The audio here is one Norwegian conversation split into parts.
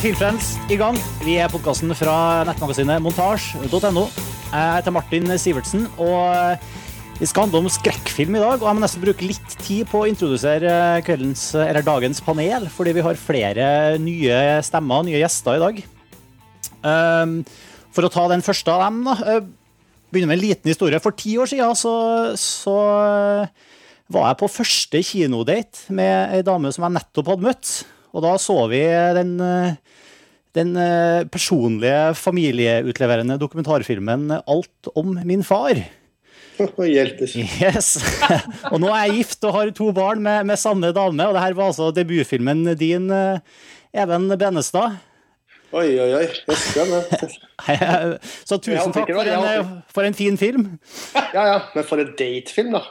Filmfriends i gang. Vi er podkasten fra nettmagasinet montasj.no. Jeg heter Martin Sivertsen, og vi skal handle om skrekkfilm i dag. Og jeg må nesten bruke litt tid på å introdusere kveldens, eller dagens panel, fordi vi har flere nye stemmer, nye gjester i dag. Um, for å ta den første av dem, da. uh, Begynner med en liten historie. For ti år siden så, så var jeg på første kinodate med ei dame som jeg nettopp hadde møtt. Og da så vi den, den personlige, familieutleverende dokumentarfilmen 'Alt om min far'. Hjelpes. Yes. og nå er jeg gift og har to barn med, med samme dame, og det her var altså debutfilmen din, Even Benestad. Oi, oi, oi. Så tusen takk for en, for en, fin film. Ja, ja. Men for en datefilm, da.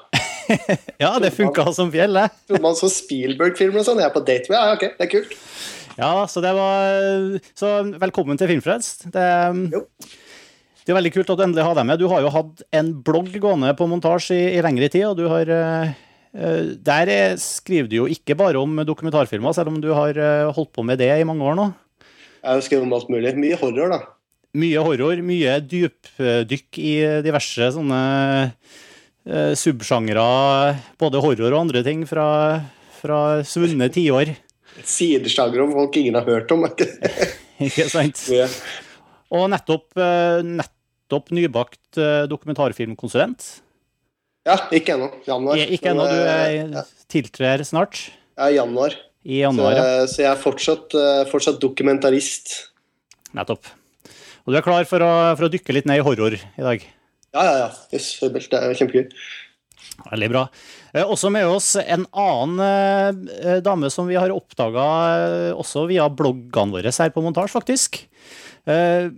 ja, det funka som fjell, det. Trodde man så Spielberg-filmer og sånn. Jeg er på date med Ja, ok, det er kult. Ja, så det var Så velkommen til Filmfrelst. Det, det er veldig kult at du endelig har deg med. Du har jo hatt en blogg gående på montasje i, i lengre tid, og du har Der skriver du jo ikke bare om dokumentarfilmer, selv om du har holdt på med det i mange år nå. Jeg har skrevet om alt mulig. Mye horror, da. Mye horror. Mye dypdykk i diverse sånne subsjangre. Både horror og andre ting fra, fra svunne tiår. Sidesjangre om folk ingen har hørt om. ikke sant? Ja. Og nettopp, uh, nettopp nybakt uh, dokumentarfilmkonsulent. Ja, ikke ennå. Januar. Ikke ennå. Du er, tiltrer snart? Ja, januar. I januar, så, ja. så jeg er fortsatt, fortsatt, dokumentarist. Nettopp. Og du er klar for å, for å, dykke litt ned i horror i dag? Ja, ja, ja. Yes, det er kjempegøy. Veldig bra. Eh, også med oss en annen eh, dame som vi har oppdaga eh, også via bloggene våre her på Montasj, faktisk. Eh,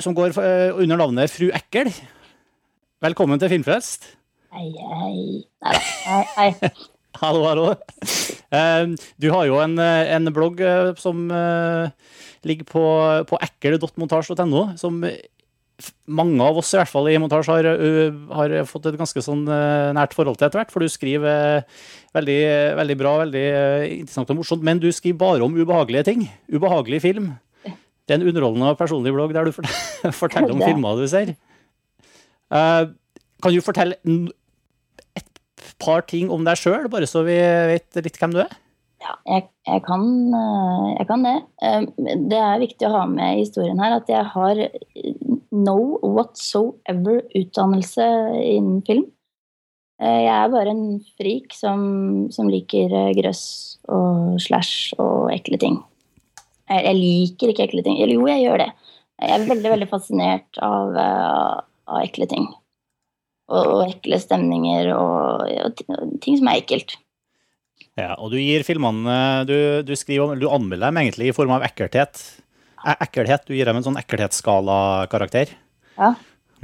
som går eh, under navnet Fru Ekkel. Velkommen til Filmfest. Hei, hei. Hei, hei. Hallo, hallo. Du har jo en, en blogg som ligger på, på ekkel.montasj.no, som mange av oss i hvert fall i montasje har, har, fått et ganske sånn nært forhold til etter hvert. For du skriver veldig, veldig bra, veldig interessant og morsomt. Men du skriver bare om ubehagelige ting. Ubehagelig film. Det er en underholdende og personlig blogg der du forteller om filmer du ser. Kan du fortelle et par ting om deg sjøl, bare så vi vet litt hvem du er? Ja, jeg, jeg, kan, jeg, kan, det. Det er viktig å ha med i historien her at jeg har no whatsoever utdannelse innen film. Jeg er bare en frik som, som liker grøss og slash og ekle ting. Jeg, jeg, liker ikke ekle ting. Eller jo, jeg gjør det. Jeg er veldig, veldig fascinert av, av ekle ting og, og ekle stemninger og, og, ting som er ekkelt. Ja, og du gir filmene Du, du, skriver, du anmelder dem egentlig i form av ekkelthet. Ekkelhet, Du gir dem en sånn ekkelhetsskala-karakter. Ja.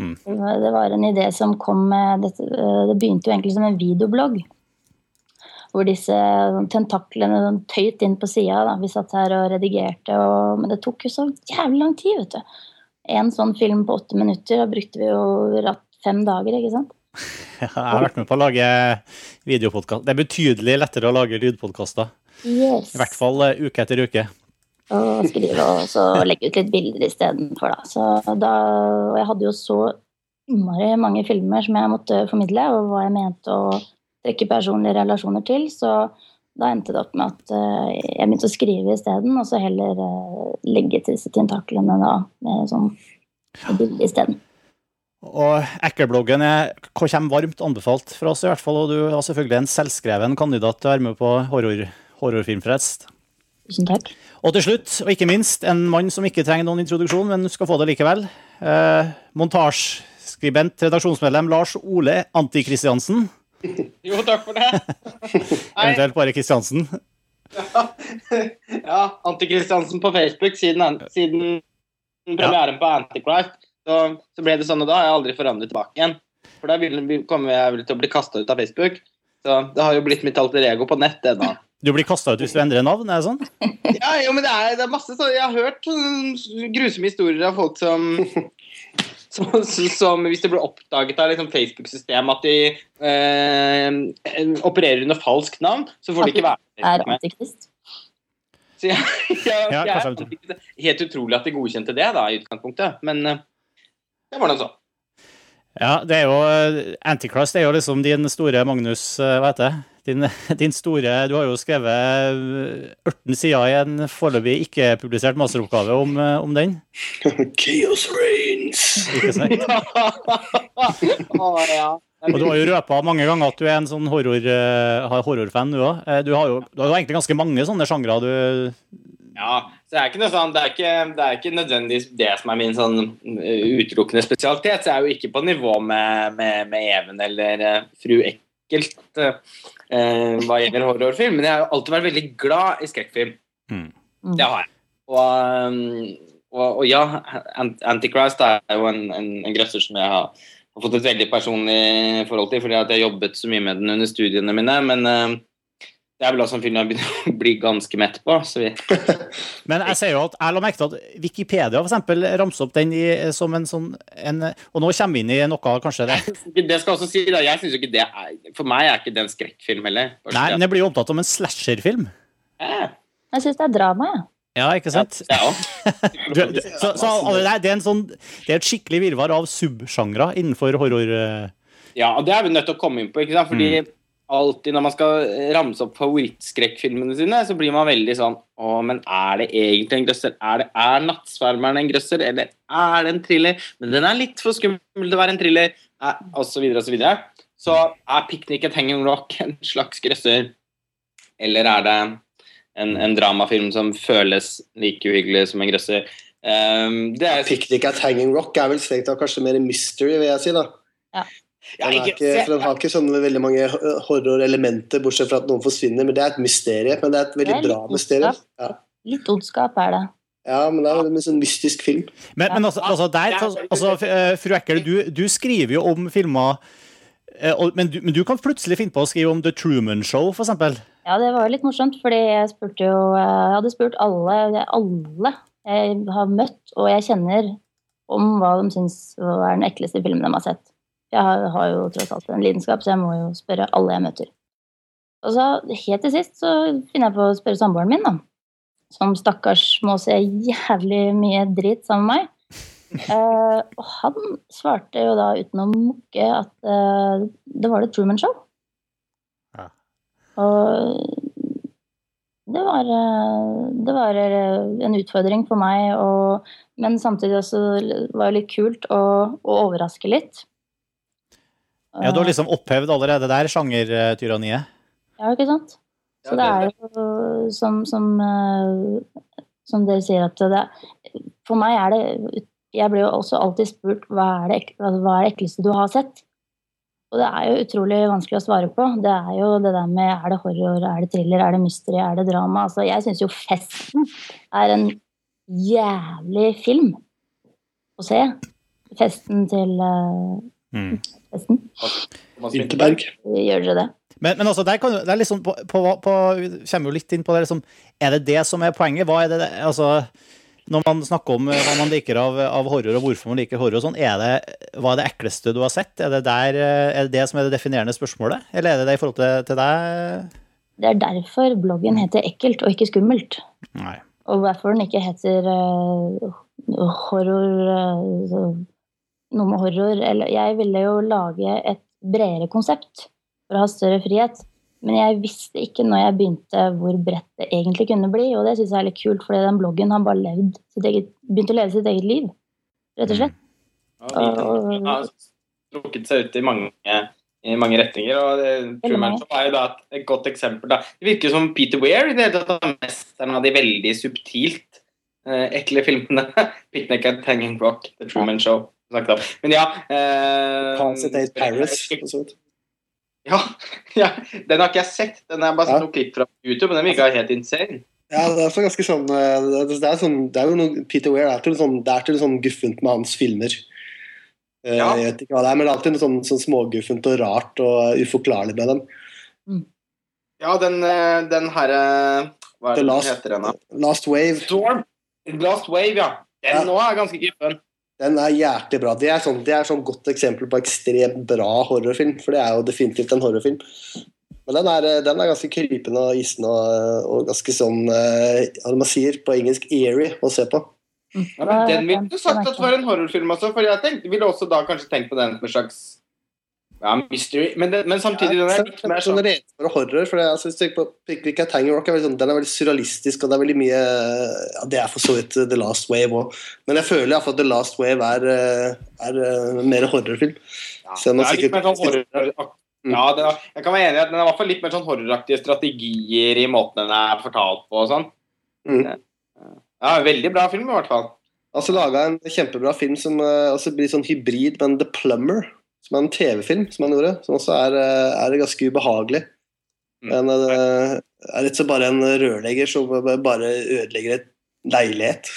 Mm. Det var en idé som kom med dette, Det begynte jo egentlig som en videoblogg. Hvor disse tentaklene sånn tøyt inn på sida. Vi satt her og redigerte, og, men det tok jo så jævlig lang tid, vet du. En sånn film på åtte minutter, da brukte vi jo fem dager, ikke sant? jeg har vært med på å lage videopodkast. Det er betydelig lettere å lage lydpodkaster. Yes. I hvert fall uh, uke etter uke. Og skrive og så legge ut litt bilder istedenfor, da. Så da. Og jeg hadde jo så innmari mange filmer som jeg måtte formidle, og hva jeg mente å trekke personlige relasjoner til. Så da endte det opp med at uh, jeg begynte å skrive isteden, og så heller uh, legge til disse tentaklene da, med sånn bilde isteden. Og Ekkelbloggen kommer varmt anbefalt fra oss, i hvert fall. Og du har selvfølgelig en selvskreven kandidat til å være med på horror, Horrorfilmfrelst. Tusen takk. Og til slutt, og ikke minst, en mann som ikke trenger noen introduksjon, men skal få det likevel. Eh, montasjeskribent, redaksjonsmedlem Lars Ole Anti-Kristiansen. Jo, takk for det. Eventuelt bare Kristiansen. Ja, ja Anti-Kristiansen på Facebook siden, siden premieren på Antichrist. Så, så, ble det sånn, og da har jeg aldri forandret tilbake igjen. For da vil, kommer jeg vel til å bli kasta ut av Facebook. Så det har jo blitt mitt alter ego på nett ennå. Du blir kasta ut hvis du endrer navn? er det sånn? Ja, jo, men det er, det er masse sånn Jeg har hørt grusomme historier av folk som som, som, hvis det blir oppdaget av liksom Facebook-systemet at de eh, opererer under falskt navn, så får de ikke være med. Er antikrist. Så jeg, jeg, jeg, jeg, det helt utrolig at de godkjente det da, i utgangspunktet. Men eh, det var nå sånn. Ja, det er jo eh, Antichrist er jo liksom din store Magnus, eh, hva heter det? Din, din store Du har jo skrevet 18 sider i en foreløpig ikke-publisert masteroppgave om, eh, om den. Chaos Reigns. Ikke sant? Ja. Og du har jo røpa mange ganger at du er en sånn horror, eh, horrorfan, du òg. Du, har jo- du har jo egentlig ganske mange sånne sjangre du Ja, så det er ikke noe sånn, det er ikke, det er ikke nødvendigvis det som er min sånn uh, utelukkende spesialitet. Så jeg er jo ikke på nivå med, med, med Even eller uh, Fru Ekkelt uh, hva gjelder horrorfilm, men jeg har jo alltid vært veldig glad i skrekkfilm. Mm. Mm. Det har jeg. Og, um, og, og ja, Antichrist er jo en, en, en grøsser som jeg har, har fått et veldig personlig forhold til, fordi at jeg har jobbet så mye med den under studiene mine. men uh, det er vel også en film jeg begynner å bli ganske mett på. så vi Men jeg ser jo at jeg la merke til at Wikipedia for eksempel ramser opp den i, som en sånn en, Og nå kommer vi inn i noe kanskje det Det skal også si da, jeg synes jo ikke det er, For meg er ikke det en skrekkfilm heller. Nei, men det blir jo opptatt som en slasherfilm. Ja. Jeg syns det er drama, jeg. Ja, ikke sant? det også. Du, du, så, så det, er en sånn, det er et skikkelig virvar av subsjangre innenfor horror. eh. Ja, og det er vi nødt til å komme inn på. ikke sant? Fordi alltid når man skal ramse opp favorittskrekkfilmene sine, så blir man veldig sånn Å, men er det egentlig en grøsser? Er, det, er 'Nattsvermeren' en grøsser, eller er det en thriller? Men den er litt for skummel til å være en thriller, eh, og så videre og så videre. Så er 'Picnic at Hanging Rock' en slags grøsser, eller er det en, en dramafilm som føles like uhyggelig som en grøsser? Um, det er Picnic at Hanging Rock er vel strengt tatt kanskje mer mystery, vil jeg si. da. ja, Den, er ikke, den har ikke sånne veldig mange horrorelementer, bortsett fra at noen forsvinner. Men det er et mysterium. Men det er et veldig er bra mysterium. Ja. Litt ondskap er det. ja, men det er en sånn mystisk film. Men, men altså, altså der, altså, eh, fru Ekkel, du, du skriver jo om filmer eh, men du, men du kan plutselig finne på å skrive om The Truman Show, for eksempel. Ja, det var jo litt morsomt, fordi jeg spurte jo Jeg hadde spurt alle, alle jeg har møtt og jeg kjenner, om hva de syns er den ekleste filmen de har sett. Jeg har, har jo tross alt en lidenskap, så jeg må jo spørre alle jeg møter. Og så helt til sist så finner jeg på å spørre samboeren min, da. Som stakkars må se jævlig mye drit sammen med meg. Uh, og han svarte jo da uten å mukke at uh, det var det Truman Show. Ja. Og det var, eh, det var en utfordring for meg, og, men samtidig også var det litt kult å, å overraske litt. Ja, Du har liksom opphevd allerede der sjangertyranniet. Ja, ikke sant? Så det er jo som, som, eh, som dere sier at det For meg er det Jeg blir jo også alltid spurt hva er det, ek- hva er det ekleste du har sett? Og det er jo utrolig vanskelig å svare på. Det er jo det der med er det horror, er det thriller, er det mystery, er det drama? Altså, jeg syns jo Festen er en jævlig film å se. Festen til eh, Mm. Gjør dere det? Men, men altså, der kan, du- det er liksom på, på, på, vi kommer jo litt inn på det. Liksom, er det det som er poenget? Hva er det, altså, når man snakker om eh, hva man liker av, av horror, og hvorfor man liker horror, og sånn, er det, hva er det ekleste du har sett? Er det, der, eh, er det det som er det definerende spørsmålet? Eller er det det i forhold til, til deg? Det er derfor bloggen heter Ekkelt og ikke Skummelt. Nei. Og hvorfor den ikke heter uh, horror uh, så- Noe med horror eller Jeg ville jo lage et bredere konsept for å ha større frihet. Men jeg visste ikke når jeg begynte hvor bredt det egentlig kunne bli. Og det syns jeg er litt kult, for den bloggen har bare eget, begynt å leve sitt eget liv. Rett og slett. Ja, vi har trukket seg ut i mange, i mange retninger. og det, er jo da et, godt eksempel. Da. Det virker som Peter Weir i det hele tatt er mesteren av de veldig subtilt eh, ekle filmene. 'Picnic at Hanging Rock', The Truman Show. Snakket om. Men ja eh, Paris. Ja, ja, den har ikke jeg sett. Den har jeg bare sett Ja. noen klipp fra YouTube, men den virka helt insane. Ja, det er så ganske sånn eh, Det er, sånn, det er jo noe Peter Weir er til sånn, det er til sånn guffent med hans filmer. Eh, Ja. Jeg vet ikke hva det er, men det er alltid noe sånn, sånn småguffent og rart og uforklarlig med dem. Ja, den, eh, den herre Hva er det den Last- heter den, da? Last Wave Storm. Last Wave, ja. Den Ja. nå er ganske guffen. Den er hjertelig bra. Det er sånn, det er sånn godt eksempel på ekstremt bra horrorfilm, for det er jo definitivt en horrorfilm. Men den er, den er ganske krypende og isen og, og ganske sånn eh, Hva man sier på engelsk eerie å se på. Ja, men den ville du sagt at var en horrorfilm også, for jeg tenkte, ville også da kanskje tenkt på den som en slags ja, mystery. Men, det, men samtidig den er litt mer sånn renere horror. for jeg syns at Hanging Rock er veldig sånn, Den er veldig surrealistisk, og det er veldig mye ja, Det er for så vidt The Last Wave òg, men jeg føler iallfall at The Last Wave er, er, er eh, mer horrorfilm. ja, det er litt sikkert- mer sånn horror Mm. Ja, er, jeg kan være enig i at den er i hvert fall litt mer sånn horroraktige strategier i måten den er fortalt på og sånn. Mm. Ja, veldig bra film i hvert fall. Altså laga en kjempebra film som eh, blir sånn hybrid men The Plumber, som er en TV-film som han gjorde, som også er, eh, er ganske ubehagelig. Mm. Men det er rett og slett bare en rørlegger som bare ødelegger et leilighet.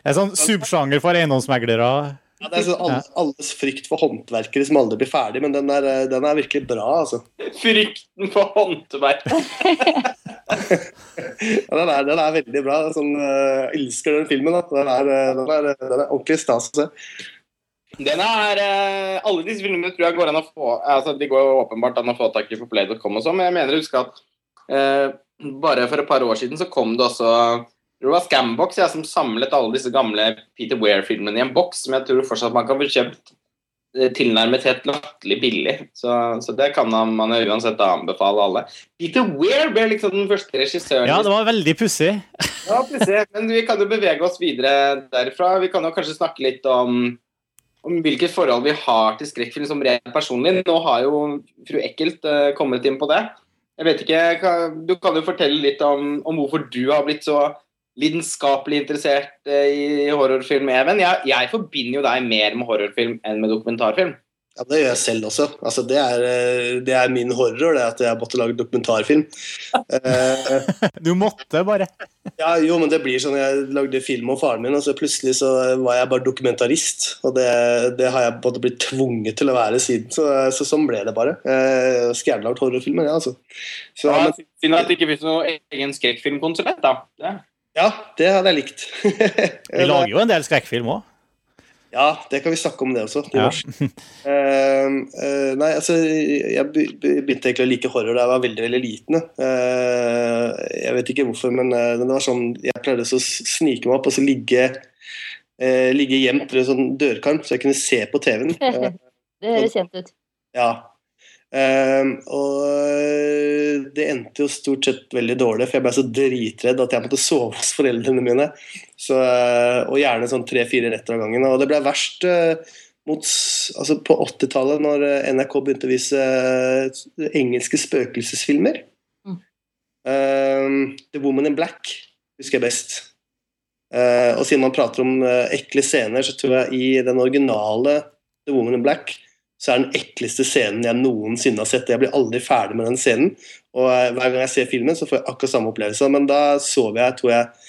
En sånn subsjanger for eiendomsmeglere. Ja, det er sånn alles, alles frykt for håndverkere som aldri blir ferdig, men den er, eh, den er virkelig bra, altså. Frykten for håndverk. Ja, den, er, den er veldig bra. Sånn, uh, elsker den filmen. Da. Den, er, eh, den, er, den er ordentlig stas å se. Den er eh, Alle disse filmene tror jeg går an å få altså De går åpenbart an å få tak i på play.com og sånn, men jeg mener å huske at eh, bare for et par år siden så kom det også det var Scambox jeg, som samlet alle disse gamle Peter Weir-filmene i en boks som jeg tror fortsatt man kan få kjøpt eh, tilnærmet helt latterlig billig. Så, så det kan man, uansett anbefale alle. Peter Weir ble liksom den første regissøren Ja, det var veldig pussig. ja, pussig. Men vi kan jo bevege oss videre derfra. Vi kan jo kanskje snakke litt om, om hvilket forhold vi har til skrekkfilm som rent personlig. Nå har jo fru Ekkelt uh, kommet inn på det. Jeg vet ikke, Du kan jo fortelle litt om, om hvorfor du har blitt så lidenskapelig interessert uh, i horrorfilm, Even. Jeg, jeg forbinder jo deg mer med horrorfilm enn med dokumentarfilm. Ja, Det gjør jeg selv også. Altså, det, er, eh, det er min horror, det at jeg måtte lage dokumentarfilm. Eh, Du måtte bare. ja, jo, men det blir sånn Jeg lagde film om faren min, og så plutselig så var jeg bare dokumentarist. Og det, det har jeg både blitt tvunget til å være siden. Så, så sånn ble det bare. Gjerne lagd horrorfilmer, ja, altså. Så, Ja, men, Synd at det ikke finnes noen egen skrekkfilmkonsulent, da. Det. ja, det hadde jeg likt. Vi lager jo en del skrekkfilm òg. Ja, det kan vi snakke om det også. Ja. uh, uh, nei, altså, jeg be- be- begynte egentlig å like horror da jeg var veldig veldig liten. Uh, jeg vet ikke hvorfor, men det var sånn, jeg pleide å snike meg opp og så ligge, eh, ligge gjemt ved en sånn dørkarm, så jeg kunne se på TV-en. Det høres kjent ut. ja. Eh, og eh, det endte jo stort sett veldig dårlig, for jeg ble så dritredd at jeg måtte sove hos foreldrene mine. Så, eh, og gjerne sånn tre-fire netter av gangen. Og det ble verst eh, mot, altså på 80-tallet, når NRK begynte å vise engelske spøkelsesfilmer. Mm. Eh, The Woman in Black husker jeg best. Uh, og siden man prater om uh, ekle scener, så tror jeg i den originale The Woman in Black så er den ekleste scenen jeg noensinne har sett. Jeg blir aldri ferdig med den scenen. Og eh, hver gang jeg ser filmen, så får jeg akkurat samme opplevelse. Men da sov jeg tror jeg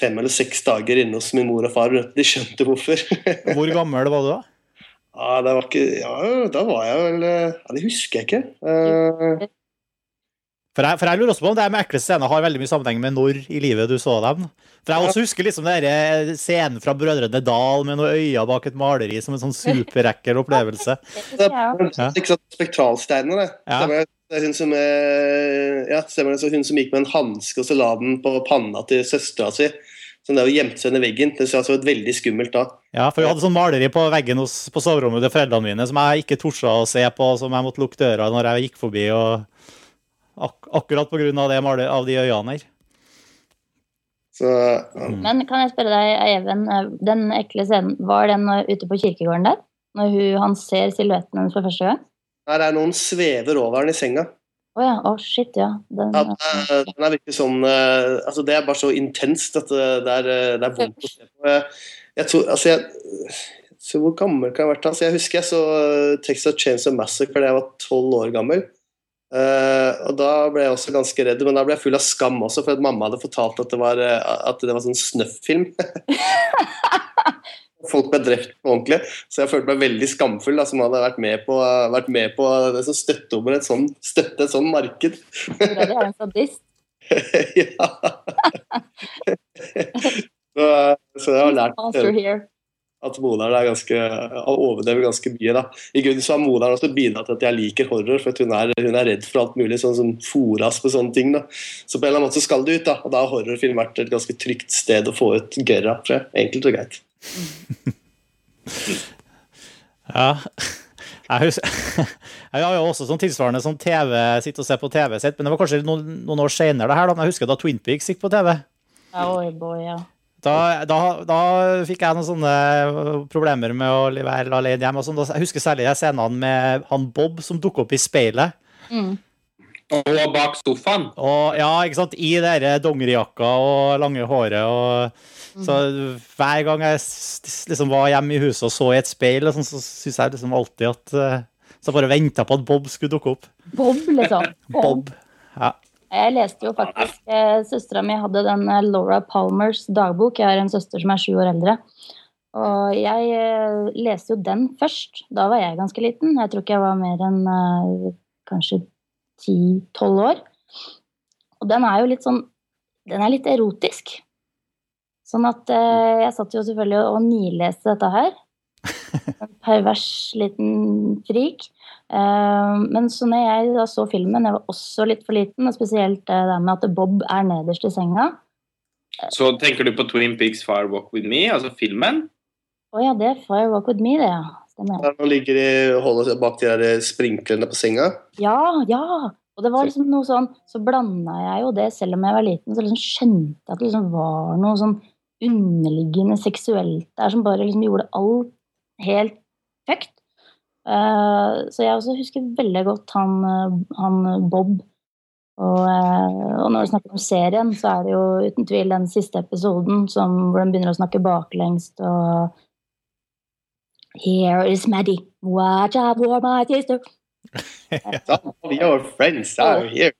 fem eller seks dager inne hos min mor og far. De skjønte hvorfor. Hvor gammel var du da? ja, det var ikke, ja, da var jeg vel eh, Ja, det husker jeg ikke. Eh, For jeg, for jeg lurer også på om det med ekle scener har veldig mye sammenheng med når i livet du så dem. For jeg også husker liksom den scenen fra Brødrene Dal med noen øyne bak et maleri som en sånn superekkel opplevelse. Det. Ja. Ikke sant, Spektralsteinene, det. Ja. Er hun som, eh, ja, stemmer det. Så hun som gikk med en hanske og så la den på panna til søstera si. Som det gjemte seg under veggen. Det så ut veldig skummelt da. Ja, for jeg hadde sånn maleri på veggen hos, på soverommet til foreldrene mine som jeg ikke torde å se på, som jeg måtte lukke døra når jeg gikk forbi. og ak Akkurat på grunn av, det maler, av de øyene her. Så um. Men kan jeg spørre deg, Even, eh, den ekle scenen, var den eh, ute på kirkegården der? Når hun, han ser silhuetten hennes for første gang? Her er noen svever over den i senga. Å ja. Å, shit, ja. Den, Ja, den er- den er virkelig sånn eh, altså Det er bare så intenst at det, det, er, eh, det er vondt å se på. Jeg, jeg tror, altså jeg, så Hvor gammel kan jeg ha vært? Altså jeg husker jeg så Texas Chains of Massacre da jeg var tolv år gammel. Eh, og Da ble jeg også ganske redd, men da ble jeg full av skam også, for at mamma hadde fortalt at det var, eh, at det var sånn snøff-film. Folk ble drept på ordentlig, så jeg følte meg veldig skamfull da, som hadde vært med på, vært med på det som støtte over et sånn, støtte et sånn marked. du er en sadist. ja. så, så jeg har lært here. At moderen er ganske, overdrevet ganske mye. da. I grunnen så har moderen også bidratt til at jeg liker horror, for hun er, hun er, redd for alt mulig, sånn som Foras på sånne ting. da. Så på en eller annen måte skal det ut, da. Og da har horrorfilm vært et ganske trygt sted å få ut gørra. Enkelt og greit. ja. Jeg, husker, jeg har jo også sånn tilsvarende sånn TV, sitte og se på TV sitt, men det var kanskje noen, noen år senere det her, da. Men jeg husker da Twin Peaks gikk på TV. Oh boy, ja. Da, da, da, fikk jeg noen sånne problemer med å være alene hjemme. Sånn. Jeg husker særlig de scenene med han Bob som dukker opp i speilet. Mm. Og bak sofaen. Og, ja, ikke sant? I det dongerijakka og lange håret. og så hver gang jeg liksom var hjemme i huset og så i et speil, sånn, så syns jeg liksom alltid at eh, Så bare venta på at Bob skulle dukke opp. Bob, liksom. Bob. Ja. Jeg leste jo faktisk eh, Søstera mi hadde den eh, Laura Palmers dagbok. Jeg har en søster som er sju år eldre. Og jeg eh, leste jo den først. Da var jeg ganske liten. Jeg tror ikke jeg var mer enn eh, kanskje ti-tolv år. Og den er jo litt sånn Den er litt erotisk. Sånn at eh, jeg satt jo selvfølgelig og nileste dette her. En pervers liten frik. Eh, men så når jeg da så filmen, jeg var også litt for liten, og spesielt det der med at Bob er nederst i senga. Så tenker du på Twin Peaks Fire Walk With Me, altså filmen? Å ja, det er Fire Walk With Me, det, ja. Stemmer. Der man ligger i, holder seg bak de der sprinklene på senga. Ja, ja. Og det var liksom noe sånn Så blanda jeg jo det, selv om jeg var liten, så liksom skjønte jeg at det liksom var noe sånn underliggende seksuelt der som bare liksom gjorde alt helt fucked. Uh, så jeg også husker veldig godt han, han Bob. Og, uh, og, når du snakker om serien, så er det jo uten tvil den siste episoden som, hvor de begynner å snakke baklengst og Here is Maddie. Watch out for my sister. All your friends are here.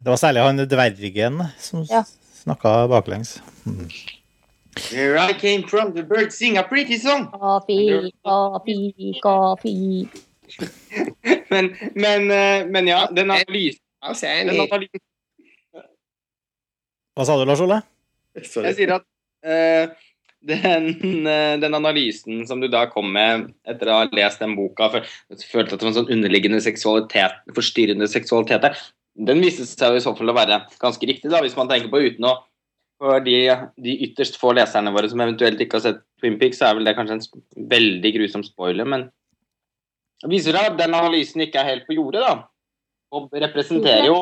det var særlig han dvergen som Ja. snakka baklengs. Mm. Where I came from, the birds sing a pretty song. Coffee, coffee, coffee. Men, men, eh, men ja, den analysen, den analysen Hva sa du, Lars Ole? Jeg sier at uh, den, uh, den analysen som du da kom med etter å ha lest den boka, for følte at det var en sånn underliggende seksualitet, forstyrrende seksualitet der, den viste seg i så fall å være ganske riktig, da, hvis man tenker på uten å For de, de ytterst få leserne våre som eventuelt ikke har sett Twin Peaks, så er vel det kanskje en veldig grusom spoiler, men det viser seg at den analysen ikke er helt på jordet, da. Bob representerer jo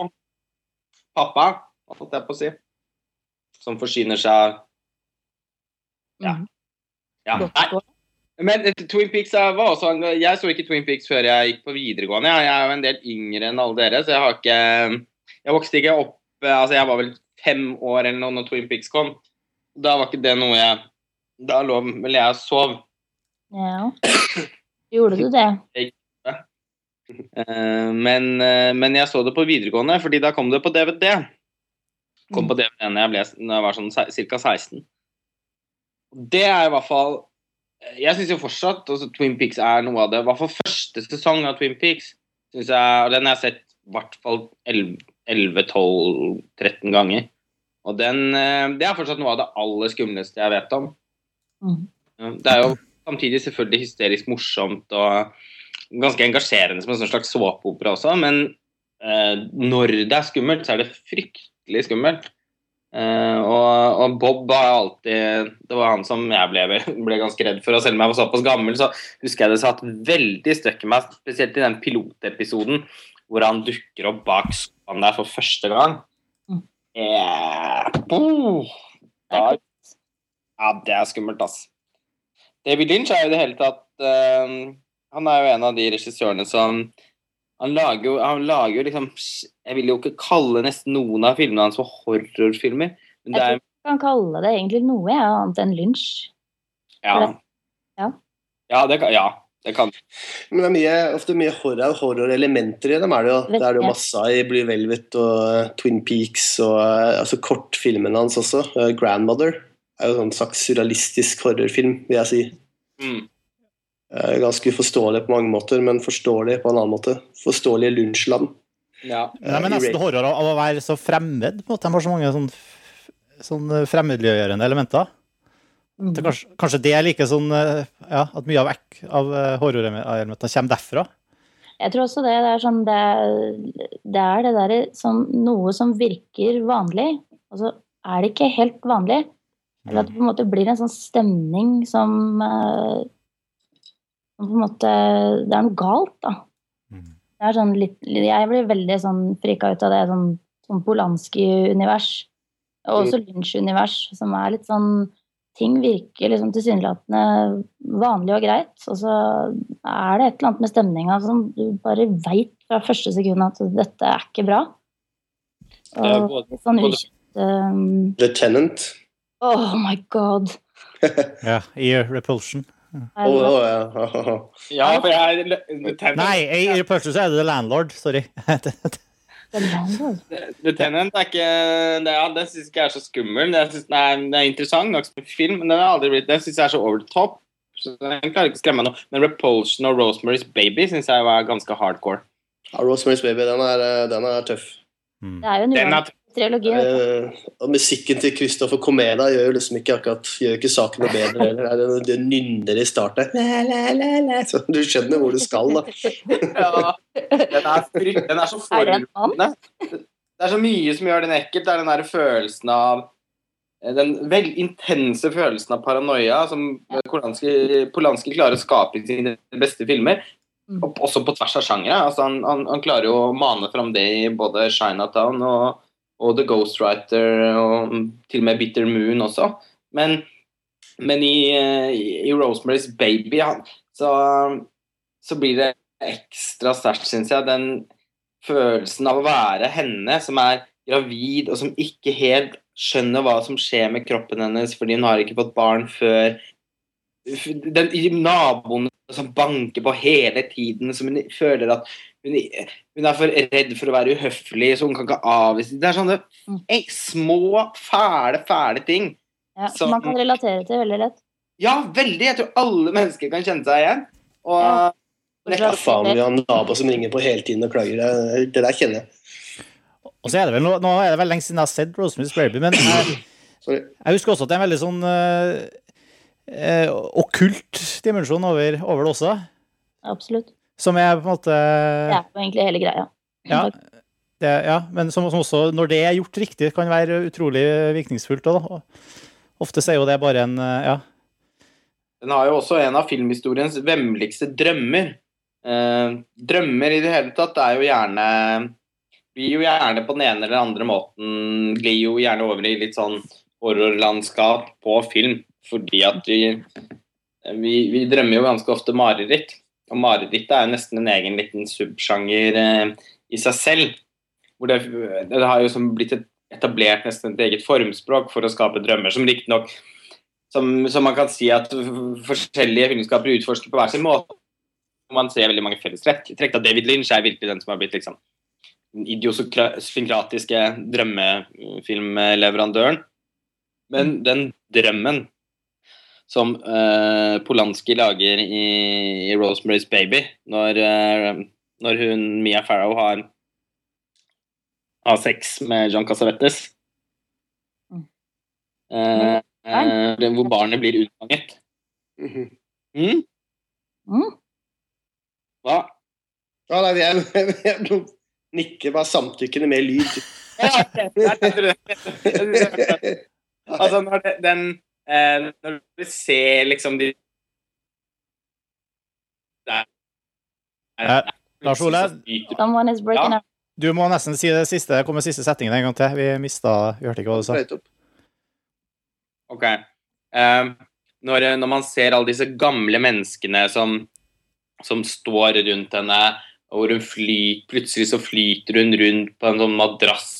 pappa, holdt jeg på å si, som forsyner seg Ja. Mhm. Ja. Nei, men eh, Twin Peaks var også Jeg så ikke Twin Peaks før jeg gikk på videregående. Jeg er jo en del yngre enn alle dere, så jeg har ikke Jeg vokste ikke opp eh, Altså, jeg var vel fem år eller noe når Twin Peaks kom. Da var ikke det noe jeg Da lå vel jeg og sov. Ja. Gjorde du det? Eh, Men, eh, men jeg så det på videregående, fordi da kom det på DVD. Kom på DVD når jeg, ble, når jeg var sånn ca. 16. Det er i hvert fall Jeg syns jo fortsatt altså, Twin Peaks er noe av det. I hvert fall første sesong av Twin Peaks. Synes jeg, og Den har jeg sett i hvert fall 11-12-13 ganger. Og den, eh, det er fortsatt noe av det aller skumleste jeg vet om. Mm. Det er jo samtidig selvfølgelig hysterisk morsomt og ganske engasjerende som en slags såpeopera også, men eh, når det er skummelt, så er det fryktelig skummelt. Eh, og, og Bob har alltid Det var han som jeg ble, ble ganske redd for. Og selv om jeg var såpass gammel, så husker jeg det satt veldig støkk i meg, spesielt i den pilotepisoden hvor han dukker opp bak sofaen der for første gang. Mm. Eh, da, ja, det er skummelt, ass. David Lynch er jo i det hele tatt uh, Han er jo en av de regissørene som han lager, jo, han lager jo liksom Jeg vil jo ikke kalle nesten noen av filmene hans for horrorfilmer. Men det Jeg tror ikke kan kalle det egentlig noe ja, annet enn Lynch. Ja. Ja. Ja, det kan, ja, det kan Men det er mye, ofte mye horror-elementer i dem. er Det jo. Det er det jo masse av i Blue Velvet og eh, Twin Peaks og eh, altså kortfilmene hans også. Eh, 'Grandmother' er jo en slags surrealistisk horrorfilm, vil jeg si. mm. Ganske uforståelig på mange måter, men forståelig på en annen måte. Forståelig lunsjland. Ja. Det er nesten horror av av å være så fremmed. på en måte. De har så mange sånn, sånn fremmedgjørende elementer. Mm. Det er kanskje, kanskje det er like sånn eh, Ja, at mye av, ek- av eh, horrorelementene kommer derfra? Jeg tror også det. Det er sånn Det, det er det der, sånn, noe som virker vanlig, og så er det ikke helt vanlig. Eller at det på en måte blir en sånn stemning som eh, Som på en måte Det er noe galt, da. Mm. Det er sånn litt Jeg blir veldig sånn frika ut av det sånn, sånn Polanski-univers. Og også Lynch-univers, som er litt sånn Ting virker liksom tilsynelatende vanlig og greit, og så er det et eller annet med stemninga som du bare veit fra første sekund at dette er ikke bra. Ja, både- sånn både- ukjent um, The Tenant. Oh my god. Ja, i Repulsion. Å, ja. Ja, for jeg Nei, i Repulsion så er det The Landlord. Sorry. The. The Tenant er ikke det, ja, Den syns ikke jeg er så skummel. Det, synes den er, den er interessant nok som film, men den har aldri blitt Den syns jeg er så over the top. Så Den klarer ikke å skremme noe. Men Repulsion og Rosemary's Baby syns jeg var ganske hardcore. Ja, Rosemary's Baby, den er, eh, den er tøff. Mm. Det er jo en er, trilogi. Eh, og musikken til Christopher Comeda gjør jo liksom ikke akkurat Gjør ikke saken noe bedre. heller. det, det nynner i starten. Så du skjønner hvor du skal, da. ja, den er, frykt, den er så Er det er så mye som gjør den ekkelt. Det er den der følelsen av den vel intense følelsen av paranoia som Polanski, Polanski klarer å skape i sine beste filmer. Mm. Og også på tvers av sjangere. Altså han, han, han klarer jo å mane fram det i både Chinatown og, og The Ghostwriter og til og med Bitter Moon også. Men, men i, eh, i Rosemary's Baby så, så blir det ekstra sterkt, syns jeg. Den følelsen av å være henne som er gravid, og som ikke helt skjønner hva som skjer med kroppen hennes fordi hun har ikke fått barn før. Den naboen som banker på hele tiden, som hun føler at hun, hun er for redd for å være uhøflig, så hun kan ikke avvise Det er sånne Mm. eh, små, fæle, fæle ting. Ja, som man kan relatere til veldig lett. Ja, veldig. Jeg tror alle mennesker kan kjenne seg igjen. Og Ja. Hva faen, vi har en nabo som ringer på hele tiden og klager. Det, der kjenner jeg. Og så er det vel, nå, nå er det vel lenge siden jeg har sett Rosemary's Baby, men jeg, jeg husker også at det er en veldig sånn eh, eh, okkult dimensjon over, over det også. Absolutt. Som er på en måte er egentlig hele greia. Ja, det, ja men som, som også, når det er gjort riktig, kan være utrolig virkningsfullt. da. Ofte er jo det bare en eh, Ja. Den har jo også en av filmhistoriens vemmeligste drømmer. Eh, drømmer i det hele tatt er jo gjerne Blir jo gjerne på den ene eller andre måten Glir jo gjerne over i litt sånn horrorlandskap på film. Fordi at vi, vi, vi drømmer jo ganske ofte mareritt. Og marerittet er jo nesten en egen liten subsjanger eh, i seg selv. Hvor det, det har jo blitt et, etablert nesten et eget formspråk for å skape drømmer, som riktignok som, som man kan si at forskjellige filmskaper utforsker på hver sin måte. Man ser veldig mange fellestrekk. Trekk av David Lynch er virkelig den som har blitt liksom den idiosynkratiske drømmefilmleverandøren. Men den drømmen som uh, Polanski lager i, i Rosemary's Baby, når, uh, når hun, Mia Farrow har, har sex med John Cassavetes Mm. eh, eh, Hvor barnet blir unnfanget. Mhm. Mm? Mm. Hva? Ja, nei, jeg, jeg nikker bare samtykkende med lyd. altså, når det, den eh, Når du ser liksom de Der. Eh, Lars Ole? Ja. Du må nesten si det siste, Det kommer siste setningen en gang til. Vi mista Vi hørte ikke hva du sa. Ok. Eh, når, når man ser alle disse gamle menneskene som, som står rundt henne, og hvor hun flyter, plutselig så flyter hun rundt på en sånn madrass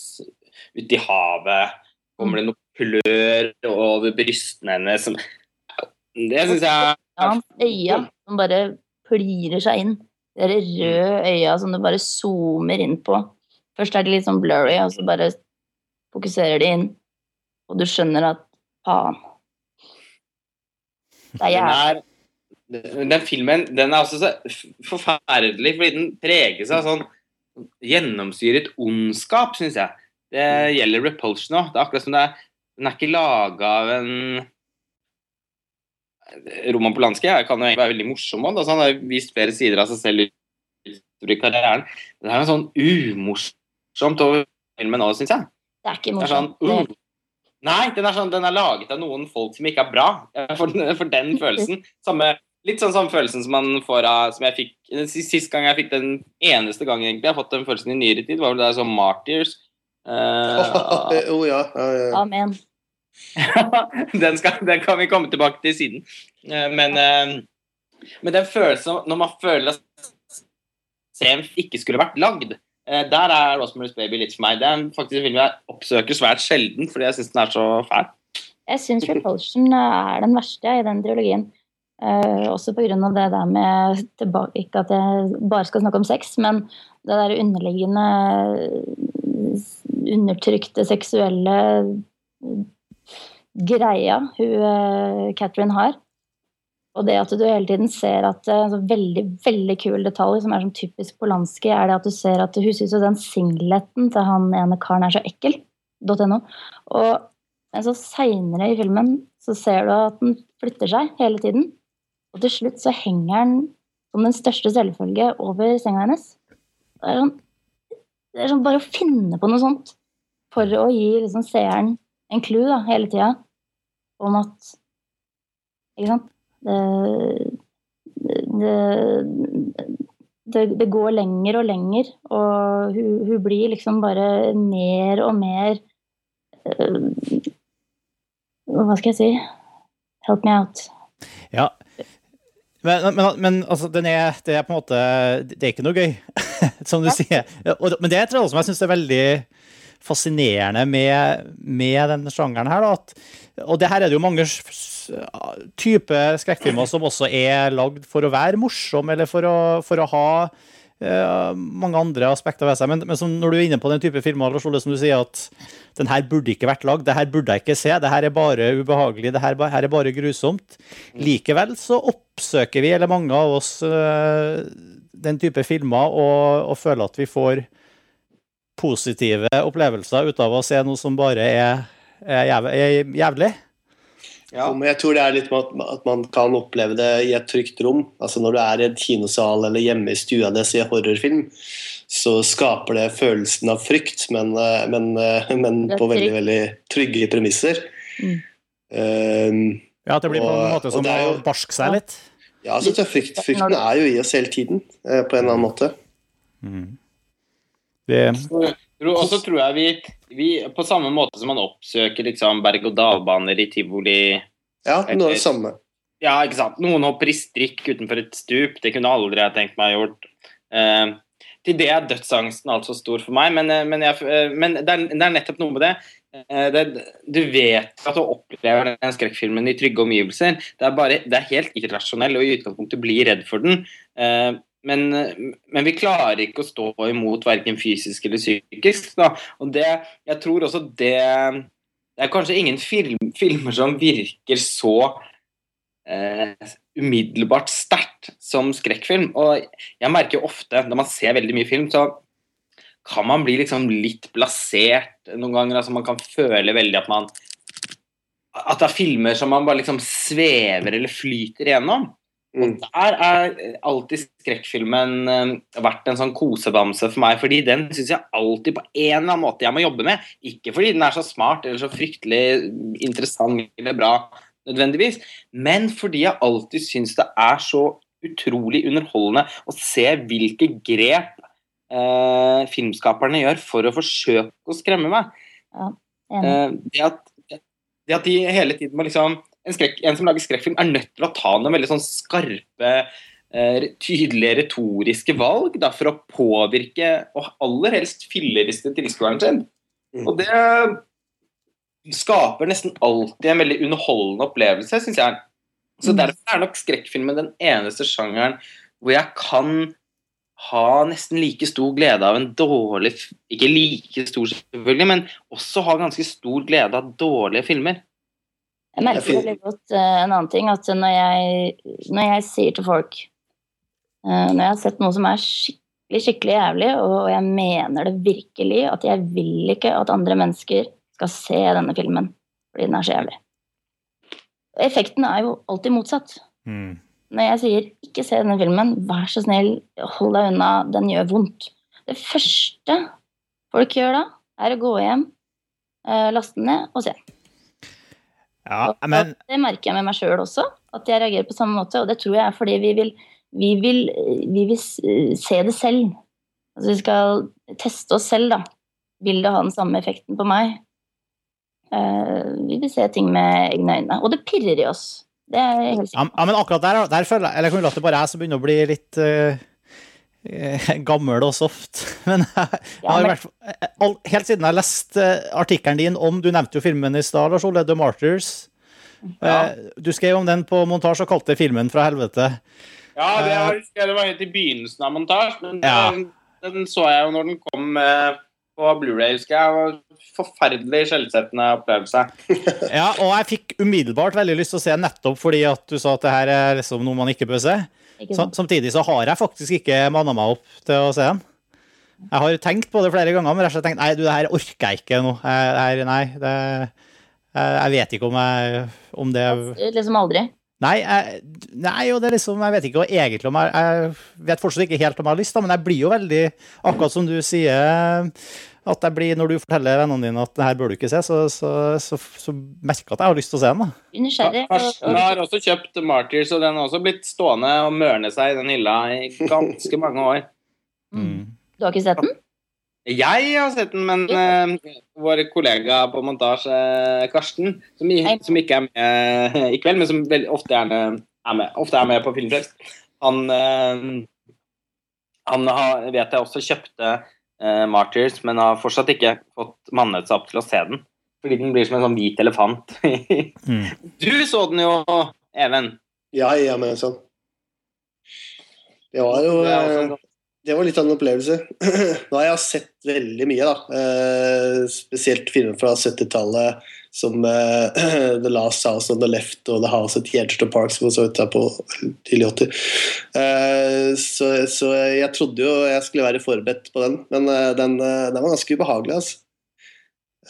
ute i havet. Kommer det noe klør over brystene hennes som Det syns jeg Ja, øya som bare plirer seg inn. De der røde øya som du bare zoomer inn på. Først er de litt sånn blurry, og så bare fokuserer de inn. Og du skjønner at faen. Det er Den, jævlig. er, den filmen den er også så forferdelig, fordi den preges av sånn gjennomsyret ondskap, syns jeg. Det gjelder Repulsion òg. Det er akkurat som det er Den er ikke laga av en Roman Polanski kan jo egentlig være veldig morsom òg. Han har vist flere sider av seg selv i karrieren. Det er noe sånn umorsomt over filmen òg, syns jeg. Det er ikke Det er sånn, uh. Nei, den er, sånn, den er laget av noen folk som ikke er bra. For, for den følelsen. Samme, litt sånn samme følelsen som man får av Som jeg fikk sist, sist gang jeg fikk den eneste gangen egentlig jeg har fått den følelsen i nyere tid, var vel det der sånn Martyrs. Uh, oh, ja. oh, ja. Amen. den, skal, den kan vi komme tilbake til siden. Eh, Men, eh, men den følelsen når man føler at serien ikke skulle vært lagd, eh, der er Rosemary's Baby litt for meg. Det er faktisk en jeg oppsøker svært sjelden fordi jeg syns den er så fæl. Jeg syns Repulsion er den verste i den trilogien. Uh, også pga. det der med tilbake, Ikke at jeg bare skal snakke om sex, men det der underliggende undertrykte seksuelle greia hun eh, Catherine har. Og det at du hele tiden ser at eh, sånn veldig veldig kul detalj som er sånn typisk Polanski, er det at du ser at hun syns jo den singleten til han ene karen er så ekkel. .no. Og men så seinere i filmen så ser du at den flytter seg hele tiden. Og til slutt så henger den som den største selvfølge over senga hennes. Det er sånn, det er sånn bare å finne på noe sånt for å gi liksom seeren en clou da, hele tida om at Ikke sant? Det, det, det, det går lenger og lenger, og hun, hun blir liksom bare mer og mer øh, Hva skal jeg si? Help me out. Ja. Men, men, men altså, den er, det er på en måte Det er ikke noe gøy, som du sier. Men det er et som jeg syns er veldig fascinerende med, med denne sjangeren her. Da, at, og det her er det jo mange typer skrekkfilmer som også er lagd for å være morsom, eller for å, for å ha uh, mange andre aspekter ved seg. Men, men når du er inne på den type filmer, Lars Ole, som du sier at den her burde ikke vært lagd, det her burde jeg ikke se, det her er bare ubehagelig, det her, her er bare grusomt. Likevel så oppsøker vi, eller mange av oss, uh, den type filmer og, og føler at vi får positive opplevelser ut av å se noe som bare er jævlig. Ja. Men jeg tror det er litt med at, at man kan oppleve det i et trygt rom. Altså Når du er i en kinosal eller hjemme i stua di og ser horrorfilm, så skaper det følelsen av frykt, men, men, men på veldig veldig trygge premisser. Mm. Um, ja, at det blir på en måte som å barske seg litt? Ja, så frykt, frykten er jo i oss hele tiden, på en eller annen måte. Mm. Det... Og så tror jeg vi, vi, på samme måte som man oppsøker liksom berg-og-dal-baner i tivoli Ja, noe av det samme. Ja, ikke sant. Noen hopper i strikk utenfor et stup. Det kunne aldri jeg tenkt meg gjort. Eh, til det er dødsangsten altså stor for meg, men, men, jeg, men det, er, det, er, nettopp noe med det. det. Du vet at du opplever den skrekkfilmen i trygge omgivelser. Det er, bare, det er helt irrasjonell og i utgangspunktet blir redd for den. Eh, men, men, vi klarer ikke å stå imot verken fysisk eller psykisk. Da. Og det, jeg tror også det Det er kanskje ingen film, filmer som virker så eh, umiddelbart sterkt som skrekkfilm. Og jeg merker jo ofte, når man ser veldig mye film, så kan man bli liksom litt blasert noen ganger. altså Man kan føle veldig at man At det er filmer som man bare liksom svever eller flyter igjennom. Og Mm. der er alltid skrekkfilmen eh, vært en sånn kosebamse for meg, fordi den syns jeg alltid på en eller annen måte jeg må jobbe med. Ikke fordi den er så smart eller så fryktelig interessant eller bra nødvendigvis, men fordi jeg alltid syns det er så utrolig underholdende å se hvilke grep eh, filmskaperne gjør for å forsøke å skremme meg. Ja, Eh, det, at, det at de hele tiden må liksom en, skrekk, en som lager skrekkfilm, er nødt til å ta noen veldig sånn skarpe, eh, tydelige retoriske valg da, for å påvirke, og aller helst filleriste tilskueren sin. Mm. Og det skaper nesten alltid en veldig underholdende opplevelse, syns jeg. Så Mm. derfor er nok skrekkfilmen den eneste sjangeren hvor jeg kan ha nesten like stor glede av en dårlig Ikke like stor, selvfølgelig, men også ha ganske stor glede av dårlige filmer. Jeg merker er veldig godt uh, en annen ting, at når jeg, når jeg sier til folk uh, Når jeg har sett noe som er skikkelig, skikkelig jævlig, og jeg mener det virkelig, at jeg vil ikke at andre mennesker skal se denne filmen fordi den er så jævlig. Effekten er jo alltid motsatt. Mm. Når jeg sier 'ikke se denne filmen', vær så snill, hold deg unna, den gjør vondt. Det første folk gjør da, er å gå hjem, eh, laste den ned og se. Ja, men det merker jeg med meg sjøl også, at jeg reagerer på samme måte. Og det tror jeg er fordi vi vil, vi vil, vi vil se det selv. Altså vi skal teste oss selv, da. Vil det ha den samme effekten på meg? Uh, vi vil se ting med egne øyne. Og det pirrer i oss. Det er helt sikkert. ja, men akkurat der, der føler jeg Eller kan det bare jeg som begynner å bli litt eh, gammel og soft. Men jeg, jeg Ja, har i men- hvert eh, all- Helt siden jeg leste eh, artikkelen din om Du nevnte jo filmen i stad, Lars Ole, The Martyrs. Ja. Eh, Du skrev om den på montasje og kalte filmen fra helvete. Ja, det var, det var helt i begynnelsen av montasje, men Ja. den, den så jeg jo når den kom eh, på Blu-ray, husker jeg. Det var Forferdelig skjellsettende opplevelse. Ja, og jeg fikk umiddelbart veldig lyst til å se nettopp fordi at du sa at det her er liksom noe man ikke bør se. Samtidig så har jeg faktisk ikke manna meg opp til å se den. Jeg har tenkt på det flere ganger, men jeg har tenkt nei, du, det her orker jeg ikke nå. Her, nei, det, jeg, jeg vet ikke om jeg om det Liksom aldri. Nei, jeg, nei, og det er liksom, jeg vet ikke egentlig om jeg, jeg vet fortsatt ikke helt om jeg har lyst, da, men jeg blir jo veldig, akkurat som du sier, at jeg blir, når du forteller vennene dine at det her bør du ikke se, så, så, så, så merker jeg at jeg har lyst til å se den. da. Nysgjerrig. Karsten har også kjøpt Martyrs, og den har også blitt stående og mørne seg i den hylla i ganske mange år. Mm. Du har ikke sett den? Jeg har sett den, men uh, vår kollega på montasje, Karsten, som, i, som ikke er med i kveld, men som ofte, gjerne er med, ofte er med på Filmfrelst, han, uh, han har, vet jeg også kjøpte eh, Martyrs, men har fortsatt ikke fått mannet seg opp til å se den. Fordi den blir som en sånn hvit elefant. Mm. du så den jo, Even. Ja, ja, men sånn. Det var jo Det eh, Det var litt av en opplevelse. Nå har jeg sett veldig mye, da. Uh, spesielt filmer fra 70-tallet som uh, The Last House on the Left og The House at Gjedstad Park, som så ut her på tidlig 80. Uh, så, så jeg trodde jo jeg skulle være forberedt på den, men uh, den, eh, den var ganske ubehagelig. altså.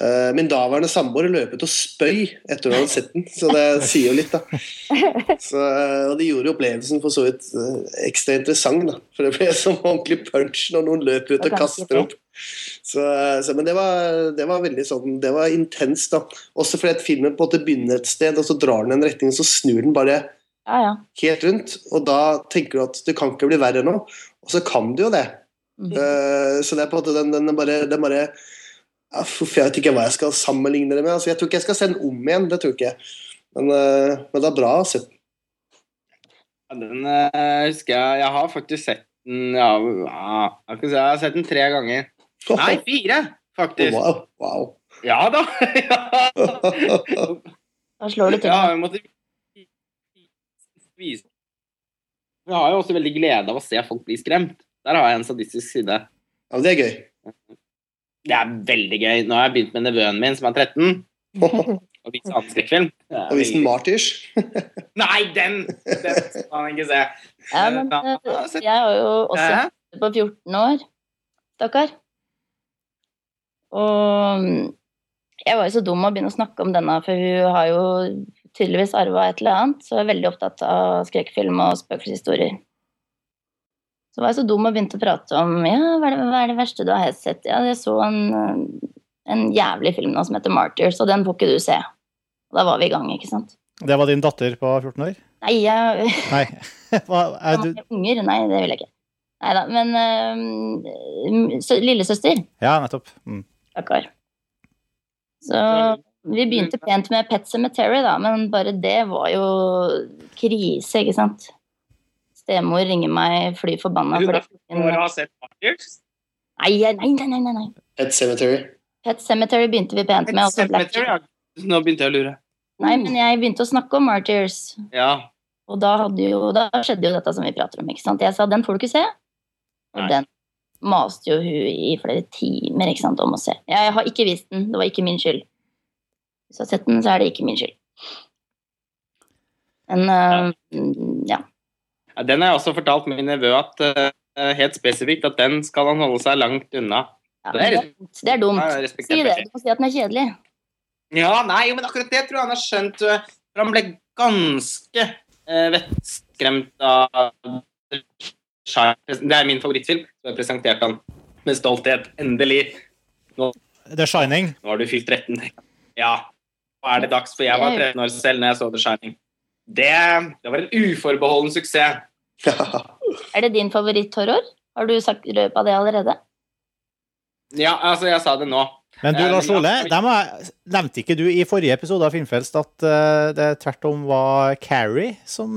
Eh, Min daværende samboer løp ut og spøy etter hun hadde sett den, så det sier jo litt, da. Så, eh, og det gjorde jo opplevelsen for så vidt eh, ekstra interessant, da. For det ble som ordentlig punch når noen løper ut og kaster opp. Så, så, men det var, det var veldig sånn Det var intenst, da. Også fordi at filmen på en måte begynner et sted, og så drar den en retning, og så snur den bare Ja, ja. helt rundt. Og da tenker du at det kan ikke bli verre nå. Og så kan det jo det. Mm -hmm. uh, så det er på en måte den, den er bare, den bare ja, Jeg vet ikke hva jeg skal sammenligne det med. Altså, jeg tror ikke jeg skal se den om igjen. det tror jeg ikke. Men, uh, men det er bra å se den. Ja, Den uh, husker jeg Jeg har faktisk sett den ja, ja, jeg, si, jeg har sett den tre ganger. Nei, fire, faktisk. Wow. wow. Ja da! Da slår du til. ja, vi måtte vise Vi har jo også veldig glede av å se folk bli skremt. Der har jeg en sadistisk side. Ja, men det er gøy. Det er veldig gøy. Nå har jeg begynt med nevøen min, som er 13, og vise annen skrekkfilm. Det Og vise den Martyrs Nei, den! Den skal han ikke se. Ja, men eh, altså- jeg har jo også på 14 år, stakkar. Og mm, jeg var jo så dum å begynne å snakke om denne, for hun har jo tydeligvis arva et eller annet, så jeg er veldig opptatt av skrekkfilm og spøkelseshistorier. Så var jeg så dum og begynte å prate om ja, hva er, det, hva er det verste du har sett. Ja, jeg så en, eh, en jævlig film nå som heter Martyrs, og den får ikke du se. Og da var vi i gang, ikke sant. Det var din datter på 14 år? Nei, jeg, Nei. Hva, er du, unger? Nei, det vil jeg ikke. Nei da. Men øh, lillesøster ja, nettopp. Mm. Stakkar. Så vi begynte pent med Pet Cemetery, da, men bare det var jo krise, ikke sant. Stemor ringer meg fly forbanna. Hun er fordi- for å ha sett Martyrs. Nei, nei, nei, nei, nei. Pet Cemetery. Pet Cemetery begynte vi pent med. Black Cemetery, ja. Nå begynte jeg å lure. Nei, men jeg begynte å snakke om Martyrs. Ja. Og da, hadde jo, da skjedde jo dette som vi prater om. ikke sant? Jeg sa den får du ikke se. Og Nei. den maste jo hun i flere timer sant, om å se. Jeg har ikke vist den. Det var ikke min skyld. Hvis jeg har sett den, så er det ikke min skyld. Men uh, ja. Ja, Den har jeg også fortalt min nevø at uh, helt spesifikt at den skal han holde seg langt unna. ja Det er det, er dumt. Ja, Si det. Du må si at den er kjedelig. Ja, nei, men akkurat det tror jeg han har skjønt. eh, For han ble ganske uh, vettskremt av Det er min favorittfilm, så jeg presenterte han med stolthet. Endelig. The Shining. Nå har du fylt 13. Ja. Nå er det dags, for jeg var 13 år selv når jeg så The Shining. Det, det var en uforbeholden suksess. Er det din favoritthorror? Har du sagt røpa det allerede? Ja, altså, jeg sa det nå. Men du, Eh, Lars Ole, dem er- nevnte ikke du i forrige episode av Filmfrelst at eh, det tvert om var Carrie som,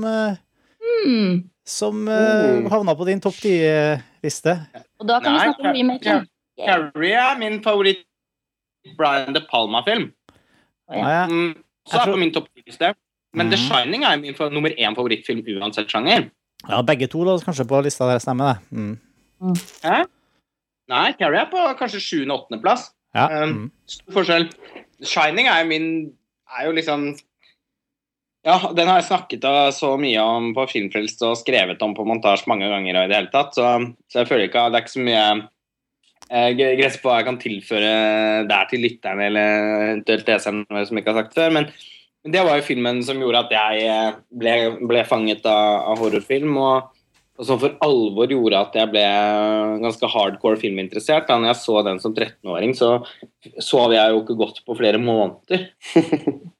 Hmm. Som eh, Oh. havna på din topp ti-liste? Og da kan Nei, vi snakke om remaken. Carrie er min favoritt Brian De Palma-film. Å, ja. Mm, så er tror- på min toppliste. Men The Mhm. Shining er min nummer én favorittfilm uansett sjanger. ja, begge to lå kanskje på lista der, stemmer det? Mm. Hæ? Nei, Carrie er på kanskje sjuende-åttendeplass. Ja. Um, Mm. Stor forskjell. Shining er jo min Er jo liksom Ja, den har jeg snakket så mye om på Filmfrelst og skrevet om på montasje mange ganger i det hele tatt, så, så jeg føler ikke det er ikke så mye eh, gress på hva jeg kan tilføre der til lytterne eller eventuelt leserne som ikke har sagt før. Men, men det var jo filmen som gjorde at jeg eh, ble, ble fanget av, av horrorfilm. og og som for alvor gjorde at jeg ble ganske hardcore filminteressert. Da når jeg så den som 13-åring, så sov jeg jo ikke godt på flere måneder.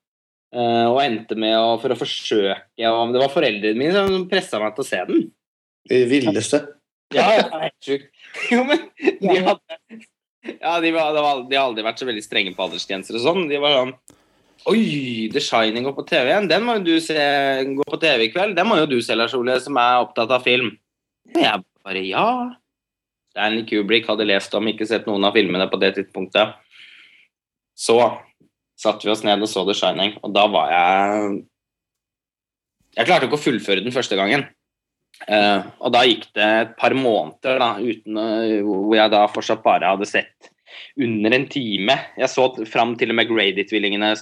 Eh, og endte med å, for å forsøke og Det var foreldrene mine som pressa meg til å se den. Det villeste. Ja, det var helt sjukt. Jo, men de hadde Ja, de, var, de har aldri vært så veldig strenge på aldersgrenser og sånn. De var sånn Oi, The Shining går på TV igjen. Den må jo du se gå på TV i kveld. Den må jo du se, Lars Ole, som er opptatt av film. Og jeg bare ja. Stanley Kubrick hadde lest om, ikke sett noen av filmene på det tidspunktet. Så satte vi oss ned og så The Shining, og da var jeg Jeg klarte ikke å fullføre den første gangen. Uh, og da gikk det et par måneder da, uten, eh, hvor jeg da fortsatt bare hadde sett under en time. Jeg så fram til og med Grady-tvillingene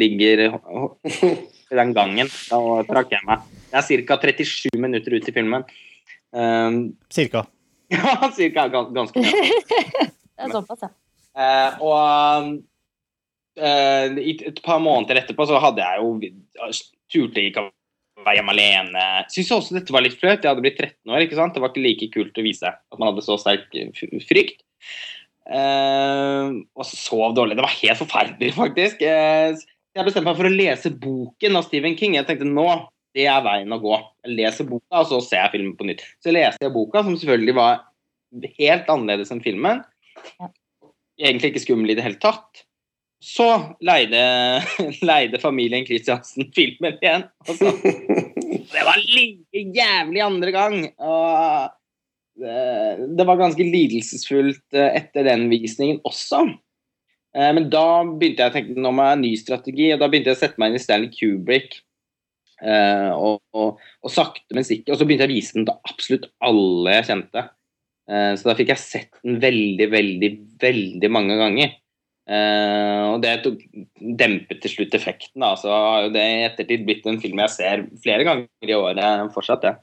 ligger i den gangen. Da trakk jeg meg. Jeg er ca. 37 minutter ut i filmen. Um, Cirka. ja, cirka ganske. Det er såpass, ja. Uh, og eh, et par måneder etterpå så hadde jeg jo turte ikke å være hjemme alene. Syns også dette var litt flaut. Jeg hadde blitt 13 år. ikke sant? Det var ikke like kult å vise at man hadde så sterk frykt. Uh, og så sov dårlig. Det var helt forferdelig, faktisk. Uh, jeg bestemte meg for å lese boken av Stephen King. Jeg tenkte nå, det er veien å gå. Jeg leser boka, og så ser jeg filmen på nytt. Så leste jeg boka, som selvfølgelig var helt annerledes enn filmen. Egentlig ikke skummel i det hele tatt. Så leide, leide familien Kristiansen filmen igjen. Og så, det var like jævlig andre gang. Og det, det var ganske lidelsesfullt eh, etter den visningen også. Eh, Men da begynte jeg å tenke nå må jeg ha en ny strategi, og da begynte jeg å sette meg inn i Stanley Kubrick. Eh, og, og, og sakte, men sikkert. Og så begynte jeg å vise den til absolutt alle jeg kjente. Eh, så da fikk jeg sett den veldig, veldig, veldig mange ganger. Eh, og det tok, dempet til slutt effekten. Da. Så det i ettertid blitt en film jeg ser flere ganger i året fortsatt. Ja.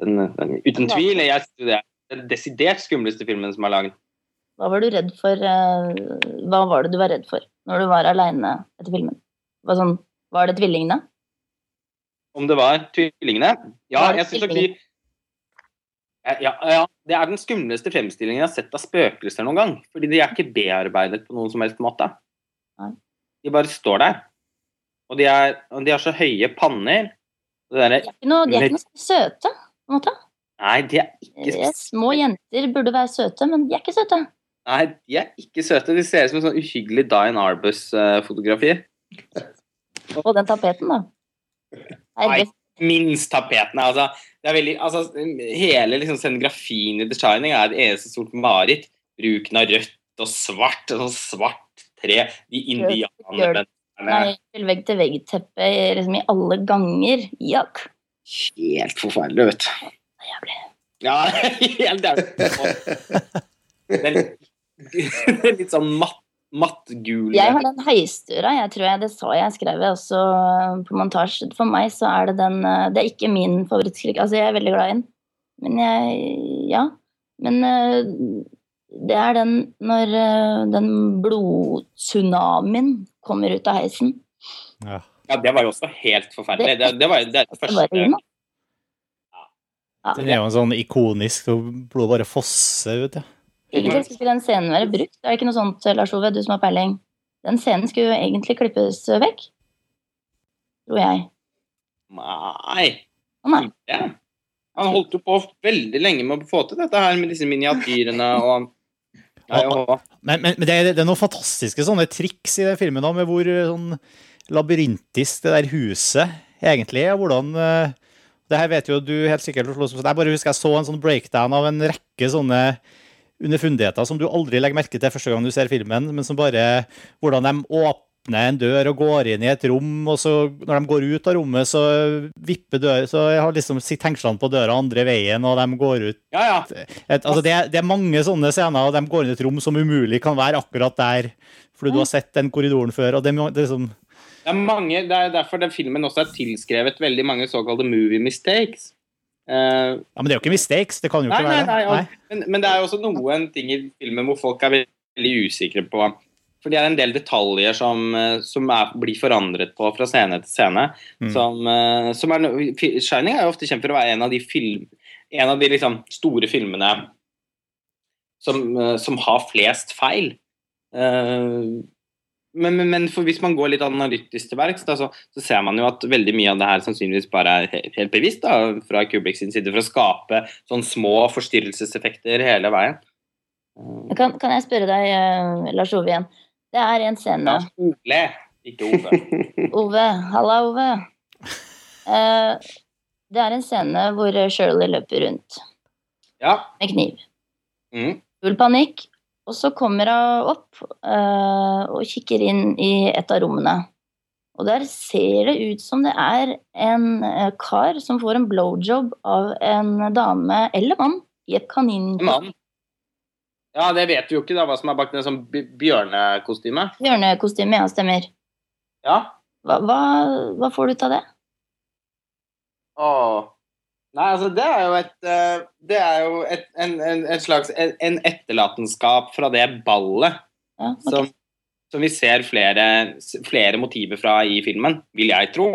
Den, den, uten tvil. Jeg det er den desidert skumleste filmen som er laget. Hva var du redd for uh, Hva var det du var redd for når du var aleine etter filmen? Var, sånn, var det tvillingene? Om det var tvillingene? Ja, Var det jeg synes nok de ja, ja, ja, det er den skumleste fremstillingen jeg har sett av spøkelser noen gang. Fordi de er ikke bearbeidet på noen som helst måte. De bare står der. Og de, er, og de har så høye panner. Det der, De er ikke noe, de er ikke noe søte, på en måte. Nei, de er ikke søte. Små jenter burde være søte, men de er ikke søte. Nei, de er ikke søte. De ser ut som en sånn uhyggelig Dian Arbus-fotografi. Og den tapeten, da. Herregud. Minst tapetene. Altså, det er veldig, altså, hele liksom, scenografien i The Shining er et eneste stort mareritt. Bruken av rødt og svart, og sånn svart tre. De indianerne vegg-til-vegg-teppe liksom, i alle ganger. Jakk. Helt forferdelig, vet du. Jævlig. Ja, helt jævlig. Den, den litt sånn matt, mattgule Jeg har den heistura, jeg tror jeg det sa jeg skrev jeg også på montasje. For meg så er det den eh, Det er ikke min favorittskrik. Altså, jeg er veldig glad i den. Men jeg Ja. Men eh, det er den når eh, den blodtsunamien kommer ut av heisen. Ja. Ja, det var jo også helt forferdelig. Det, det var det, det Det var første inn. Ja, Den er jo en sånn ikonisk blodet bare fosser ut. Ja. Egentlig skulle den scenen være brukt. Det er ikke noe sånt, Lars Ove, du som har peiling. Den scenen skulle jo egentlig klippes vekk. Tror jeg. Nei. Å nei. Ja. Han holdt jo på veldig lenge med å få til dette her med disse miniatyrene og Nei, og Men, men, men det, er, det er noen fantastiske sånne triks i den filmen da, med hvor eh, sånn labyrintisk det der huset egentlig er. Hvordan eh, Det her vet jo du helt sikkert. Jeg bare husker jeg så en sånn breakdown av en rekke sånne underfundigheter som du aldri legger merke til første gang du ser filmen, men som bare Hvordan de åpner en dør og går inn i et rom, og så når de går ut av rommet, så vipper døra Så jeg har liksom sitter hengslene på døra andre veien, og de går ut Ja, ja. et, altså det, det er mange sånne scener, og de går inn i et rom som umulig kan være akkurat der, fordi du har sett den korridoren før. og det, det er liksom, Det er, mange, det er derfor den filmen også er tilskrevet veldig mange såkalte movie mistakes. Eh, ja, Men det er jo ikke mistakes. Det kan jo nei, ikke nei, være nei, det. nei. men, men det er jo også noen ting i filmen hvor folk er veldig usikre på For det er en del detaljer som, eh, som er, blir forandret på fra scene til scene. Mm. Som, eh, som er, Shining er jo ofte kjent for å være en av de, film, en av de liksom, store filmene som, som har flest feil. Eh, men, men, men hvis man går litt analytisk til verks, så, så ser man jo at veldig mye av det her sannsynligvis bare er helt, helt bevisst da, fra Kubrick sin side for å skape sånn små forstyrrelseseffekter hele veien. Kan, kan jeg spørre deg, eh, Lars Ove, igjen? Det er en scene Lars Ole, ikke Ove. Ove, halla, Ove. Eh, det er en scene hvor Shirley løper rundt Ja. med kniv. Mm. Full panikk. Og så kommer hun opp uh, og kikker inn i et av rommene. Og der ser det ut som det er en eh, kar som får en blowjob av en dame eller mann i et kanin... Ja, det vet du jo ikke, da, hva som er bak det sånn bjørnekostyme. Bjørnekostyme, ja, stemmer. Ja. Hva, hva, hva får du ut av det? Åh. Nei, altså, det er jo et eh, Det er jo et, en, en, en slags en, en etterlatenskap fra det ballet Ja, okay. som, som vi ser flere, flere motiver fra i filmen, vil jeg tro.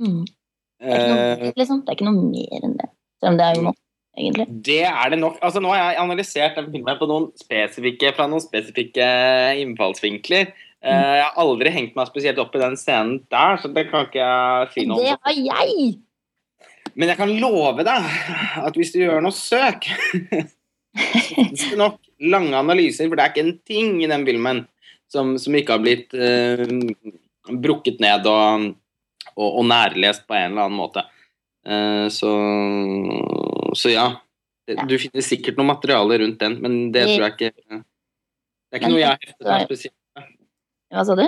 Mm. Det, er noe, Eh, liksom. det er ikke noe mer enn det. Selv om det er jo noe, egentlig. det er det nok. Altså, nå har jeg analysert den filmen på noen spesifikke, fra noen spesifikke innfallsvinkler. Mm. jeg har aldri hengt meg spesielt opp i den scenen der, så det kan ikke jeg si noe om. Det har jeg! Men jeg kan love deg at hvis du gjør noe søk så finnes det nok lange analyser, for det er ikke en ting i den filmen som, som ikke har blitt eh, brukket ned og, og, og nærlest på en eller annen måte. Eh, så, så ja. Du finner sikkert noe materiale rundt den, men det tror jeg ikke Det er ikke noe jeg har heftet meg spesielt Hva sa du?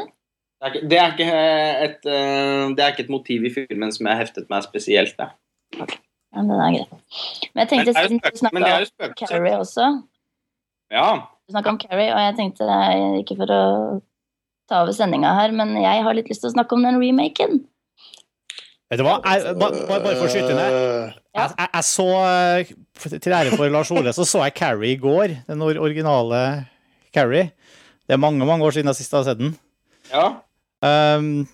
det er, ikke, det, er et, eh, det er ikke et motiv i filmen som jeg har heftet meg spesielt med. Ja, den er greit. Men jeg tenkte, Men siden du snakka om. Carrie også Ja. Du snakka om Carrie, og jeg tenkte ikke for å ta over sendinga her, men jeg har litt lyst til å snakke om den remaken. Vet du hva? Jeg, bare, bare for å skyte ned. Jeg, jeg, jeg så, til ære for Lars Ole, så så jeg Carrie i går. Den originale Carrie. Det er mange mange år siden jeg sist har sett den. ja. Um,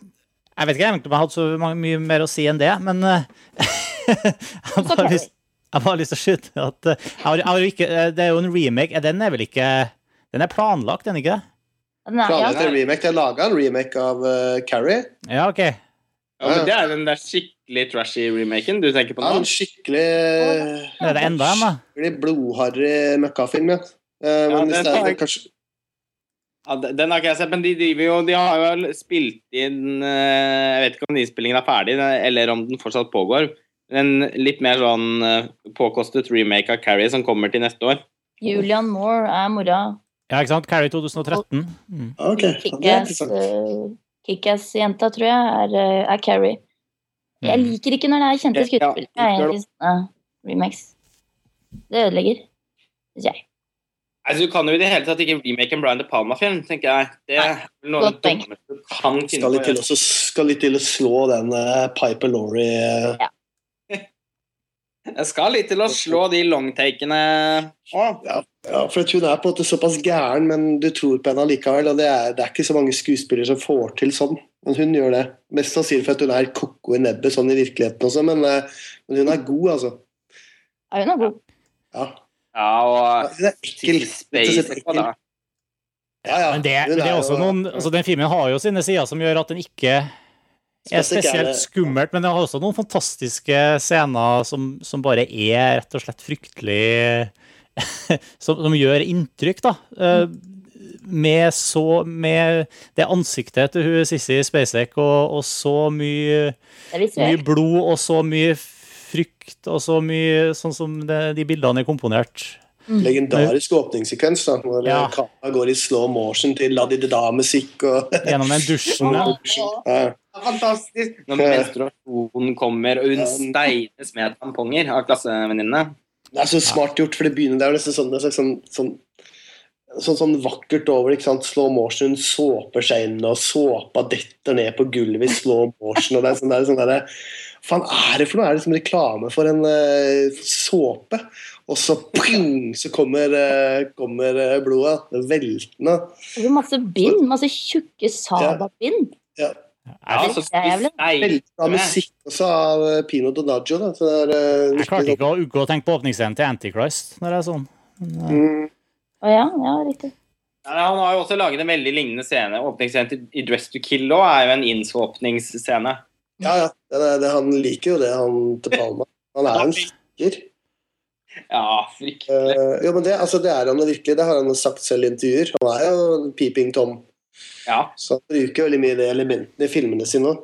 jeg vet ikke egentlig om jeg hadde så mye mer å si enn det, men eh, jeg bare lyst, jeg har bare lyst til å skyte at eh, jeg har, jeg har ikke, eh, Det er jo en remake. Den er vel ikke Den er planlagt, den ikke? det er, ja, Planlagt en remake. Det er laga en remake av uh, Carrie. Ja, OK. Ja, men det er den der skikkelig trashy remaken du tenker på Ja, nå? en skikkelig Det er enda en, da. skikkelig blodharry møkkafilm, ja. Uh, Ja, men ja, den er kanskje Ja, den den har ikke jeg sett, men de driver jo De har jo spilt inn Jeg vet ikke om innspillingen er ferdig, eller om den fortsatt pågår. En litt mer sånn eh, påkostet remake av Carrie som kommer til neste år. Julian Moore er mora. Ja, ikke sant? Carrie 2013. Mm. Okay. Ok, det er interessant. Kickass- Kickass-jenta, tror jeg, er, eh, er Carrie. Jeg Mm. liker ikke når det er kjente Ja, skuespillere. ja, Jeg er egentlig remakes. Det ødelegger, syns jeg. Altså, du kan jo i det hele tatt ikke remake en Brian De Palma-film, tenker jeg. Det er noe av godt det dummeste du kan finne Skal litt til, også, skal litt til å slå den uh, Piper Laurie eh, Jeg skal litt til å slå de longtakene Å, ja, ja, for at hun er på en måte såpass gæren, men du tror på henne likevel. Og det er, det er ikke så mange skuespillere som får til sånn. Men hun gjør det. Mest sannsynlig for at hun er ko-ko i nebbet sånn i virkeligheten også, men, eh, men hun er god, altså. Ja, hun er god. Ja. Ja, og ja, ekkel. Rett ekkel. Ja, ja. Men det, det er også noen, altså den filmen har jo sine sider som gjør at den ikke er Spesielt skummelt, men det har også noen fantastiske scener som, som bare er rett og slett fryktelig som, som gjør inntrykk, da. Eh, Med så Med det ansiktet til hun Sissy Spacek og, og så mye, mye blod og så mye frykt og så mye Sånn som det, de bildene er komponert. Legendarisk åpningssekvens da, når Ja. kameraet går i slow motion til La Di Da-musikk. og Gjennom den dusjen. Ja. ja. Fantastisk! Når menstruasjonen kommer, og hun steines med tamponger av klassevenninnene. Det er så smart gjort, for det begynner det er jo nesten sånn, det er sånn, sånn, sånn, sånn vakkert over. ikke sant? Slow motion, såper seg inn, og såpa detter ned på gulvet i slow motion. og det er sånn, det er sånn der, Hva faen er det for noe? Er det som reklame for en uh, såpe? Og så ping, så kommer, uh, kommer eh, blodet veltende. Og så masse bind. Masse tjukke sababind ja, Ja. Ja, så Det er jævlig. Veldig bra steine. musikk også av eh, Pino Donaggio. Da. Så det er, uh, Jeg klarte ikke å unngå å tenke på åpningsscenen til Antichrist. når det er sånn. Mm, oh, ja, ja, riktig. Ja, han har jo også laget en veldig lignende scene. Åpningsscenen til- i Dress to Kill òg er jo en innsåpningsscene. ja, ja. Det er, det, han liker jo det, han til Palma. Han er en stikker. Ja, fryktelig. Uh, jo, men det, altså, det er han jo virkelig. Det har han jo sagt selv i intervjuer. Han er jo Peeping Tom. Ja. Så han bruker veldig mye det elementene i filmene sine.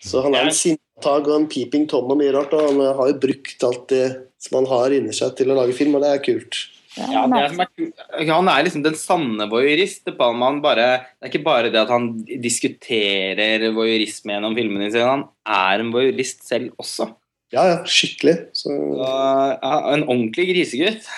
Så han er en sinntag og en Peeping Tom og mye rart. Og han har jo brukt alt det som han har inni seg til å lage film, og det er kult. Ja, det som er. Han er liksom den sanne voyeurist. Det er man bare- det er ikke bare det at han diskuterer voyeurisme gjennom filmene sine, han er en voyeurist selv også. Ja, ja, skikkelig. Så, Så, ja, en ordentlig grisegutt.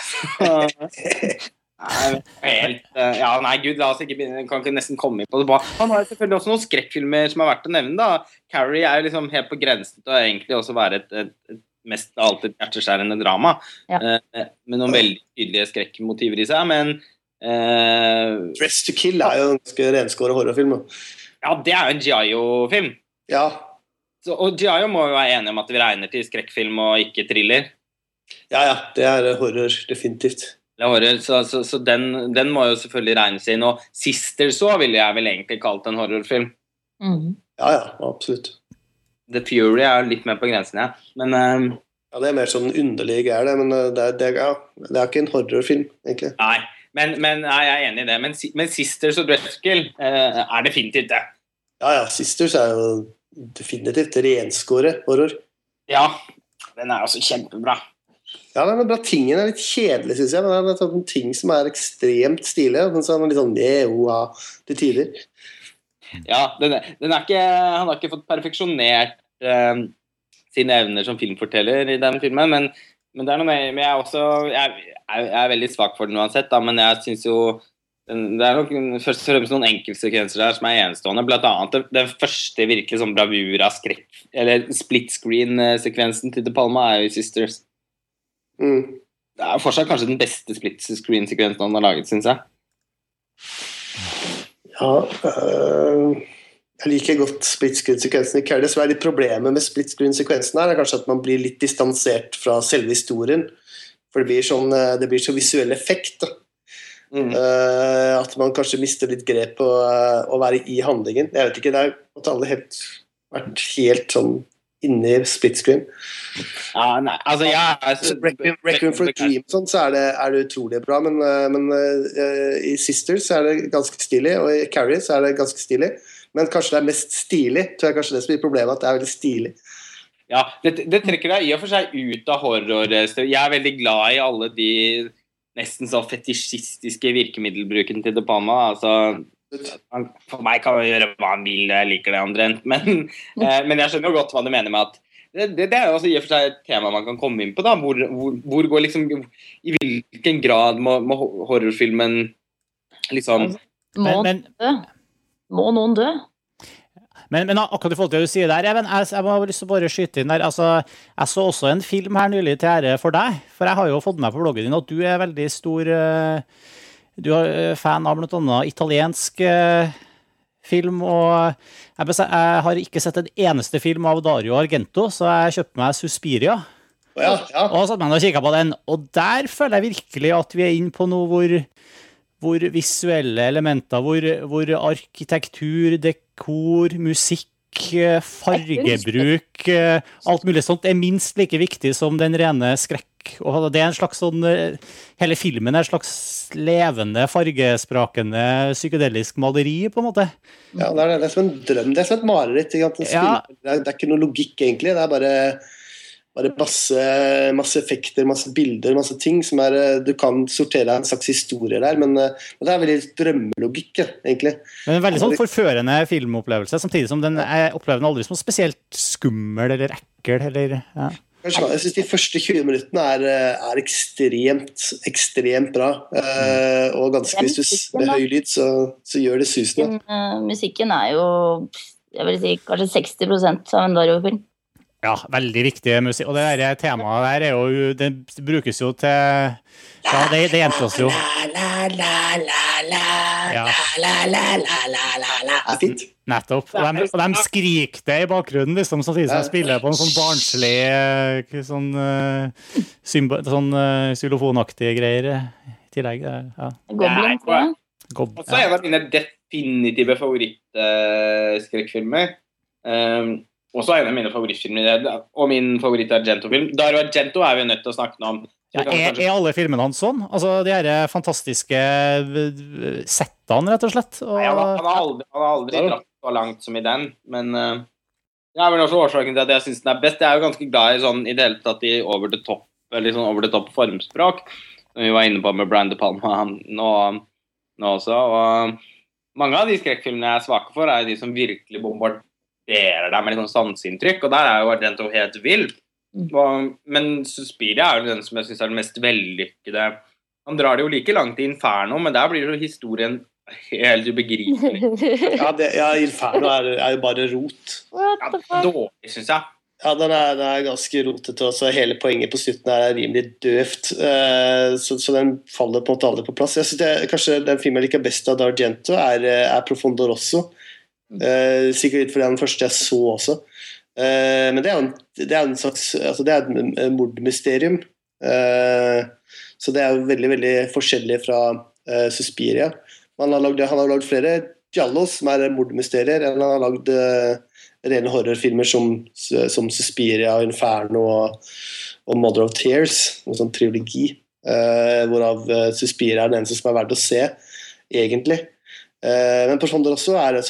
Nei, helt, eh, ja, nei, gud, la oss ikke begynne. Kan ikke nesten komme inn på det. Han har selvfølgelig også noen skrekkfilmer som er verdt å nevne. da. Carrie er jo liksom helt på grensen til å egentlig også være et, et, et mest alltid hjerteskjærende drama. Ja. Eh, med noen veldig tydelige skrekkmotiver i seg. Men eh, Dress to Kill er jo en ganske renskåret horrorfilm. da. ja, det er jo en G.I.O-film Ja, Så- Og Giaio må jo være enig om at vi regner til skrekkfilm og ikke thriller. ja, ja. Det er horror, definitivt. Eller horror, så, så, så den, den må jo selvfølgelig regnes inn. Og Sisters så ville jeg vel egentlig kalt en horrorfilm. Mm. Ja, ja, absolutt. The Fury er jo litt mer på grensen, ja. Men um, Ja, Det er mer sånn underlig greier, det, men eh, det er, det, er, ja, det er ikke en horrorfilm, egentlig. nei. Men, men nei, jeg er enig i det. Men, men Sisters og 'Dreskel' eh, er definitivt det. Ja, ja, Sisters er jo definitivt renskåret horror. Ja. Den er også kjempebra. Ja, den er bra Tingen er litt kjedelig, syns jeg. Men det er en ting som er ekstremt stilige. Men så er man litt sånn yeah, til tider. Ja, den, er- den er ikke, Han har ikke fått perfeksjonert eh, sine evner som filmforteller i den filmen, men, men det er noe med, jeg er også jeg, jeg, er veldig svak for den uansett, da, men jeg syns jo det er nok først og fremst noen enkeltsekvenser der som er enestående. Blant annet den, første virkelig sånn bravura skrekk Eller split screen-sekvensen til De Palma er jo i Sisters. Mm. Det er fortsatt kanskje den beste split screen-sekvensen han har laget, syns jeg. Ja øh, Jeg liker godt split screen-sekvensen i Carrie. Så er litt problemet med split screen-sekvensen her er kanskje at man blir litt distansert fra selve historien. For det blir, sånn, øh, det blir så visuell effekt. da. Mm. Eh, at man kanskje mister litt grep på uh, å være i handlingen. Jeg vet ikke, Det er at alle helt, vært helt sånn inne i split screen. Ja, nei, altså jeg Så Requiem, Requiem for a Dream sånn, så er det, er det utrolig bra, men, uh, men i Sisters er det ganske stilig, og i Carrie så er det ganske stilig. Men kanskje det er mest stilig, tror jeg kanskje det som blir problemet, at det er veldig stilig. Ja, det, det trekker deg i og for seg ut av horror. Jeg er veldig glad i alle de nesten så fetisjistiske virkemiddelbruken til De Palma. Altså, han, for meg kan han gjøre hva han vil, jeg liker det omtrent. Men, eh, men jeg skjønner jo godt hva du mener med at det, det, det er jo også i og for seg et tema man kan komme inn på. da, Hvor, hvor, hvor går liksom I hvilken grad må, må horrorfilmen liksom Må, Men, men. Må noen dø? Men, men akkurat i forhold til det du sier der, Even, jeg, jeg ha lyst til å bare skyte inn der. Altså, jeg så også en film her nylig til ære for deg. For jeg har jo fått med på bloggen din at du er veldig stor eh, Du er eh, fan av annet italiensk eh, film, og jeg, jeg har ikke sett en eneste film av Dario Argento, så jeg kjøpte meg Suspiria. Ja, ja. Og satt meg ned og kikka på den, og der føler jeg virkelig at vi er inne på noe hvor, hvor visuelle elementer, hvor, hvor arkitektur, dekor, musikk, eh, fargebruk, eh, alt mulig sånt er minst like viktig som den rene skrekk. Og det er en slags sånn eh, Hele filmen er en slags levende, fargesprakende psykedelisk maleri, på en måte. ja det, er, det er som en drøm. Det er som et mareritt. Ja. Det, er, det er ikke noe logikk, egentlig. Det er bare, bare masse, masse effekter, masse bilder, masse ting som er eh, Du kan sortere en slags historie der, men, eh, men det er veldig drømmelogikk, egentlig. Men en veldig sånn forførende filmopplevelse, samtidig som den er opplever aldri som spesielt skummel eller ekkel. Eller, ja. Jeg syns de første 20 minuttene er, eh, er ekstremt, ekstremt bra. Eh, og ganske hvis du med høy lyd, så, så gjør det susende. Men, eh, musikken er jo jeg vil si kanskje 60% av en Dario-film. Ja, veldig viktig musikk. Og det der temaet der er jo Det brukes jo til Ja, det, det gjentas jo. Ja, Det fint. nettopp. Og de, og de skriker det i bakgrunnen, liksom, samtidig som de spiller på en sånn barnslig eh, sånn, eh, symbo, sånn uh, xylofonaktige greier eh, i tillegg. eh, Ja. Goblin, ja. Og så er en av mine definitive favorittskrekkfilmer. Um, også en av mine favorittfilmer, og min favoritt-Argento-film. Dario Argento er vi nødt til å snakke om. Ja, er, er alle filmene hans sånn? Altså, De her fantastiske eh, settene, rett og slett? Og, Nei, han, har- han har aldri, han har aldri dratt så langt som i den, men uh, det er vel også årsaken til at jeg syns den er best. Jeg er jo ganske glad i sånn i det hele tatt i over the top, eller sånn over the top formspråk, som vi var inne på med Brian De Palma nå, nå også. Og mange av de skrekkfilmene jeg er svake for, er jo de som virkelig bombarderer deg med litt sånn sanseinntrykk, og der er jo Argento helt vill. Og, men Suspiria er jo den som jeg syns er den mest vellykkede. Han drar det jo like langt i Inferno, men der blir jo historien helt ubegripelig. Ja, det, ja Inferno er, er jo bare rot. Ja, dårlig, syns jeg. Ja, den er, den er ganske rotete, Også. hele poenget på slutten er rimelig døvt. Eh, så, så den faller på en måte aldri på plass. Jeg synes det, Kanskje den filmen jeg liker best av D'Argento, er, eh, er Profondo Rosso. Eh, sikkert litt fordi den første jeg så også. Eh, men det er jo en, en slags altså Det er et mordmysterium. Eh, så det er jo veldig veldig forskjellig fra Suspiria. Han har lagd, han har lagd flere giallos, som er mordmysterier, enn han har lagd rene horrorfilmer som, som Suspiria, Inferno og, og Mother of Tears, en sånn triologi. eh, hvorav Suspiria er den eneste som er verdt å se, egentlig. Eh, men på sånn også er det,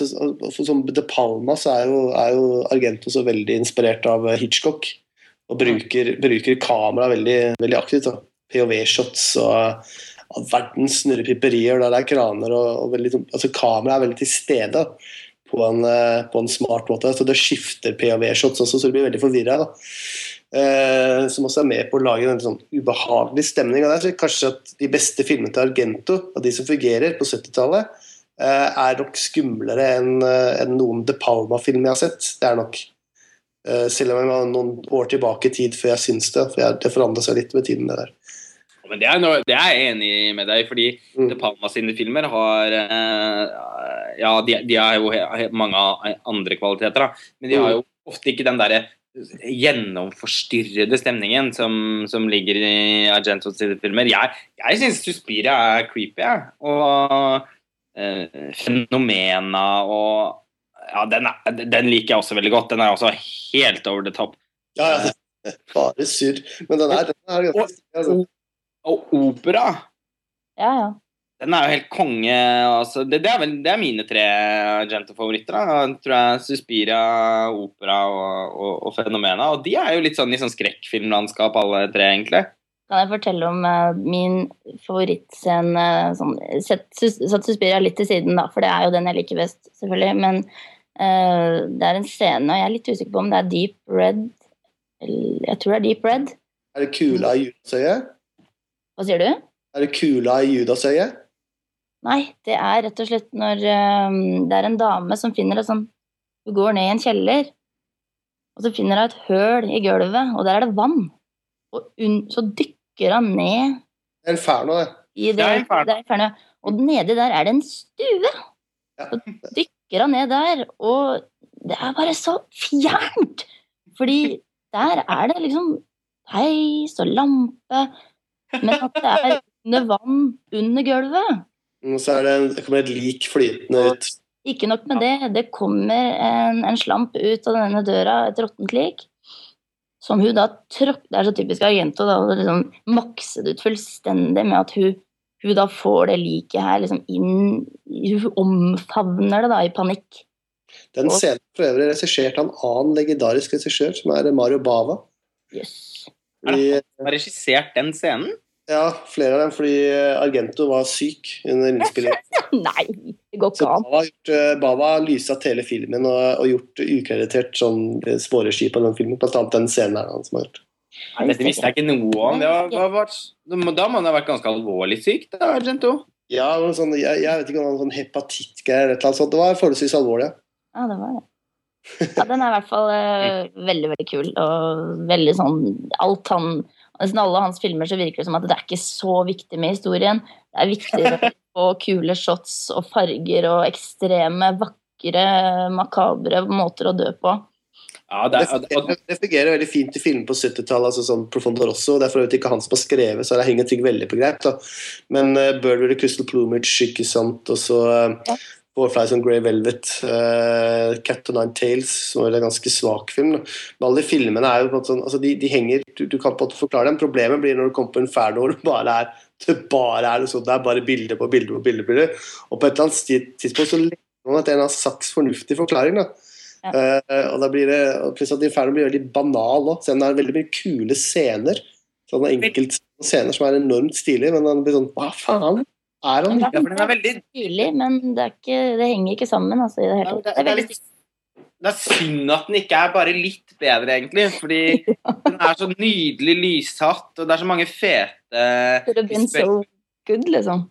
for som De Palma så er jo, er jo Argento så veldig inspirert av eh, Hitchcock. Og bruker, bruker kamera veldig, veldig aktivt. POV-shots og og verdens snurrepiperier der det er kraner. og, og veldig, sånn- altså Kameraet er veldig til stede på en, eh, på en smart måte. Så det skifter POV-shots også, så du blir veldig forvirra. Eh, som også er med på å lage en sånn ubehagelig stemning. Og der tror kanskje at De beste filmene til Argento, av de som fungerer på 70-tallet, eh, er nok skumlere enn eh, enn noen De Palma-film jeg har sett. Det er nok. Eh, selv om jeg var noen år tilbake i tid før jeg syns det. For jeg, det forandra seg litt med tiden. det der. Men det er, noe, det er jeg enig med deg fordi Mm. De Palma sine filmer har eh, Ja, de, de har jo mange andre kvaliteter, da. Men de har jo ofte ikke den derre gjennomforstyrrede stemningen som, som ligger i Argentos filmer. Jeg, jeg syns Suspiria er creepy, jeg. Og eh, fenomena og Ja, den, er, den liker jeg også veldig godt. Den er også helt over the top. Ja, ja, bare surr. Men den er, den er ganske og, Og opera Ja, ja. Den er jo helt konge. Altså, det, det, er vel, det er mine tre Argento-favoritter. tror jeg Suspiria, Opera og, og, og Fenomena. Og de er jo litt sånn i sånn skrekkfilmlandskap, alle tre, egentlig. Kan jeg fortelle om uh, min favorittscene sånn, Sett Sus- satt Suspiria litt til siden, da, for det er jo den jeg liker best, selvfølgelig. Men uh, det er en scene, og jeg er litt usikker på om det er Deep Red eller, Jeg tror det er Deep Red. Er det kula i Judasøyet? Hva sier du? Er det kula i Judasøyet? Nei, det er rett og slett når eh, det er en dame som finner et sånn Hun går ned i en kjeller, og så finner hun et høl i gulvet, og der er det vann. Og så dykker han ned Det er Inferno, det. i det, Det er det er Inferno. Og nedi der er det en stue. Ja. Så dykker han ned der, og det er bare så fjernt! Fordi der er det liksom peis og lampe, men at det er under vann under gulvet. Og så er det, det kommer et lik flytende ut. Ikke nok med det, det kommer en, en slamp ut av denne døra, et råttent lik, som hun da tråkk Det er så typisk Argento, da, å liksom makse det ut fullstendig med at hun, hun da får det liket her liksom inn Hun omfavner det da i panikk. Den Og- scenen for øvrig regissert av en annen legendarisk regissør, som er Mario Bava. Yes. Fordi, Har regissert den scenen? Ja, flere av dem fordi Argento var syk under innspillingen. Nei, det går ikke an. Bava har, gjort, eh, Bava har lysatt hele filmen og, og gjort ukreditert sånn eh, på den filmen. Blant annet den scenen er han som har gjort. Dette visste jeg ikke noe om. Det var, var, var, da må han ha vært ganske alvorlig syk, da, Argento. Ja, sånn, jeg, jeg vet ikke om han har sånn hepatittgreier eller noe sånt. Det var forholdsvis alvorlig. ja. Ja, det var det. Ja, den er i hvert fall eh, veldig, veldig kul. Og veldig sånn Alt han Nesten alle hans filmer så virker det som at det er ikke så viktig med historien. Det er viktigere å få kule shots og farger og ekstreme, vakre, makabre måter å dø på. Ja, det, Det, er- det, det fungerer veldig fint i filmer på 70-tallet, altså sånn Profondo Rosso. Det er for øvrig ikke han som har skrevet, så det henger ting veldig på greip. da. Men uh, Burberry Crystal Plumage, ikke sant, og så uh, Ja. Four Flies on Grey Velvet, uh, Cat and Nine Tales, som er en ganske svak film. da. Men alle de filmene er jo på en måte sånn, altså de, de henger, du, du kan på en måte forklare dem. Problemet blir når du kommer på Inferno hvor det bare er det bare er sånn, det er bare bilder på bilder på bilder. på bilder. Og på et eller annet tidspunkt så legger man at en har saks fornuftig forklaring. da. Eh, og da blir det, pluss at Inferno blir veldig banal òg, selv om det er veldig mye kule scener. Sånne enkelte scener som er enormt stilige, men han blir sånn Hva faen er han? ikke? den er veldig Tydelig, men det, er ikke, det henger ikke sammen. Altså, i det hele tatt. det, Det litt, det er synd at den ikke er bare litt bedre, egentlig. Fordi den er så nydelig lyshatt, og det er så mange fete Could have been so good, liksom.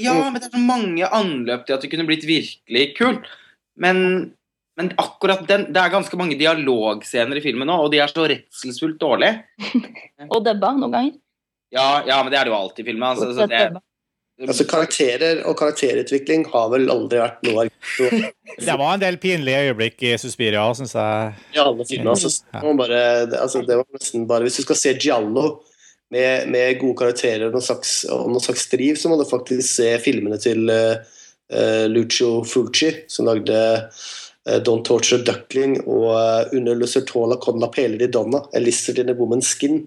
Ja, men det er så mange anløp til at det kunne blitt virkelig kult. Men, men akkurat den Det er ganske mange dialogscener i filmen nå, og de er så redselsfullt dårlige. Og dubba noen ganger. Ja, ja, men det er det jo alltid i filmen. Altså, så det, Altså Karakterer og karakterutvikling har vel aldri vært noe av Det var en del pinlige øyeblikk i Suspiria, syns jeg. Ja, alle filmene, Altså, så man bare, altså, det var nesten bare Hvis du skal se Giallo med, med gode karakterer og noe slags, og noe slags driv, så må du faktisk se filmene til eh, eh, Lucio Fulci, som lagde uh, Don't Torture Duckling og uh, Under Lucertola con la Peler di donna, A Lizard in a Woman's Skin,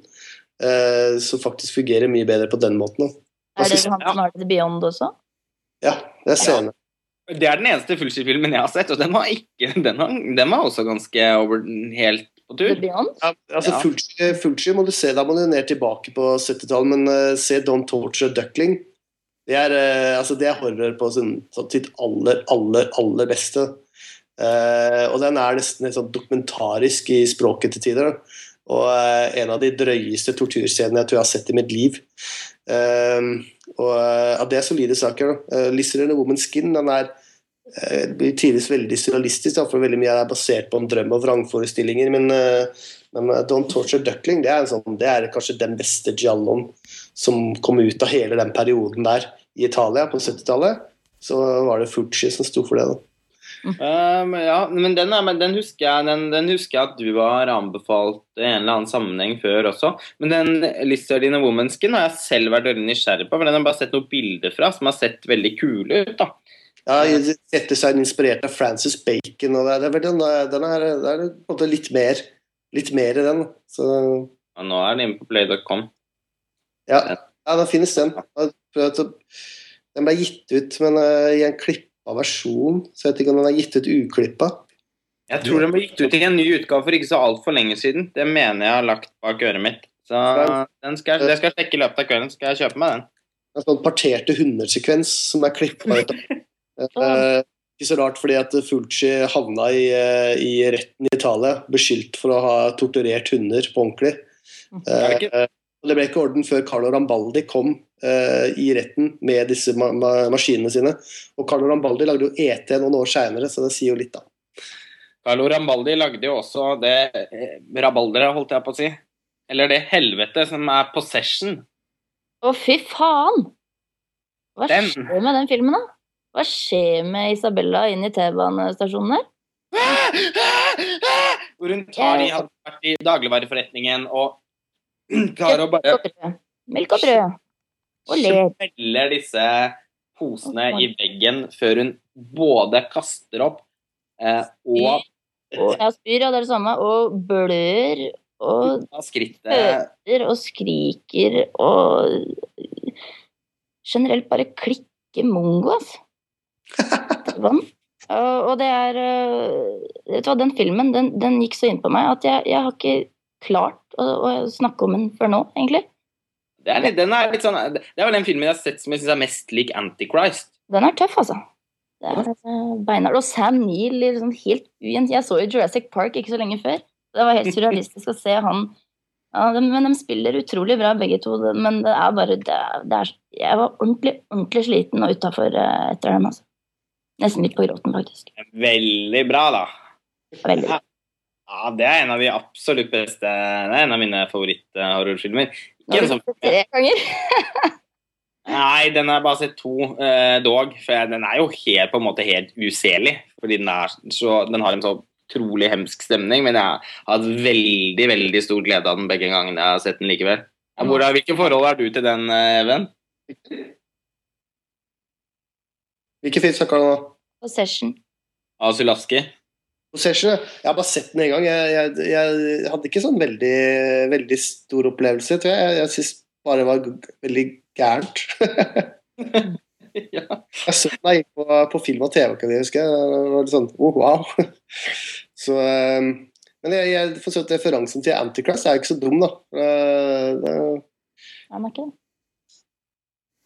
uh, som faktisk fungerer mye bedre på den måten. da. Er det han som har The Beyond også? Ja, det er scenen. det er den eneste Fulci-filmen jeg har sett, og den var, ikke, den var, den var også ganske over, helt på tur. Beyond? Ja, altså Ja. Fulci, Fulci må du se, da må du ned tilbake på 70-tallet, men uh, se Don't Torture Duckling. Det er, uh, altså, det er horror på sin, sitt aller, aller, aller beste. Uh, og den er nesten litt sånn dokumentarisk i språket til tider. da. Og eh, en av de drøyeste torturscenene jeg tror jeg har sett i mitt liv. Um, og eh, ja, Det er solide saker. Uh, 'Lizard in a Woman's Skin' den er uh, tidvis veldig surrealistisk, for veldig mye er basert på en drøm og vrangforestillinger. Men, uh, men eh, Don't Torture Duckling det er, sånn, det er kanskje den beste gialloen som kom ut av hele den perioden der i Italia på 70-tallet. Så var det Fucci som sto for det. da. Um, ja, men den, er, men den, husker jeg, den, den husker jeg at du har anbefalt i en eller annen sammenheng før også. Men den Lizard in a Woman's har jeg selv vært veldig nysgjerrig på, for den har bare sett noen bilder fra som har sett veldig kule ut. da. Ja, Etter seg inspirert av Francis Bacon. og det er, er, den, er- den er, det er måte litt mer litt mer i den. Så Ja, nå er den inne på play.com. ja, ja da finnes den. Den ble gitt ut men uh, i en klippa versjon, så jeg vet ikke om den er gitt ut uklippa. Jeg tror den ble gitt ut i en ny utgave for ikke så altfor lenge siden. Det mener jeg har lagt bak øret mitt. Så den skal, det skal jeg sjekke i løpet av kvelden. Skal jeg kjøpe meg den? En sånn parterte hundesekvens som er klippa ut. Eh, ikke så rart, fordi at Fulci havna i, eh, i retten i Italia, beskyldt for å ha torturert hunder på ordentlig. Det Eh, det ble ikke orden før Carlo Rambaldi kom i retten med disse ma ma maskinene sine. Og Carlo Rambaldi lagde jo ET noen år seinere, så det sier jo litt, da. Carlo Rambaldi lagde jo også det eh, rabalderet, holdt jeg på å si. Eller det helvete som er Possession. Å, fy faen! Hva Den- skjer med den filmen, da? Hva skjer med Isabella inn i T-banestasjonen der? Hvor hun tar de hadde vært i dagligvareforretningen og tar og bare Melk og brød. Og ler. smeller disse posene i veggen før hun både kaster opp eh, og jeg spyr, ja, det er det samme. Og blør og tar og skriker og generelt bare klikker mongo, altså. Og det er øh, Vet du hva, den filmen den, den gikk så inn på meg at jeg, jeg har ikke klart å, å snakke om den før nå, egentlig. Det er, litt, den er litt sånn, det er vel den filmen jeg har sett som jeg syns er mest lik Antichrist. Den er tøff, altså. Det er øh, beinhard. Og Sam Neill i sånn helt ugjen Jeg så jo Jurassic Park ikke så lenge før. Det var helt surrealistisk å se han ja, de, Men de spiller utrolig bra, begge to. Men det er bare det er, det er, Jeg var ordentlig, ordentlig sliten og utafor etter dem, altså. Nesten litt på gråten, faktisk. Veldig bra, da. Veldig. Ja, det er en av de absolutt beste Det er en av mine favoritthorrorfilmer. Ikke en sånn Tre ganger. Nei, den har jeg bare sett to, eh, dog. For den er jo helt, på en måte helt uselig. Fordi den, er så, den har en så utrolig hemsk stemning. Men jeg har hatt veldig veldig stor glede av den begge gangene jeg har sett den likevel. Hvor, hvilke forhold har du til den, eh, Even? Hvilken film snakker du om? Possession. Av Sulaski? Possession? Jeg har bare sett den en gang. Jeg, jeg, jeg hadde ikke sånn veldig, veldig stor opplevelse, tror jeg. Jeg, jeg syns bare det var veldig gærent. ja. Jeg så den da jeg gikk på, på film og TV, kan jeg huske. Det var litt sånn oh, wow. Så, um, men jeg, jeg får se at referansen til Antichrist er jo ikke så dum, da. Uh, det-.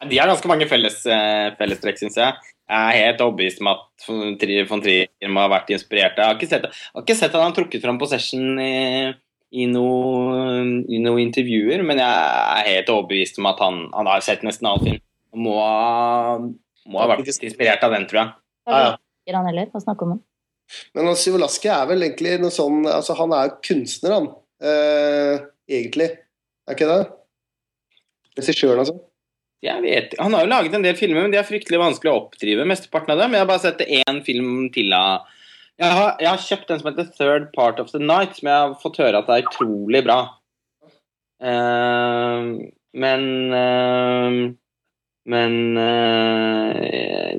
De har ganske mange felles, eh, fellestrekk, syns jeg. Jeg er helt overbevist om at von Trier må ha vært inspirert. Jeg har ikke sett, har ikke sett at han har trukket fram Possession i, i noen noe intervjuer, men jeg er helt overbevist om at han, han har sett nesten all film. Må må ha vært inspirert av den, tror jeg. Ja, ja. Han heller, å snakke om den. Men altså, Sivolaski er vel egentlig noe sånn altså, Han er kunstner, han. Eh, egentlig. Er ikke det? Regissøren, altså. Jeg vet, Han har jo laget en del filmer, men de er fryktelig vanskelig å oppdrive. mesteparten av dem. Jeg har bare sett én film til av jeg har, jeg har kjøpt den som heter Third Part of the Night, som jeg har fått høre at er utrolig bra. Uh, men uh, Men uh,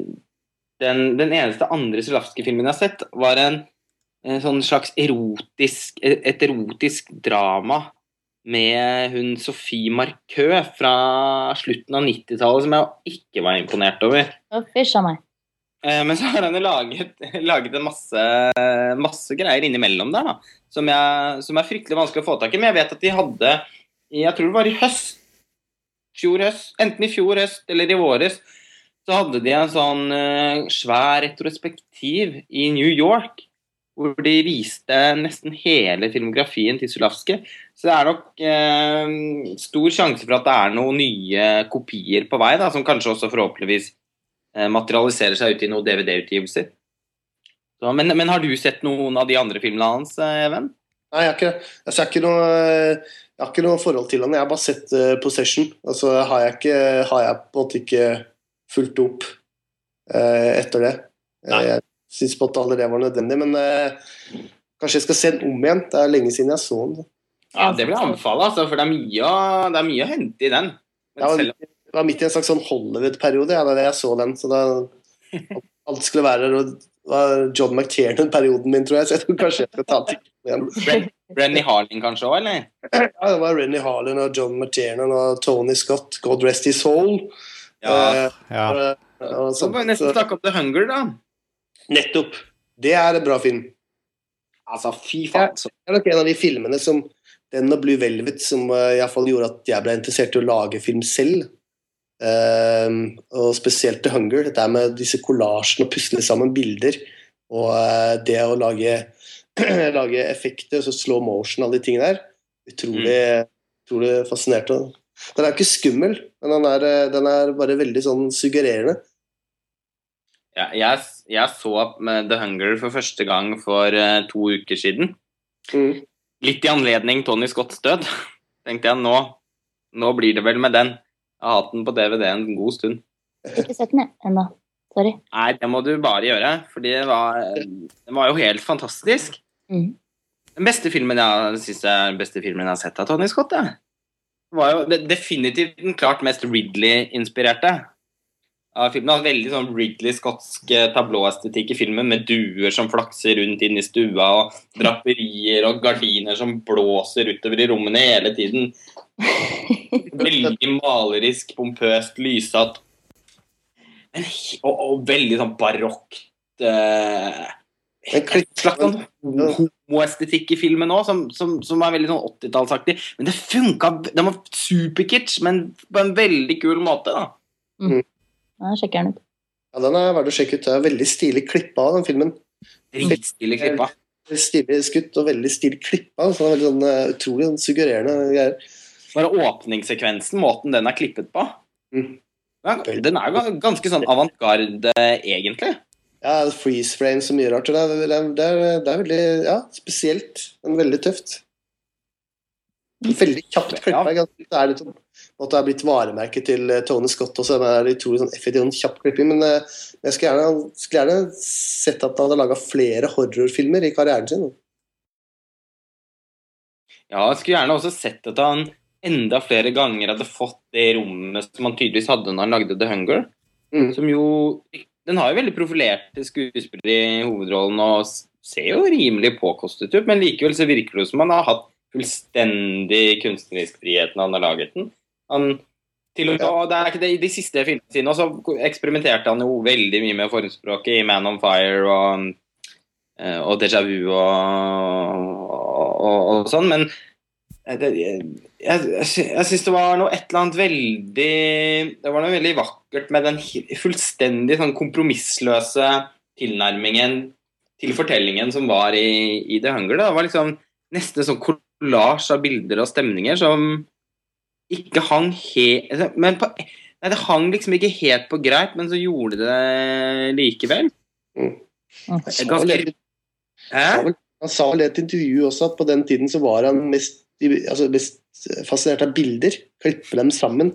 den, den eneste andre Zulawski-filmen jeg har sett, var en, en sånn slags erotisk Et erotisk drama med hun Sofie Markø fra slutten av 90-tallet, som jeg ikke var imponert over. Fysj meg. Eh, Men så har han laget, laget en masse, masse greier innimellom der, da, som, jeg, som er fryktelig vanskelig å få tak i. Men jeg vet at de hadde, jeg tror det var i høst, fjor høst, enten i fjor høst eller i våres, så hadde de en sånn eh, svær retrospektiv i New York, hvor de viste nesten hele filmografien til Zulawski. Så det er nok eh, stor sjanse for at det er noen nye kopier på vei, da, som kanskje også forhåpentligvis eh, materialiserer seg ut i noen DVD-utgivelser. Men, men har du sett noen av de andre filmene hans, eh, Even? Nei, jeg har ikke, altså, jeg har ikke, noe, jeg har ikke noe forhold til han. Jeg har bare sett uh, Possession. Altså har jeg, ikke, har jeg på en måte ikke fulgt opp uh, etter det. Nei. jeg syns på at aldri det var nødvendig, men eh, kanskje jeg skal se den om igjen. Det er lenge siden jeg så den. Ja, Det vil jeg anbefale, altså, for det er mye, å- det er mye å hente i den. Men Ja, men- selv, Det var midt i en slags sånn Hollywood-periode ja, da jeg så den. Så da alt skulle være det var John McTiernan-perioden min, tror jeg. Så jeg tror kanskje jeg skal ta til igjen. Bren, Harlin Harling kanskje òg, eller? Ja, det var Renny Harlin og John McTiernan og Tony Scott. God rest his soul. Ja. Eh, Ja. og, og Så må vi nesten snakke om The Hunger, da. Nettopp. Det er en bra film. Altså, fy faen. så- Det er nok en av de filmene som den og Blue Velvet som uh, iallfall gjorde at jeg ble interessert i å lage film selv. Uh, og spesielt The Hunger. Dette er med disse kollasjene og pusle sammen bilder. Og uh, det å lage, lage effekter, så slow motion, alle de tingene der. Utrolig, utrolig fascinerte. Den er ikke skummel, men den er, eh, den er bare veldig sånn suggererende. Ja, jeg, jeg så The Hunger for første gang for eh, to uker siden. Mm. Litt i anledning Tony Scotts død. Tenkte jeg nå, nå blir det vel med den. Jeg har hatt den på DVD en god stund. Ikke sett den ennå. Sorry. Nei, det må du bare gjøre, fordi det var, det var jo helt fantastisk. Mm. Den beste filmen jeg synes er den beste filmen jeg har sett av Tony Scott, det. Det var jo definitivt den klart mest Ridley-inspirerte filmen. Det var Veldig sånn Ridley-skotsk eh, tablåestetikk i filmen, med duer som flakser rundt inn i stua, og draperier og gardiner som blåser utover i rommene hele tiden. Veldig malerisk, pompøst, lysete. Men, og, og veldig sånn barokt eh, Men slags sånn homoestetikk i filmen òg, som, som, som er veldig sånn 80-tallsaktig. Men det funka Den var superkitsch, men på en veldig kul måte. da Ja, jeg sjekker den ut. Ja, den er verdt å sjekke ut. Det er veldig stilig klippa av den filmen. Dritstilig klippa. Stilig skutt og veldig stilig klippa. Så det er veldig sånn, eh, utrolig sånn, suggererende greier. Bare åpningssekvensen, måten den er klippet på. Mm. Ja, den er jo ganske sånn avantgarde, egentlig. Ja, freeze frame så mye rart. Det er, det er, det er, veldig ja, spesielt, men veldig tøft. Veldig kjapt klippa. Det er litt sånn at det er blitt varemerket til eh, Tony Scott også. Det er utrolig sånn effektiv og kjapp klipping. Men eh, jeg skulle gjerne, skulle gjerne sett at han hadde laga flere horrorfilmer i karrieren sin. Ja, jeg skulle gjerne også sett at han enda flere ganger hadde fått det rommet som han tydeligvis hadde når han lagde The Hunger. Mm. Som jo Den har jo veldig profilerte skuespillere i hovedrollen og ser jo rimelig påkostet ut, men likevel så virker det som han har hatt fullstendig kunstnerisk frihet når han har laget den. Han til det, I de siste filmene sine så eksperimenterte han jo veldig mye med formspråket i Man on Fire og, eh, og Déjà Vu og, og, og sånn, men eh, det, jeg, jeg, jeg syns det var noe et eller annet veldig Det var noe veldig vakkert med den fullstendig sånn kompromissløse tilnærmingen til fortellingen som var i, i The Hunger. Da. Det var liksom nesten sånn kollasj av bilder og stemninger som ikke hang helt Men på, nei, det hang liksom ikke helt på greip, men så gjorde det det likevel. Han sa Ganske- vel i- Hæ? han sa vel i et intervju også at på den tiden så var han mest, altså mest fascinert av bilder. Klippe dem sammen.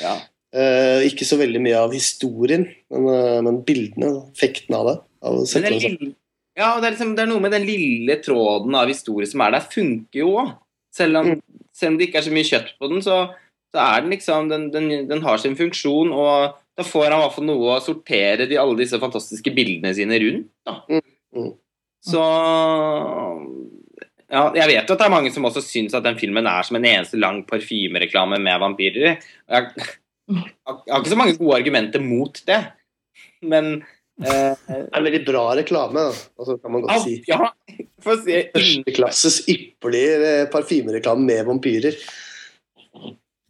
Ja. Uh, ikke så veldig mye av historien, men, uh, men bildene, effekten av det. Av det lille, ja, det er, liksom, det er noe med den lille tråden av historie som er der, funker jo òg. Selv, om- selv om det ikke er så mye kjøtt på den, så, så er den liksom den, den, den har sin funksjon, og da får han i hvert fall noe å sortere de, alle disse fantastiske bildene sine rundt. Da. Mm, mm. Så ja, Jeg vet jo at det er mange som også syns at den filmen er som en eneste lang parfymereklame med vampyrer. Jeg, jeg har ikke så mange gode argumenter mot det, men eh, Det er en veldig bra reklame. Altså, kan man godt si. ja, for å si Førsteklasses ypperlig eh, parfymereklame med vampyrer.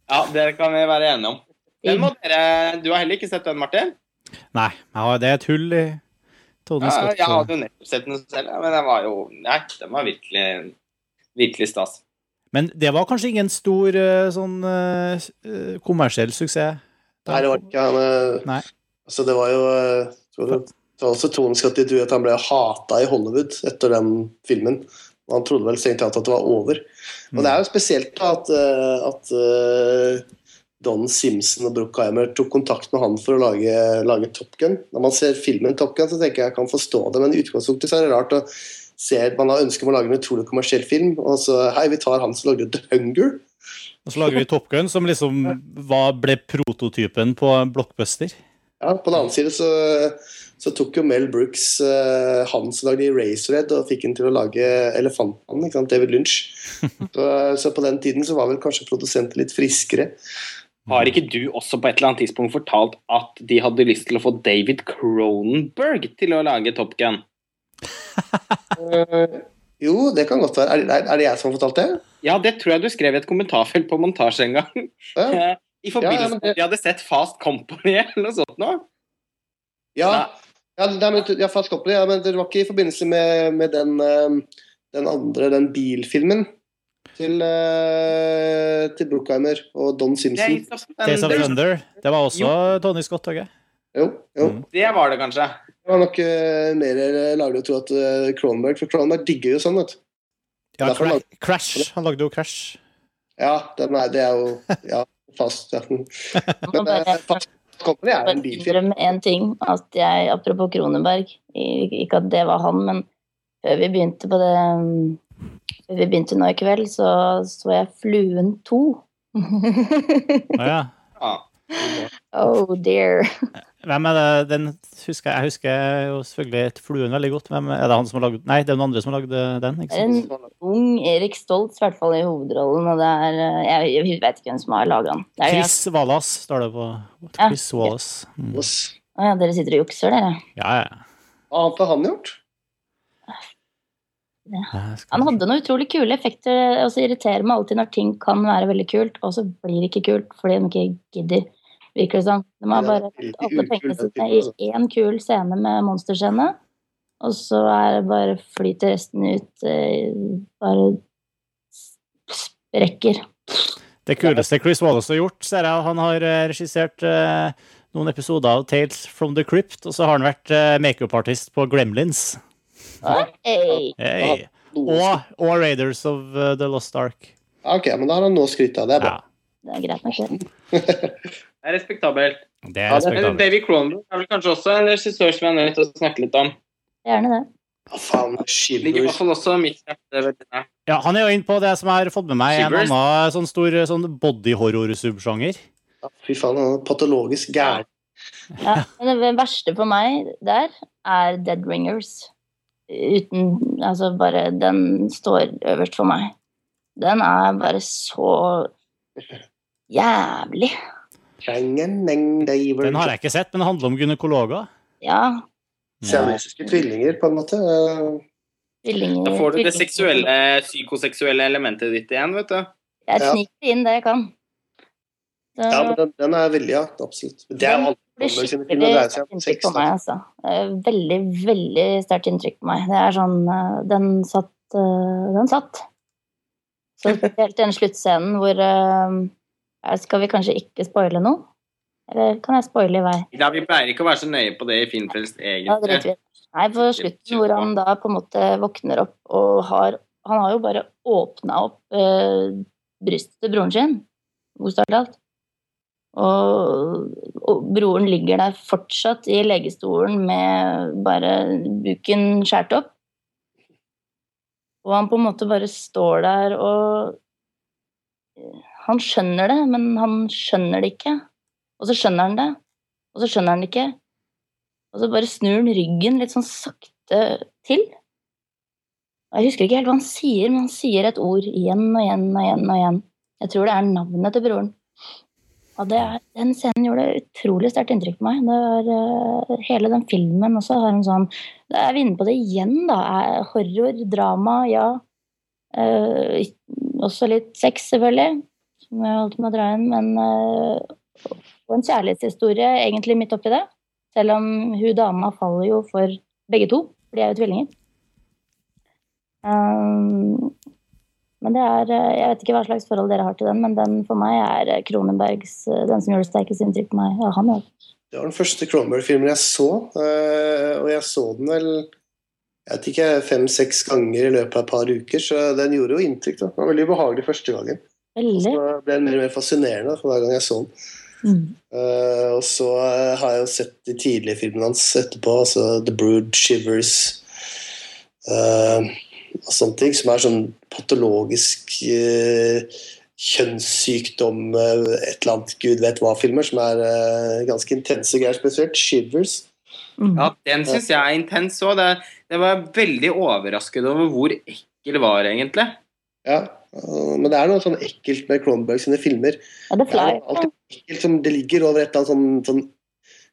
Ja, det kan vi være enige om. Den må dere, du har heller ikke sett den, Martin? Nei, det er et hull i Tony Ja, jeg hadde jo nettopp sett den selv, men den var jo Nei, den var virkelig, virkelig stas. Men det var kanskje ingen stor eh, sånn eh, kommersiell suksess? Nei, det var ikke han Altså, det var jo det, var også Tony Scott i trodde at han ble hata i Hollywood etter den filmen. Og han trodde vel strengt tatt at det var over. Og det er jo spesielt da at, eh, at eh, Don Simpson og Brockheimer tok kontakt med han for å lage, lage Top Gun. Når man ser filmen Top Gun, så tenker jeg jeg kan forstå det, men i utgangspunktet så er det rart å se at man har ønske om å lage en utrolig kommersiell film, og så hei, vi tar han som lagde The Hunger. Og så lager vi Top Gun, som liksom var, ble prototypen på blockbuster. Ja, På den annen side så, så tok jo Mel Brooks uh, han som lagde Eraserhead, og fikk han til å lage Elefanten, ikke sant? David Lynch. Så, så på den tiden så var vel kanskje produsenter litt friskere. Har ikke du også på et eller annet tidspunkt fortalt at de hadde lyst til å få David Cronenberg til å lage Top Gun? uh, jo, det kan godt være. Er, er, er det jeg som har fortalt det? Ja, det tror jeg du skrev i et kommentarfelt på montasje en gang. Ja. I forbindelse Ja, med det- at de hadde sett Fast Company eller noe sånt nå. Ja, ja, men, ja fast Company, ja, men det var ikke i forbindelse med, med den, eh, den andre, den bilfilmen til, eh, til Bruckheimer og Don Simpson. Days of Thunder. Det var også Tony Scott. ikke? Jo, jo. Mm. Det var det kanskje. Det var nok uh, mer laglig å tro at uh, Cronenberg For Cronenberg digger jo sånn, vet du. Ja, Crash. Han lagde jo Crash. Ja, den er, det er jo ja, fast. Men, eh, fast, Company er en bilfilm. innrømme en ting. At jeg, apropos Kroneberg, ikke at det var han, men før vi begynte på det Før vi begynte nå i kveld, så så jeg Fluen 2. Å, ja. Ja. oh dear. Hvem er det? Den husker jeg, husker jo selvfølgelig Fluen veldig godt. Hvem er det han som har lagd Nei, det er noen andre som har lagd den. ikke sant? en ung Erik Stoltz, i hvert fall i hovedrollen, og det er eh, Jeg, jeg vet ikke hvem som har laga den. Det er, Chris Wallace står det på. Ja, Chris Wallace. Mm. Yes. Å ja, dere sitter og jukser, dere. Ja, ja. Hva annet har han gjort? Ja. Han hadde noen utrolig kule effekter, og så irriterer meg alltid når ting kan være veldig kult, og så blir det ikke kult fordi de ikke gidder. Virker det som. De har bare veldig alle pengene sine i én kul scene med monsterscene, og så er det bare flyter resten ut eh, Bare sprekker. Det kuleste Chris Wallace har gjort, ser jeg, han har eh, regissert eh, noen episoder av Tales from the Crypt, og så har han vært eh, makeup-artist på Gremlins. Hey. Hey. Og, og Raiders of the Lost Ark. Ok, men da har han nå skrytt av det. Det er bra. Ja, Det er greit nok, det. Det er respektabelt. det er Ja, respektabelt. David Cronenberg er vel kanskje også en regissør som jeg er nødt til å snakke litt om. Gjerne det. Ja, faen, Ligger i hvert fall også mitt hjerte. Ja, han er jo inne på det som jeg har fått med meg, en annen sånn stor sånn body-horror-subsjanger. Ja, Fy faen, han er patologisk gæren. Ja, men det verste for meg der er Dead Ringers. Uten Altså, bare Den står øverst for meg. Den er bare så jævlig. Den har jeg ikke sett, men det handler om gynekologer. Ja. Siamesiske tvillinger, på en måte. Tvillinger Da får du det seksuelle, psykoseksuelle elementet ditt igjen, vet du. Jeg sniker inn det jeg kan. Så Ja, men den, den er veldig, ja, absolutt. Det er blir skikkelig sterkt inntrykk på meg, altså. Eh, Veldig, veldig sterkt inntrykk på meg. Det er sånn eh, Den satt eh, Den satt. Så helt den sluttscenen hvor eh, Skal vi kanskje ikke spoile noe? Eller kan jeg spoile i vei? Ja, vi pleier ikke å være så nøye på det i Filmfrelst, egentlig. Nei, på slutten hvor han da på en måte våkner opp og har Han har jo bare åpna opp eh, brystet til broren sin, bokstavelig. Og, og broren ligger der fortsatt i legestolen med bare buken skåret opp. Og han på en måte bare står der og Han skjønner det, men han skjønner det ikke. Og så skjønner han det, og så skjønner han det ikke. Og så bare snur han ryggen litt sånn sakte til. Jeg husker ikke helt hva han sier, men han sier et ord igjen og igjen og igjen. og igjen. Jeg tror det er navnet til broren. Og er, Den scenen gjorde utrolig sterkt inntrykk på meg. Det var eh, hele den filmen også har en sånn Da er inne på det igjen, da. Er horror, drama, ja. Eh, også litt sex, selvfølgelig, som jeg holdt med å dra inn. Men uh, en kjærlighetshistorie egentlig midt oppi det. Selv om hun dama faller jo for begge to, for de er jo tvillinger. Um, men det er eh, Jeg vet ikke hva slags forhold dere har til den, men den for meg er Kronenbergs Den som gjorde sterkest inntrykk på meg. Ja, han òg. Det var den første Kronenberg-filmen jeg så, og jeg så den vel jeg vet ikke, fem-seks ganger i løpet av et par uker, så den gjorde jo inntrykk. da. Det var veldig ubehagelig første gangen. Og Veldig. så ble den mer og mer fascinerende for hver gang jeg så den. Mm. Uh, og så har jeg jo sett de tidlige filmene hans etterpå, altså The Brood, Shivers uh, og sånne ting, som er sånn patologisk uh, kjønnssykdom, et eller annet gud vet hva-filmer, som er ganske intense greier, spesielt Shivers. Mm. Ja, den syns jeg er intens òg. Det, det var jeg veldig overrasket over hvor ekkel var, egentlig. Ja, men det er noe sånn ekkelt med Cronenberg sine filmer. Ja, Det, Fly. er alltid ekkelt som det ligger over et eller annet sånn, sånn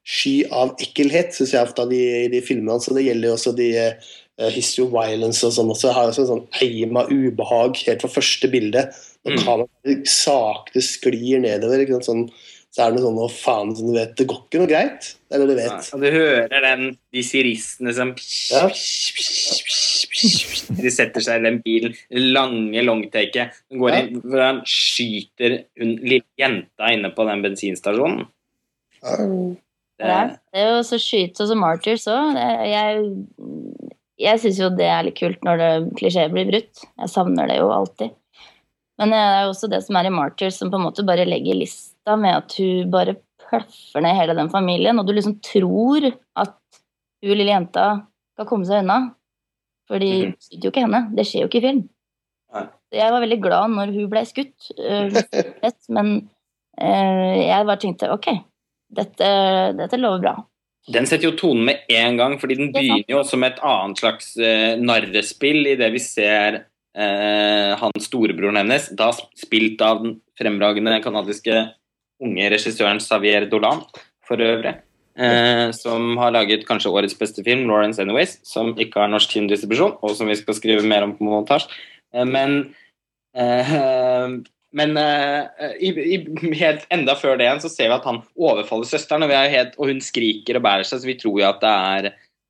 sky av ekkelhet, syns jeg ofte i de, i de filmene hans. Det gjelder jo også de uh, History of Violence og sånn også. Jeg har også en sånn eim av ubehag helt fra første bilde. Når Mm. kameraet sakte sklir nedover, ikke sant? Sånn, så er det noe sånn Å, faen, sånn, du vet, det går ikke noe greit. Det er du vet. Og du hører den, de siristene som Ja. De setter seg i den bilen, lange longtaket, som går Ja. inn, hvor han skyter hun lille jenta inne på den bensinstasjonen. Ja, Det er, det er jo så skyte og så Martyrs òg. Jeg, jeg syns jo det er litt kult når det klisjé blir brutt. Jeg savner det jo alltid. Men det er jo også det som er i Martyrs, som på en måte bare legger lista med at hun bare pløffer ned hele den familien, og du liksom tror at hun lille jenta skal komme seg unna. Fordi de skyter jo ikke henne. Det skjer jo ikke i film. Nei. Jeg var veldig glad når hun ble skutt, øh, men øh, jeg bare tenkte ok, dette, dette lover bra. Den setter jo tonen med en gang, fordi den er begynner jo som et annet slags uh, narrespill i det vi ser uh, han storebroren hennes, da spilt av den fremragende kanadiske unge regissøren Xavier Dolan, for øvrig. Eh, som har laget kanskje årets beste film, 'Lawrence Anyways', som ikke har norsk filmdistribusjon, og som vi skal skrive mer om på montasje. Eh, men eh, men eh, i, i, helt enda før det igjen så ser vi at han overfaller søsteren, og, vi helt, og hun skriker og bærer seg, så vi tror jo at det er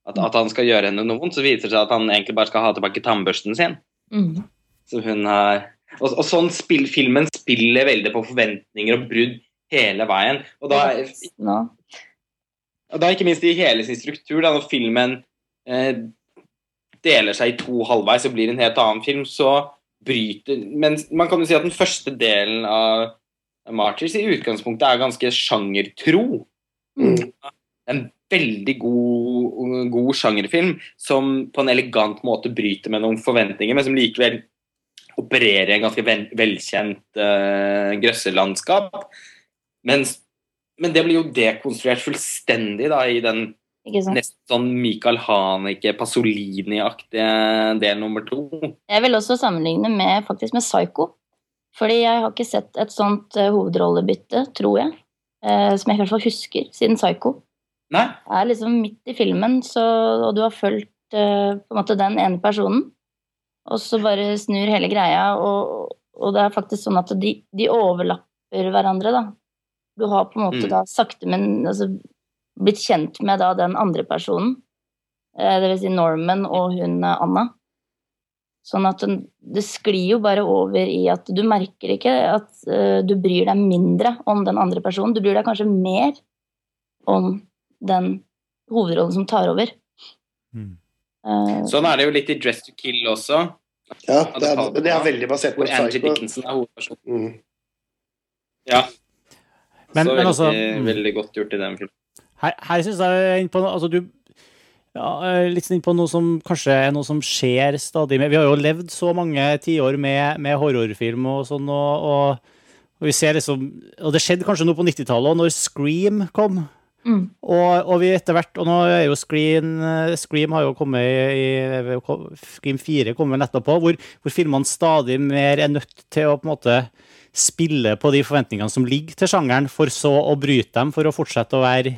at, at han skal gjøre henne noe vondt. Så viser det seg at han egentlig bare skal ha tilbake tannbørsten sin. Mm. Så hun har og, og sånn spill, filmen spiller veldig på forventninger og brudd hele veien. Og da, og da ikke minst i hele sin struktur, da, når filmen eh, deler seg i to halvveis og blir en helt annen film, så bryter Men man kan jo si at den første delen av Martyrs i utgangspunktet er ganske sjangertro. Mm. En veldig god, god sjangerfilm som på en elegant måte bryter med noen forventninger, men som likevel opererer i en ganske vel, velkjent uh, grøsselandskap. Mens, men det blir jo dekonstruert fullstendig da, i den nesten sånn Michael Haneke, Pasolini-aktige del nummer to. Jeg vil også sammenligne med, faktisk med Psycho. Fordi jeg har ikke sett et sånt eh, hovedrollebytte, tror jeg, eh, som jeg i hvert fall husker, siden Psycho. Nei? Det er liksom midt i filmen, så, og du har fulgt eh, på en måte den ene personen, og så bare snur hele greia, og, og det er faktisk sånn at de, de overlapper hverandre, da. Du har på en måte Mm. da sakte, men altså, blitt kjent med da den andre personen, eh, det vil si Norman og hun eh, Anna. Sånn at den, det sklir jo bare over i at du merker ikke at eh, du bryr deg mindre om den andre personen. Du bryr deg kanskje mer om den hovedrollen som tar over. Mm. Eh, Sånn er det jo litt i Dress to Kill også, Ja, det er, det er veldig basert på hvor Angie. Dickinson er hovedpersonen. Mm. Ja. Men- så men veldig, altså- mm. veldig godt gjort i den filmen. Her, her syns jeg på altså du, ja, litt inn på noe som kanskje er noe som skjer stadig mer. Vi har jo levd så mange tiår med, med horrorfilm og sånn, og, og, og vi ser liksom Og det skjedde kanskje noe på 90-tallet, og når Scream kom, mm, og, og vi etter hvert Og nå er jo Scream Scream har jo kommet i, i Scream 4 kommer nettopp på, hvor, hvor filmene stadig mer er nødt til å på en måte spille på de forventningene som ligger til sjangeren, for så å bryte dem for å fortsette å være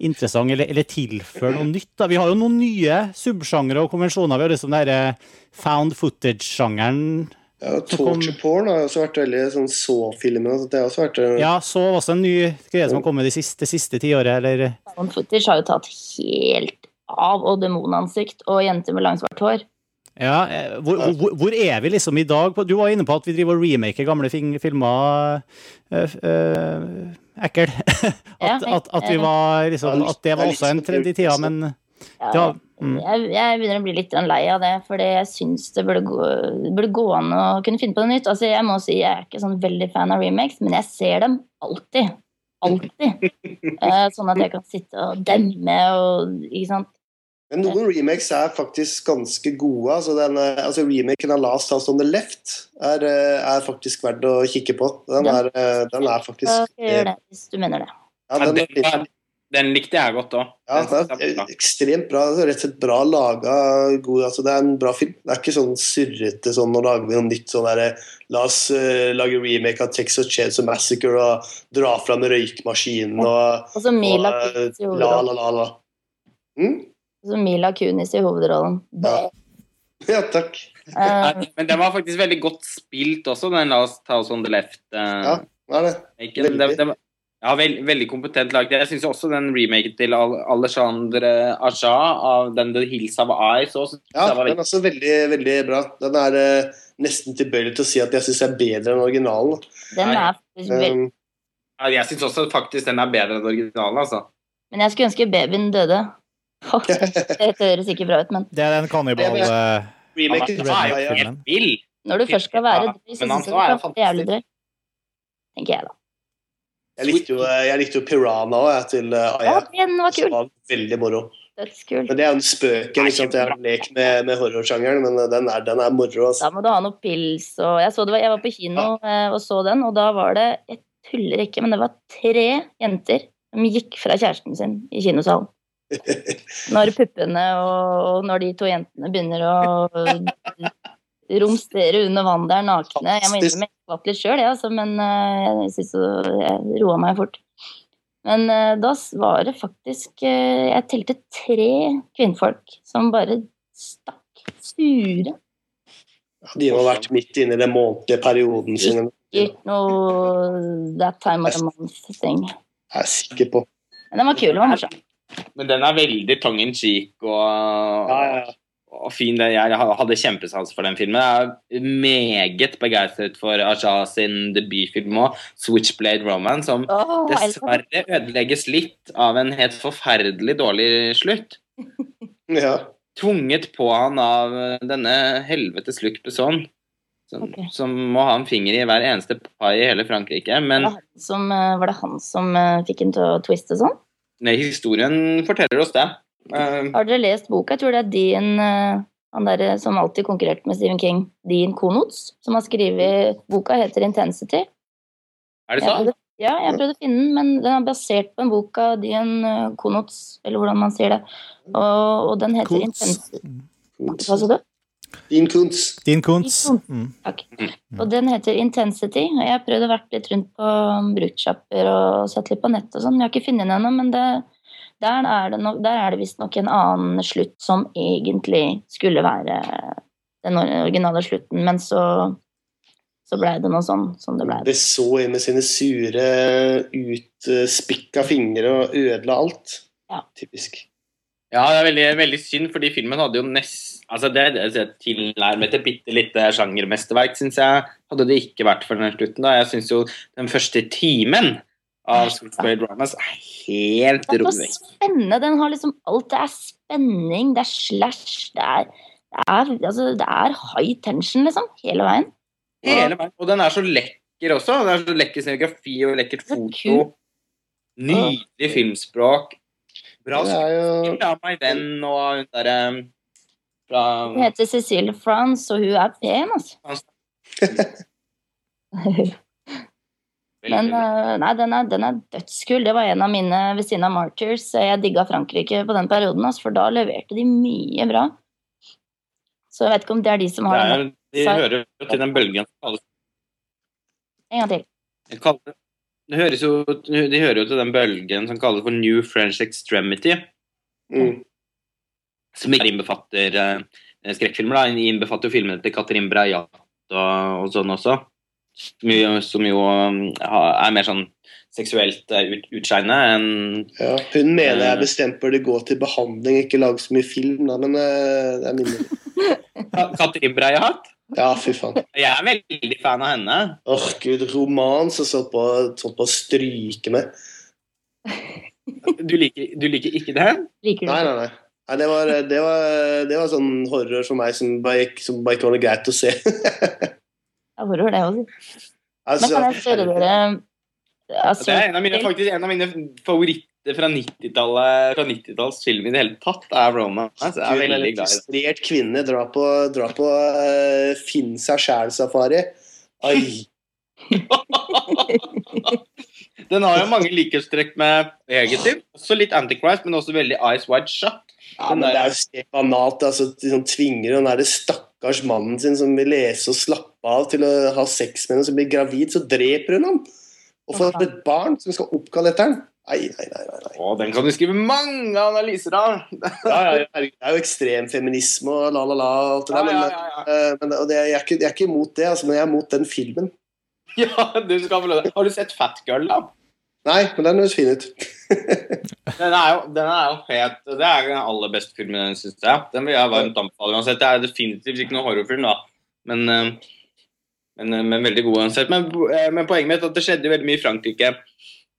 interessant eller, eller tilføre noe nytt. Da. Vi har jo noen nye subsjangre og konvensjoner. Vi har liksom den derre found footage-sjangeren. Ja, Torture porn har også vært veldig sånn så-filmen. og Det har også vært eh, Ja, så også en ny greie som har kommet det siste, siste tiåret, eller Found footage har jo tatt helt av, og demonansikt og jenter med langt svart hår. Ja, eh, hvor, hvor, hvor er vi liksom i dag? Du var inne på at vi driver og remaker gamle filmer. øh, øh, ekkel. At, at, at, vi var liksom, at det var også en trend i tida, men Ja, det var, mm. jeg, jeg begynner å bli litt lei av det, for jeg syns det burde gå, burde gå an å kunne finne på noe nytt. Altså, jeg må si jeg er ikke sånn veldig fan av remakes, men jeg ser dem alltid. Alltid. Eh, sånn at jeg kan sitte og demme og Ikke sant. Men noen remakes er faktisk ganske gode. Altså, den, eh, altså Remaken av Last House on the Left er, eh, er faktisk verdt å kikke på. Den er, eh, den er faktisk gjør det, hvis du mener det. Ja, den, den, den, den likte jeg godt òg. ja, den er ekstremt bra. altså, Rett og slett bra laga. God, altså, det er en bra film. Det er ikke sånn surrete sånn nå lager vi noe nytt sånn derre La oss uh, lage remake av Texas Chainsaw Massacre og dra fram røykmaskinen og, Og og, og eh, la, la, la, la. Mm? Så Mila Kunis i hovedrollen. Ja. ja, takk. Uh, Men den var faktisk veldig godt spilt også, den Last House on the Left. Uh, Ja, det er det. veldig. Det- det var- ja, veld, veldig kompetent lagd. Jeg syns også den remaken til Al- Alexandre Aja av den The Hills of Eyes også, Ja, den er veldig, også veldig, veldig bra. Den er uh, nesten tilbøyelig til å si at jeg syns er bedre enn originalen. den er faktisk veldig Um, ja, Jeg syns også faktisk den er bedre enn originalen, altså. Men jeg skulle ønske babyen døde. Det høres ikke bra ut, men det er den kannibal... Remaken er jo helt vill. når du først skal være drøy, så syns jeg du kan være jævlig drøy. Tenker jeg, da. Jeg likte jo, jeg likte jo Piranha jeg, til Aya. Ja, den var kul. var veldig moro. Dødskul. Men det er jo en spøk sant? Jeg har lek med, med horrorsjangeren, men den er, den er moro. Da Altså. må du ha noe pils og Jeg, så det var, jeg var på kino eh, og så den, og da var det Jeg tuller ikke, men det var tre jenter som gikk fra kjæresten sin i kinosalen. Når puppene og, når de to jentene begynner å romstere under vann der nakne. Jeg må innrømme jeg skvatt litt sjøl, ja, altså, men eh, jeg syns jeg roa meg fort. Men eh, da var det faktisk eh, Jeg telte tre kvinnfolk som bare stakk sure. De har vært midt inne i den månedlige perioden sin. Sikkert noe that time of the month-ting. Jeg er sikker på. Men den var kul. Den var morsom. Men den er veldig tongue in cheek og, Ja, ja, ja. og fin. Jeg hadde kjempesans for den filmen. Jeg er meget begeistret for Aja sin debutfilm òg, 'Switchblade Romance', som den. dessverre ødelegges litt av en helt forferdelig dårlig slutt. ja. Tvunget på han av denne helvetes Luc Besson, som, okay. som må ha en finger i hver eneste pai i hele Frankrike. Men Var det han som, eh, var det han som eh, fikk en til å twiste sånn? Nei, historien forteller oss det. Uh, Har dere lest boka? Jeg tror det er din uh, han der som alltid konkurrerte med Stephen King, Dean Konots, som har skrevet boka, heter 'Intensity'. er det sant? ja, jeg prøvde å finne den, men den er basert på en bok av Dean eh, Konots, eller hvordan man sier det. Og, og den heter Kuntz. Intensity. Hva sa du? Din Kuntz. Din Kuntz. Mm. Takk. Og den heter Intensity. og Jeg har prøvd å vært litt rundt på bruktsjapper og sett litt på nett og sånn. Jeg har ikke funnet den ennå, men det, der er det, no, der er det visstnok en annen slutt som egentlig skulle være den originale slutten, men så, så blei det noe sånn som det blei. Det så jeg med sine sure, utspikka fingre og ødela alt. Ja. Typisk. Ja, det er veldig, veldig synd, fordi filmen hadde jo nest Altså, det det er tilnærmet et bitte lite sjangermesterverk, syns jeg. Hadde det ikke vært for den slutten, da. Jeg syns jo den første timen av Switchblade Dramas er helt Det er så rolig. spennende. Den har liksom alt. Det er spenning, det er slash, det er, det er, altså, det er high tension, liksom, hele veien. Hele veien. Og den er så lekker også. Det er så lekker scenografi og lekkert foto. Nydelig filmspråk. Bra er skuespill av My Venn og hun derre fra Hun heter Cecilie France, og hun er pen, altså. Men eh, nei, den er, den er dødskul. Det var en av mine ved siden av Martyrs. Jeg digga Frankrike på den perioden, altså, for da leverte de mye bra. Så jeg vet ikke om det er de som har det den. de hører jo til den bølgen som kalles En gang til. Kaller- Det høres jo, de hører jo til den bølgen som kalles for New French Extremity, mm. Som ikke innbefatter eh, skrekkfilmer. da, innbefatter jo filmene til Katrin Breillat og, og sånn også. Som jo, som jo um, ha- er mer sånn seksuelt eh, ut, utskeiende enn ja. Hun mener jeg bestemt burde gå til behandling, ikke lage så mye film, da, men eh, det er min Katrin Breillat. Ja, fy faen. Jeg er veldig fan av henne. Åh, gud, roman som så på, så på å stryke med. Du liker, du liker ikke det? Liker du Nei, nei, nei. Nei det, var, det, var, det var sånn horror for meg som bare, som bare ikke var noe greit å se. Ja, horror, det. Men altså, kan jeg spørre dere altså, Det er en av mine, faktisk en av mine favoritter fra 90-tallet fra 90-tallsfilm i det hele tatt, er Romance. Jeg er veldig glad i det. frustrert kvinne drar på, drar på uh, finn seg sjæl-safari. Ai. Den har jo mange likhetstrekk med Negative. Også litt Antichrist, men også veldig Eyes Wide Shut. Ja, men det er jo Stefan banalt. Altså, de sånn tvinger den derre stakkars mannen sin som vil lese og slappe av, til å ha sex med henne, som blir gravid, så dreper hun ham. Og får et barn som skal oppkalle etter den. Nei, nei, nei. nei. Å, den kan du skrive mange analyser av! Ja, ja, det er jo ekstremfeminisme og la, la, la. og Alt det der, men, ja, ja, ja. eh, men det, jeg, er ikke, jeg er ikke imot det, altså, men jeg er imot den filmen. ja du skal få lov Har du sett Fat Girl, da? Nei, men den høres fin ut. Den er jo, den er jo helt Det er den aller beste filmen, syns jeg. Den vil jeg varmt anbefale uansett. Det er definitivt ikke noe horrorfilm, da. Men, eh, men, eh, men veldig god uansett. Men, eh, men poenget mitt er at det skjedde veldig mye i Frankrike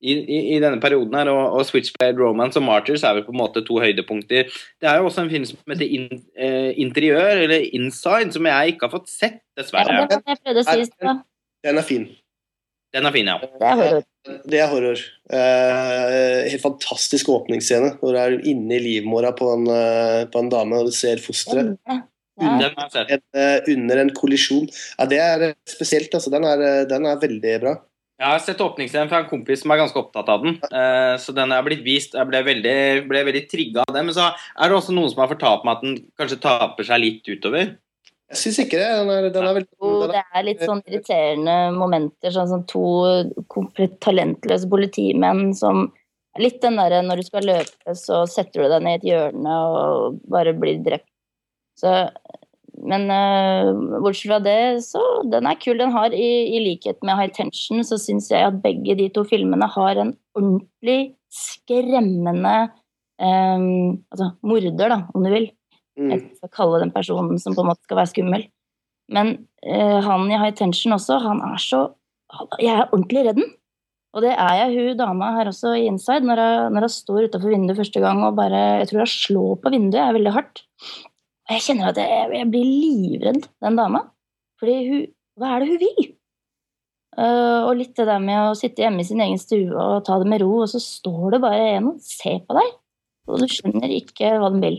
i, i, i denne perioden her, og, og Switchblade Romance og Martyrs er vel på en måte to høydepunkter. Det er jo også en film som heter in, eh, Interiør, eller Inside, som jeg ikke har fått sett, dessverre. Ja, det jeg prøvde å si. Den er fin. Den er fin, ja. Det er horror. Det er horror. Eh, helt fantastisk åpningsscene hvor du er inne i livmora på en, eh, på en dame, og du ser fosteret en, eh, under en kollisjon. Ja, det er eh, spesielt. Altså. Den, er, den er veldig bra. Jeg har sett åpningsscenen fra en kompis som er ganske opptatt av den. eh, så den er blitt vist. Jeg ble veldig, ble veldig trigga av det. Men så er det også noen som har fortalt meg at den kanskje taper seg litt utover. Jeg syns ikke det. Den er, den er veldig Jo, det er litt sånn irriterende momenter, sånn som to komplett talentløse politimenn som Litt den derre når du skal løpe, så setter du deg ned i et hjørne og bare blir drept. Så Men uh, bortsett fra det, så den er kul. Den har, i, i likhet med High Tension, så syns jeg at begge de to filmene har en ordentlig skremmende um, Altså morder, da, om du vil. Mm. Jeg skal kalle den personen som på en måte skal være skummel. Men eh, han i Tension også, han er så Jeg er ordentlig redd den. Og det er jeg hun dama her også i Inside, når hun, når hun står utafor vinduet første gang og bare Jeg tror hun slår på vinduet er veldig hardt. Og jeg kjenner at jeg, jeg blir livredd den dama. Fordi hun Hva er det hun vil? Uh, og litt det der med å sitte hjemme i sin egen stue og ta det med ro, og så står det bare en og ser på deg, og du skjønner ikke hva den vil.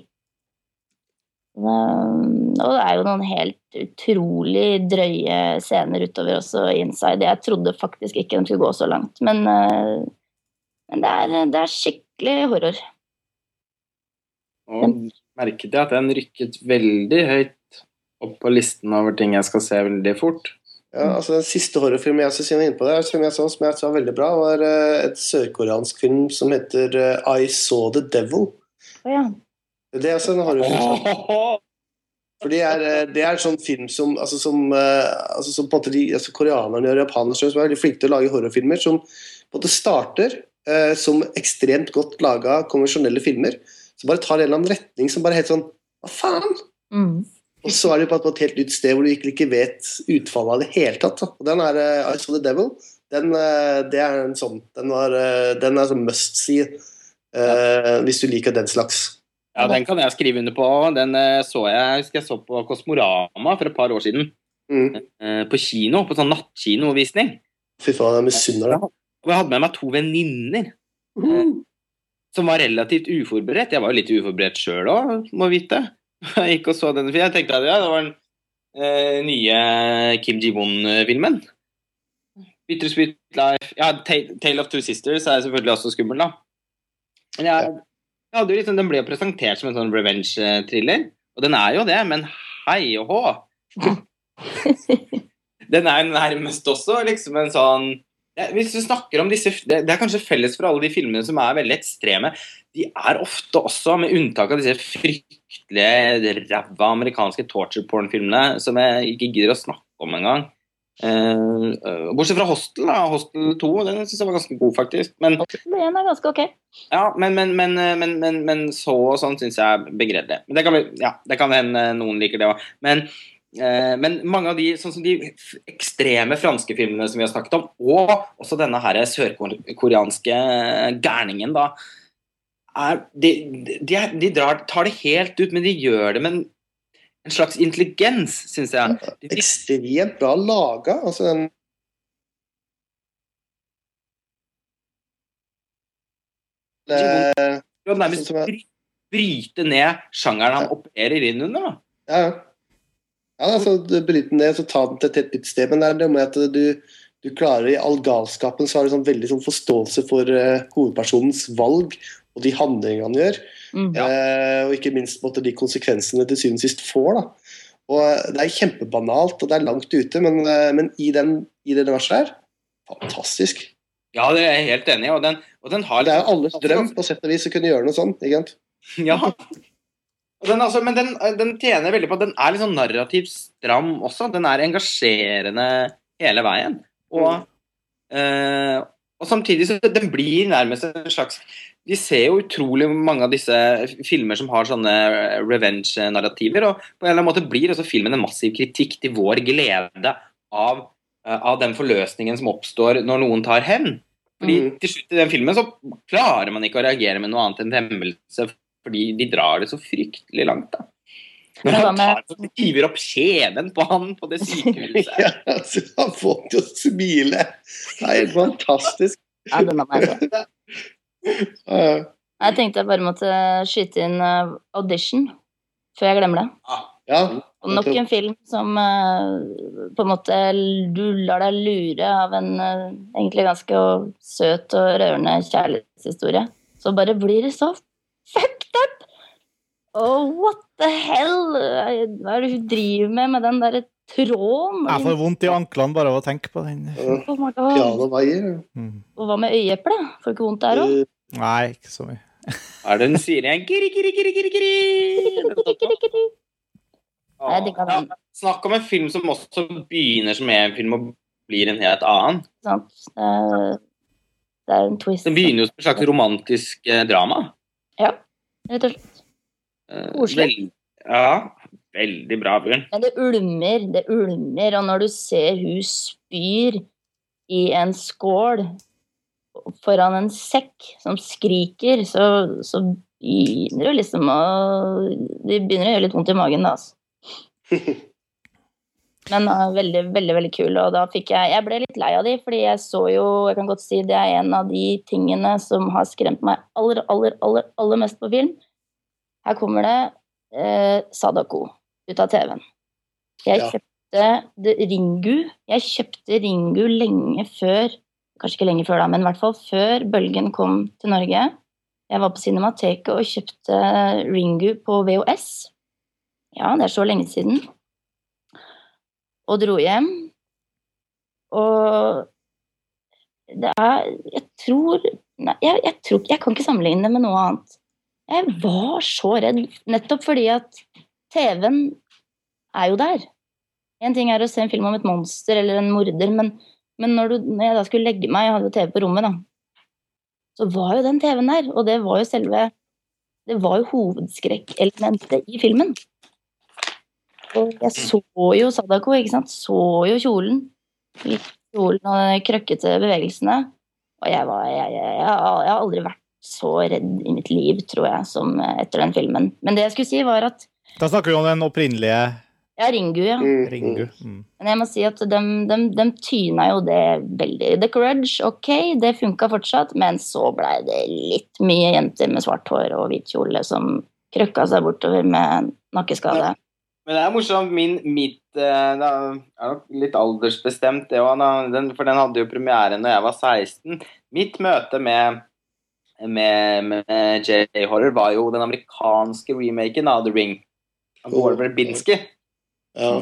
Um, og det er jo noen helt utrolig drøye scener utover også inside. Jeg trodde faktisk ikke de skulle gå så langt, men, uh, men det, er, det er skikkelig horror. Og merket jeg at den rykket veldig høyt opp på listen over ting jeg skal se veldig fort. Ja, altså Den siste horrorfilmen jeg skal inn på det, som jeg så, som jeg sa veldig bra, var eh, et sørkoreansk film som heter eh, I Saw The Devil. Oh, ja. Det er altså en horrorfilm. For det er, eh, det er sånn film som, altså som, eh, altså som de, altså Koreanerne og japanerne som er veldig flinke til å lage horrorfilmer, som på en måte starter eh, som ekstremt godt laga konvensjonelle filmer. Som bare tar en eller annen retning som bare er helt sånn Hva faen? Mm. Og så er du på et, på et helt nytt sted hvor du ikke, ikke vet utfallet av det hele tatt. Da. Og den er uh, I Saw The Devil. Den, uh, det er en sånn Den, var, uh, den er sånn must see eh, hvis du liker den slags. Ja, den kan jeg skrive under på. Den eh, så jeg, jeg så på Kosmorama for et par år siden. Mm. eh, På kino, på sånn nattkinovisning. Fy faen, jeg misunner deg. Og jeg hadde med meg to venninner eh, som var relativt uforberedt. Jeg var jo litt uforberedt sjøl òg, må vite. Jeg gikk og så denne filmen. Jeg tenkte at ja, det var den eh, nye Kim Ji-won-filmen. 'Bitter Sweet Life Ja, Tale of Two Sisters er selvfølgelig også skummel, da. Men jeg, jo liksom, Den ble jo presentert som en sånn revenge-thriller, og den er jo det, men hei og hå! Den er nærmest også liksom en sånn ja, Hvis du snakker om disse det, det er kanskje felles for alle de filmene som er veldig ekstreme. De er ofte også, med unntak av disse fryktelige ræva amerikanske torture porn-filmene som jeg ikke gidder å snakke om engang. Uh, bortsett fra Hostel, da. Hostel 2. Den syns jeg var ganske god, faktisk. Men, Den er ganske ok. ja, men, men, men, eh, men, men, men så og sånn syns jeg er begredelig. Men det kan, ja, det kan hende noen liker det òg. Men, uh, men mange av de sånn som de ekstreme franske filmene som vi har snakket om, og også denne her sørkoreanske gærningen, da er, de, de, de drar, tar det helt ut, men de gjør det med en, en slags intelligens, syns jeg. Ekstremt bra laga. Altså den Eh, de nærmest Sånn bryte ned sjangeren han opererer inn under. da. Ja, ja. ja altså, bryte den ned og ta den til et helt nytt sted. Men det er det med at du, du klarer i all galskapen så har du sånn veldig sånn forståelse for uh, hovedpersonens valg og de handlingene han gjør. Mm. Eh, og ikke minst på en måte, de konsekvensene til syvende og sist får. da. Og eh, Det er kjempebanalt og det er langt ute, men, eh, men i, den, i det universet her fantastisk. Ja, det er jeg helt enig i. Og den, og den har Det er jo alles drøm på sett og vis å kunne gjøre noe sånt. ikke sant? Ja. Den, altså, men den, den tjener veldig på at den er litt sånn narrativt stram også. Den er engasjerende hele veien. Og, eh, og samtidig så den blir nærmest en slags Vi ser jo utrolig mange av disse filmer som har sånne revenge-narrativer, og på en eller annen måte blir også filmen en massiv kritikk til vår glede av, eh, av den forløsningen som oppstår når noen tar hevn. Fordi mm. til slutt i den filmen så klarer man ikke å reagere med noe annet enn hemmelse, fordi de drar det så fryktelig langt. da. Når han tar hiver opp kjeven på han på det sykehuset. Ja, altså, han får til å smile. Det er helt fantastisk. Ja, den jeg sett. Ja, Jeg tenkte jeg bare måtte skyte inn eh, audition før jeg glemmer det. Ja, Og nok en film som eh, på en måte du lar deg lure av en eh, egentlig ganske søt og rørende kjærlighetshistorie. Så bare blir det så fucked up! Oh, what the hell? Hva er det hun driver med med den derre tråden? Jeg får vondt i anklene bare av å tenke på den. Oh Mm. Og hva med øyeeplet? Får ikke vondt der òg? Eh, Nei, ikke så mye. Er det hun sier igjen? Kiri, kiri, kiri, kiri, kiri. Jeg. Ja, Snakk om en film som også begynner som en film og blir en helt annen. Sant? Det er, er en twist. Den begynner jo som et slags romantisk eh, drama. Ja, rett og slett. Eh, Koselig. ja, veldig bra, Bjørn. Men det ulmer, det ulmer, og når du ser hun spyr i en skål foran en sekk som skriker, så, så begynner det liksom å Det begynner å gjøre litt vondt i magen, da, altså. Men uh, veldig, veldig veldig kul. Og da fikk jeg Jeg ble litt lei av de, fordi jeg så jo Jeg kan godt si det er en av de tingene som har skremt meg aller, aller, aller, aller mest på film. Her kommer det eh, Sadako ut av TV-en. Jeg Ja. kjøpte Ringu. Jeg kjøpte Ringu lenge før Kanskje ikke lenge før, da, men i hvert fall før bølgen kom til Norge. Jeg var på Cinemateket og kjøpte Ringu på VHS. Ja, det er så lenge siden. Og dro hjem. Og det er Jeg tror Nei, jeg, jeg tror Jeg kan ikke sammenligne det med noe annet. Jeg var så redd, nettopp fordi at TV-en er jo der. En ting er å se en film om et monster eller en morder, men, men når, du, når jeg da skulle legge meg, jeg hadde jo TV på rommet, da, så var jo den TV-en der. Og det var jo selve Det var jo hovedskrekkelementet i filmen. Og jeg så jo Sadako, ikke sant. Så jo kjolen. Kjolen og de krøkkete bevegelsene. Og jeg var jeg, jeg, jeg, jeg har aldri vært så redd i mitt liv, tror jeg, som etter den filmen. Men det jeg skulle si, var at Da snakker vi om den opprinnelige Ja, Ringu, ja. mm, Ringu. Mm. Men jeg må si at de, de, de tyna jo det veldig. The Grudge, ok, det funka fortsatt, men så blei det litt mye jenter med svart hår og hvit kjole som krøkka seg bortover med nakkeskade. Men det er morsomt. Min, mitt eh, Det er nok litt aldersbestemt, det òg, for den hadde jo premiere når jeg var 16. Mitt møte med, med, med J-horror var jo den amerikanske remaken av The Ring. Verbinski. ja.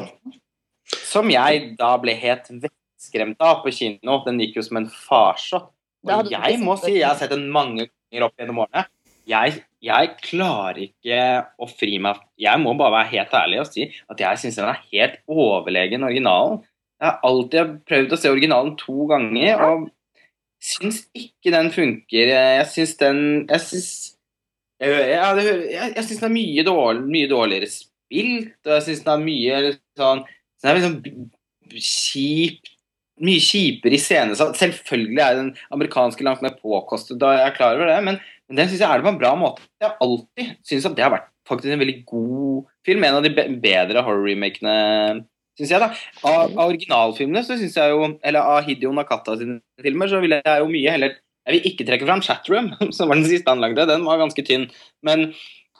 Som jeg da ble helt vettskremt av på kino. Den gikk jo som en farsott. Og jeg må si, jeg har sett den mange ganger opp gjennom årene. Jeg, jeg klarer ikke å fri meg Jeg må bare være helt ærlig og si at jeg syns den er helt overlegen originalen. Jeg har alltid prøvd å se originalen to ganger, og syns ikke den funker. Jeg syns den Jeg syns jeg, jeg, jeg, jeg den er mye, dårlig, mye dårligere spilt, og jeg syns den er mye sånn Den er liksom kjip mye kjipere iscenesatt. Selvfølgelig er den amerikanske langt mer påkostet, da jeg er klar over det, men, men den syns jeg er det på en bra måte. Jeg har alltid syntes at det har vært faktisk en veldig god film. En av de bedre horror-remakene, syns jeg. da. Av, av originalfilmene så syns jeg jo Eller av Hidio Nakata sine filmer, så vil jeg jo mye heller Jeg vil ikke trekke fram Chatroom, som var den siste han lagde. Den var ganske tynn. Men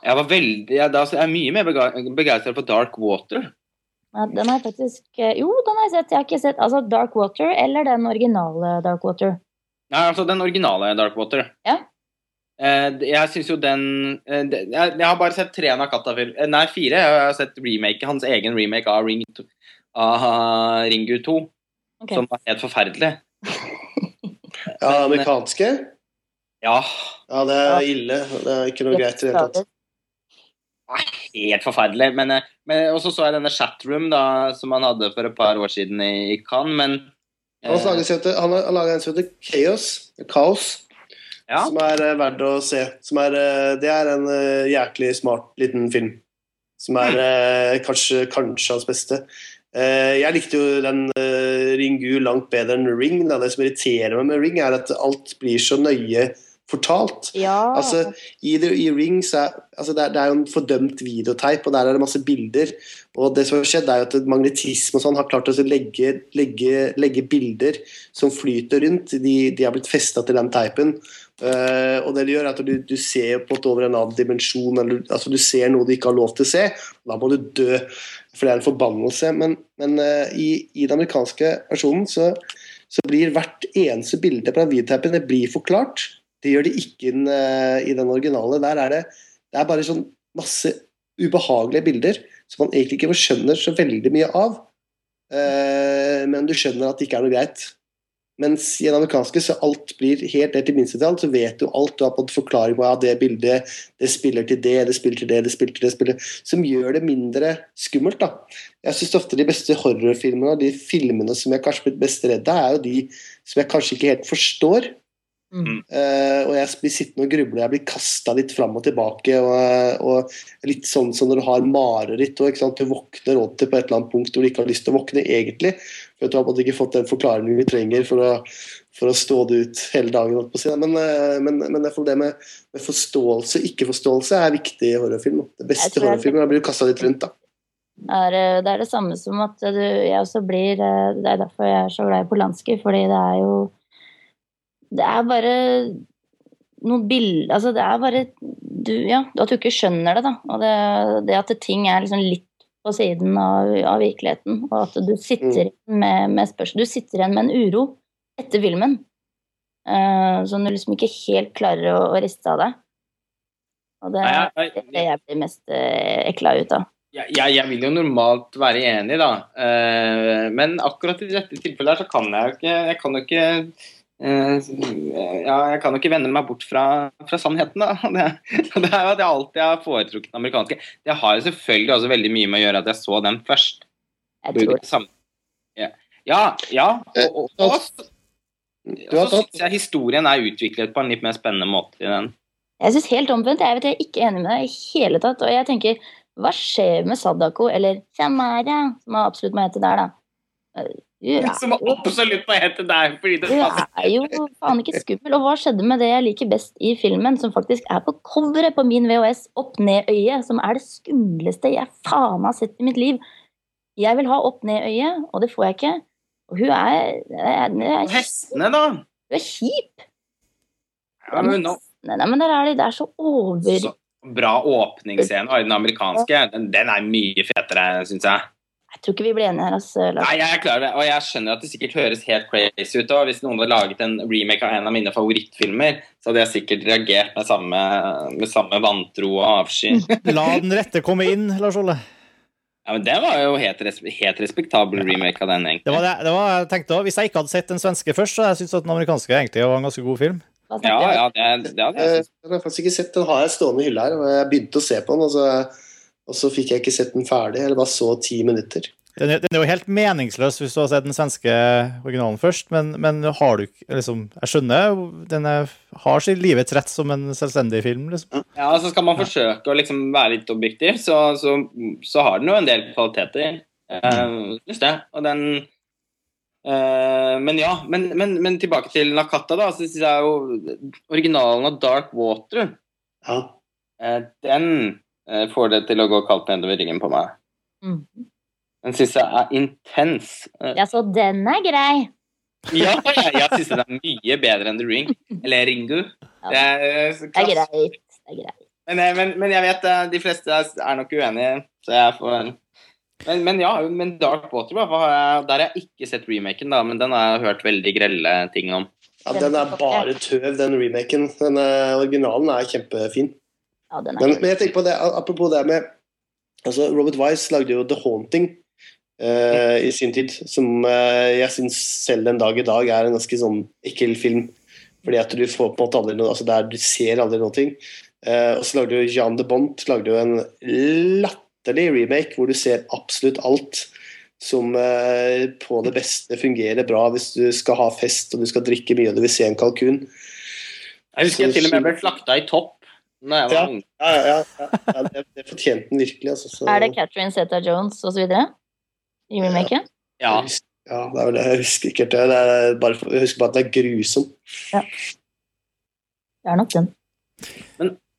jeg var veldig jeg, da, jeg er mye mer begeistra for Dark Water. Ja, den har jeg faktisk eh, Jo, den har jeg sett. Jeg har ikke sett altså Dark Water eller den originale Dark Water. Nei, altså den originale Dark Water. Ja. Eh, jeg syns jo den eh, jeg, jeg har bare sett tre Nakata-film Nei, fire. Jeg har sett remake, hans egen remake av, Ring, av Ringu 2, Okay. som var helt forferdelig. ja, amerikanske? Ja, Ja, det er ille. Det er ikke noe greit i det hele tatt. Helt forferdelig. Men, eh, men Og så så jeg denne Chatroom da, som han hadde for et par år siden i, i Cannes, men eh, han har laget en som heter Chaos. Kaos. ja. Som er eh, verdt å se. Som er, eh, det er en eh, jæklig smart liten film. Som er eh, kanskje, kanskje hans beste. Eh, jeg likte jo den eh, Ringu langt bedre enn Ring. Da. Det som irriterer meg med Ring, er at alt blir så nøye fortalt. Ja. Altså, i, the, i Ring er altså det, er, det er jo en fordømt videoteip, og der er det masse bilder. Og det som har skjedd, er jo at magnetisme og sånn har klart å legge, legge, legge bilder som flyter rundt. De, de har blitt festa til den teipen. Uh, og det det gjør, er at du, du ser på en over en annen dimensjon. Eller, altså, du ser noe du ikke har lov til å se. Da må du dø, for det er en forbannelse. Men, men uh, i, i den amerikanske versjonen så, så blir hvert eneste bilde på den videoteipen det blir forklart. Det gjør det ikke i den, eh, i den originale. Der er det, det er bare sånn masse ubehagelige bilder som man egentlig ikke skjønner så veldig mye av. Eh, men du skjønner at det ikke er noe greit. Mens i den amerikanske så alt blir helt ned til minste detalj. Så vet du alt. Du har fått forklaring på ja, det bildet, det spiller til det, det spiller til det, det spiller til det, spiller Som gjør det mindre skummelt, da. Jeg syns ofte de beste horrorfilmene og de filmene som jeg kanskje er blitt mest redd av, er jo de som jeg kanskje ikke helt forstår. Mm. Eh, og jeg blir sittende og gruble, jeg blir kasta litt fram og tilbake. Og, og litt sånn som når du har mareritt og du våkner alltid på et eller annet punkt hvor du ikke har lyst til å våkne egentlig. For du har ikke fått den forklaringen vi trenger for å, for å stå det ut hele dagen. på å Men, eh, men, men det, det med, med forståelse ikke-forståelse er viktig i horrorfilm. da. Det beste jeg- horrorfilmen blir du kasta litt rundt. da. Er, eh, det er det samme som at du, jeg også blir eh, Det er derfor jeg er så glad i Polanski, fordi det er jo Det er bare noen bilder Altså, det er bare du, Ja, at du ikke skjønner det, da. Og det, det at ting er liksom litt på siden av, av virkeligheten, og at du sitter igjen med, med spørsmål Du sitter igjen med en uro etter filmen uh, som du liksom ikke helt klarer å, å riste av deg. Og det er det jeg blir mest uh, ekla ut av. Jeg, jeg, jeg vil jo normalt være enig, da. Uh, men akkurat i dette tilfellet her så kan jeg jo ikke Jeg kan jo ikke eh, ja, jeg kan jo ikke vende meg bort fra, fra sannheten, da. Det, det er jo at jeg alltid har foretrukket den amerikanske. Det har jo selvfølgelig også veldig mye med å gjøre at jeg så den først. Jeg tror Ja, ja. ja. Og, og, og, og, Du har så tatt syns jeg historien er utviklet på en litt mer spennende måte i den. Jeg synes helt omvendt. Jeg vet jeg er ikke enig med deg i hele tatt. Og jeg tenker, hva skjer med Sadako, eller Samara, som han absolutt må hete der, da? Er, Som absolutt må hete deg, fordi det er jo faen ikke skummel. Og hva skjedde med det jeg liker best i filmen, som faktisk er på coveret på min VHS, Opp ned-øyet, som er det skumleste jeg faen har sett i mitt liv. Jeg vil ha Opp ned-øyet, og det får jeg ikke. Og hun er, er, er, hestene, da? hun er kjip. Ja, men nå, Nei, men der er de, det er så over... så bra åpningsscene den amerikanske. Den, den er mye fetere, syns jeg. Jeg tror ikke vi blir enige her, altså. Lars. Nei, jeg er klar over det, og jeg skjønner at det sikkert høres helt crazy ut. Og hvis noen hadde laget en remake av en av mine favorittfilmer, så hadde jeg sikkert reagert med samme, med samme vantro og avsky. La den rette komme inn, Lars Olle. Ja, men Det var jo helt, res helt respektabel remake av den, egentlig. Det var det, det var, jeg tenkte også, Hvis jeg ikke hadde sett den svenske først, så hadde jeg syntes at den amerikanske egentlig var en ganske god film. Ja, jeg ja, det, det hadde jeg Eh, syntes. Den har faktisk ikke sett. Den har jeg stående i hylla her. og Jeg begynte å se på den, og så, og så fikk jeg ikke sett den ferdig. Eller bare så ti minutter. Den er, den er jo helt meningsløs hvis du har sett den svenske originalen først, men, men har du ikke liksom, Jeg skjønner den er, har sin livets rett som en selvstendig film. liksom. Ja, så Skal man forsøke å liksom være litt objektiv, så, så, så har den jo en del kvaliteter. Uh, synes det. Og den uh, Men ja, men, men, men tilbake til Nakata, da. Så syns jeg jo originalen av Dark Water Ja. uh, Den får det til å gå kaldt nedover ryggen på meg. Mm. Den syns jeg er intens. Eh, Ja, så den er grei. ja, jeg, jeg syns den er mye bedre enn The Ring. Eller Ringu. Det er, eh, Det er greit. Det er greit. Men, eh, men, men jeg vet eh, de fleste er nok uenige, så jeg får men, men ja, men Dark Water hva har jeg, Der har jeg ikke sett remaken, da, men den har jeg hørt veldig grelle ting om. ja, Den er bare tøv, den remaken. Den eh, originalen er kjempefin. Ja, den er Men, men jeg tenker på det, apropos det med altså Robert Wise lagde jo The Haunting uh, i sin tid, som uh, jeg syns selv den dag i dag er en ganske sånn ekkel film. Fordi at du får på en måte aldri noe altså der Du ser aldri noe. ting. Eh, og så lagde jo Jean de Bont lagde jo en latterlig remake hvor du ser absolutt alt. Som eh, på det beste fungerer bra hvis du skal ha fest og du skal drikke mye og du vil se en kalkun. Jeg husker jeg til og med ble slakta i topp da jeg var Ja. ung. Ja, ja, ja, ja det, det fortjente den virkelig. Altså, så- Er det Catherine Zeta-Jones osv.? I remaken? Ja. Ja, det er vel det. Jeg husker ikke helt det. det er bare, for- jeg husker bare at det er grusom. Det er nok den.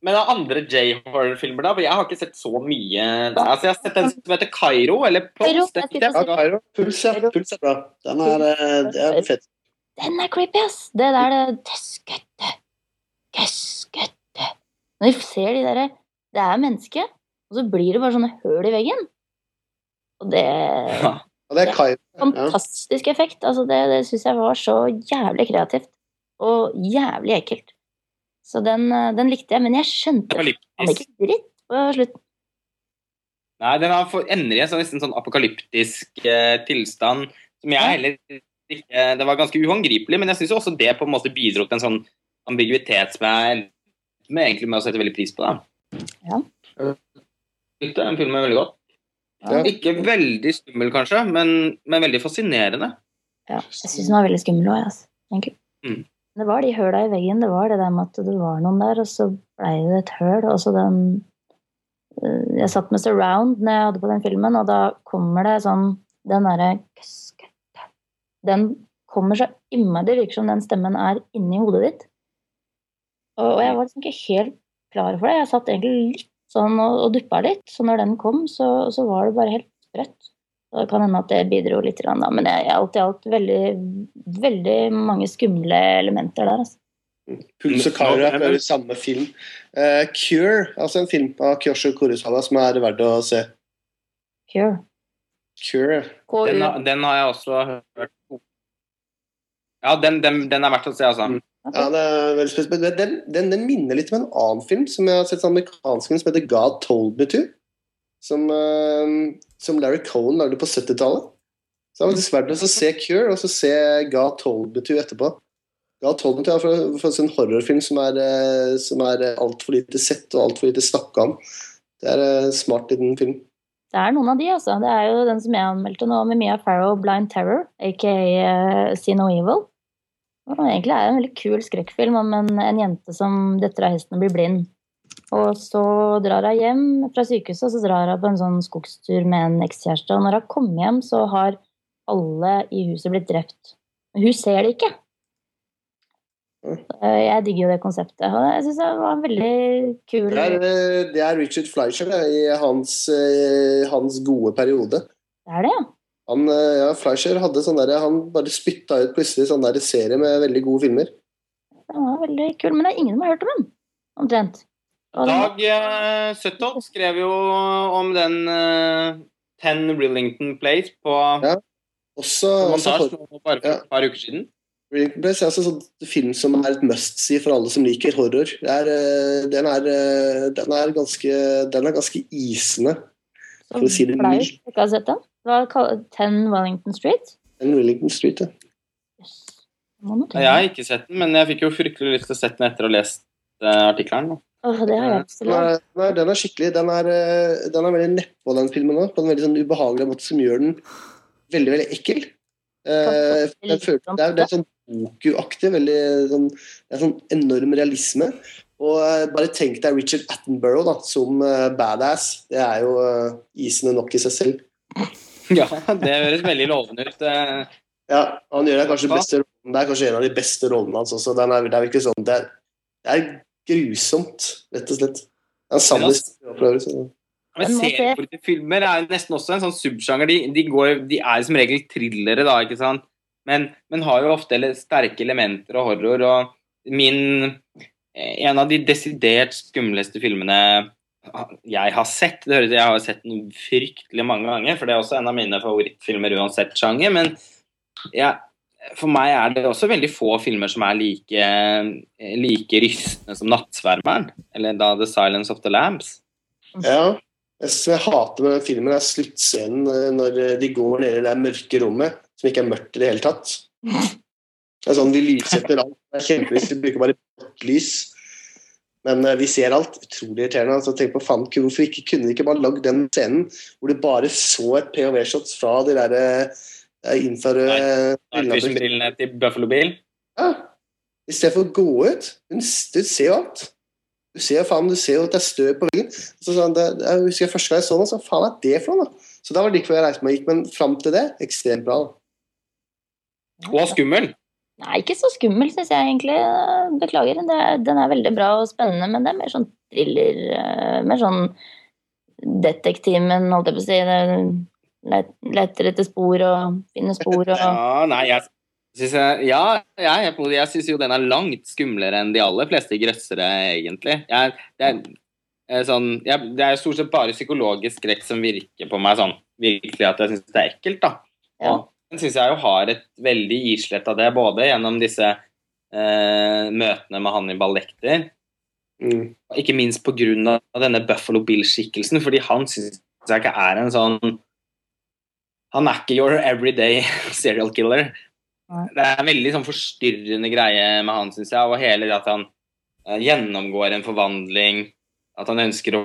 Men av andre J-horror-filmer, da? For jeg har ikke sett så mye der. Altså, jeg har sett den som heter Kairo, eller Kairo, Puls. Ja, Cairo. Puls, ja. Puls er bra. Den er, eh, det er fett. Den er creepy, ass! Det der det Tøskete. Tøskete. Når vi ser de derre Det er menneske, og så blir det bare sånne høl i veggen. Og det Ja. Og det er. Ja. Fantastisk effekt. Altså, det det syns jeg var så jævlig kreativt. Og jævlig ekkelt. Så den, eh, den likte jeg, men jeg skjønte Han er ikke dritt på slutten. Nei, den har for, ender i en sånn, nesten sånn apokalyptisk eh, tilstand som jeg heller ikke Det var ganske uhåndgripelig, men jeg syns også det på en måte bidro til en sånn ambiguitet som jeg jeg egentlig med å sette veldig pris på. Da. Ja. Likte den filmen veldig godt. Ja. Ikke veldig skummel, kanskje, men, men veldig fascinerende. Ja, jeg syns den var veldig skummel òg, altså, egentlig. Mm. Det var de høla i veggen. Det var det der med at det var noen der, og så blei det et høl. Og så den eh, Jeg satt med surround når jeg hadde på den filmen, og da kommer det sånn Den derre Den kommer så innmari Det virker som den stemmen er inni hodet ditt. Og, og jeg var liksom ikke helt klar for det. Jeg satt egentlig litt sånn og, og duppa litt. Så når den kom, så, så var det bare helt sprøtt. Det kan hende at det bidro litt, da. men jeg, er alt i alt veldig, veldig mange skumle elementer der. Altså. Puls og Cairo er prøver samme film. Uh, Cure, altså en film av Kyosho Kurosawa som er verdt å se. Cure. Cure. Den, har- den har jeg også hørt. Ja, den, den, den er verdt å se, altså. Mm. Ja. Den, den, den minner litt om en annen film som jeg har sett, en amerikansk film som heter God Told Me To. Som, eh, som Larry Cohen lagde på 70-tallet. Så det er faktisk verdt å se Cure og så se God Told Me To etterpå. God Told Me To er for en horrorfilm som er, eh, som er altfor lite sett og altfor lite snakka om. Det er en smart liten film. Det er noen av de, altså. Det er jo den som jeg anmeldte nå, med Mia Farrow, Blind Terror, aka uh, See No Evil. Og egentlig er det en veldig kul skrekkfilm om en, en jente som detter av hesten og blir blind. Og så drar hun hjem fra sykehuset, og så drar hun på en sånn skogstur med en ekskjæreste. Og når hun kommer hjem, så har alle i huset blitt drept. Hun ser det ikke. Eh, Jeg digger jo det konseptet. Og jeg syns det var veldig kul Det er, eh, det er Richard Fleischer det, i hans, eh, hans gode periode. Det er det, ja. Han, eh, ja, Fleischer hadde sånn der, han bare spytta ut plutselig sånn der serie med veldig gode filmer. Den var veldig kul, men det er ingen som har hørt om den. Omtrent. Og Dag eh, Søtholt skrev jo om den eh, Ten Rillington Place på Ja. Også, også for, bare for ja. et par uker siden. Rillington Place er altså sånn film som er et must-see for alle som liker horror. Det er, eh, den, er, eh, den, er ganske, den er ganske isende, for å si det mildt. ikke å sett den. Hva kaller 10 Wellington Street? Ten Wellington Street, ja. Yes. Jeg har ikke sett den, men jeg fikk jo fryktelig lyst til å sette den etter å ha lest eh, artikkelen. Oh, Åh, det har jeg til Den er, den er, skikkelig Den er, eh, den er veldig nedpå, den filmen òg, på en veldig sånn ubehagelig måte som gjør den veldig, veldig ekkel. Eh, føler, det, er, det er sånn Boku-aktig. veldig sånn, Det er sånn enorm realisme. Og eh, bare tenk deg Richard Attenborough da, som eh, badass. Det er jo eh, isende nok i seg selv. Ja, det høres veldig lovende ut. eh. Ja, han gjør det kanskje beste rollen. Det er kanskje en av de beste rollene hans også. Den er, det er virkelig sånn det er, det er grusomt, rett og slett. Det er en sannest opplevelse. Men Den må se. seriemorderfilmer er jo nesten også en sånn subsjanger. De, de, går, de er som regel thrillere, da, ikke sant? Men, men har jo ofte sterke elementer og horror. Og min En av de desidert skumleste filmene jeg har sett det høres, Jeg har sett den fryktelig mange ganger, for det er også en av mine favorittfilmer uansett sjanger. Men ja, for meg er det også veldig få filmer som er like, like rystende som 'Nattsvermeren', eller da 'The Silence of the Lambs'. Ja. Jeg hater med filmen, er sluttscenen eh, når de går ned i det mørke rommet, som ikke er mørkt i det hele tatt. Det er sånn, De lyssetter alt. Det er kjempevis, De bruker bare blått lys. Men eh, vi ser alt. Utrolig irriterende. Altså, tenk på fan, Hvorfor ikke, kunne de ikke bare lagd den scenen hvor du bare så et POV-shots fra de der uh, infrarøde brillene? brillene til Buffalo Bill. Ja. I stedet for å gå ut. Du, du ser jo alt. Du ser jo faen, du ser jo at det er støv på veggen. Så sånn, det, jeg husker jeg første gang jeg så den, så faen er det for noe? da? Så da var det ikke hvor jeg reiste meg og gikk, men fram til det, ekstremt bra. da. Og skummel. Nei, ikke så skummel, syns jeg egentlig. Beklager. Er, den er veldig bra og spennende, men det er mer sånn thriller. eh, Mer sånn detektimen, holdt jeg på å si. Det let- Leter etter spor og finner spor og Ja, nei, jeg synes jeg, ja, jeg, det. jeg syns jo den er langt skumlere enn de aller fleste grøssere, egentlig. Jeg, det, er, sånn, jeg, det er stort sett bare psykologisk skrekk som virker på meg sånn virkelig at jeg syns det er ekkelt, da. Ja. Og syns jeg jo har et veldig islett av det, både gjennom disse eh, møtene med Hannibal Lekter, Mm. og ikke minst av denne Buffalo Bill-skikkelsen, fordi han syns jeg ikke er en sånn Han er ikke your everyday serial killer. Det er en veldig sånn forstyrrende greie med han, syns jeg, og hele det at han eh, gjennomgår en forvandling, at han ønsker å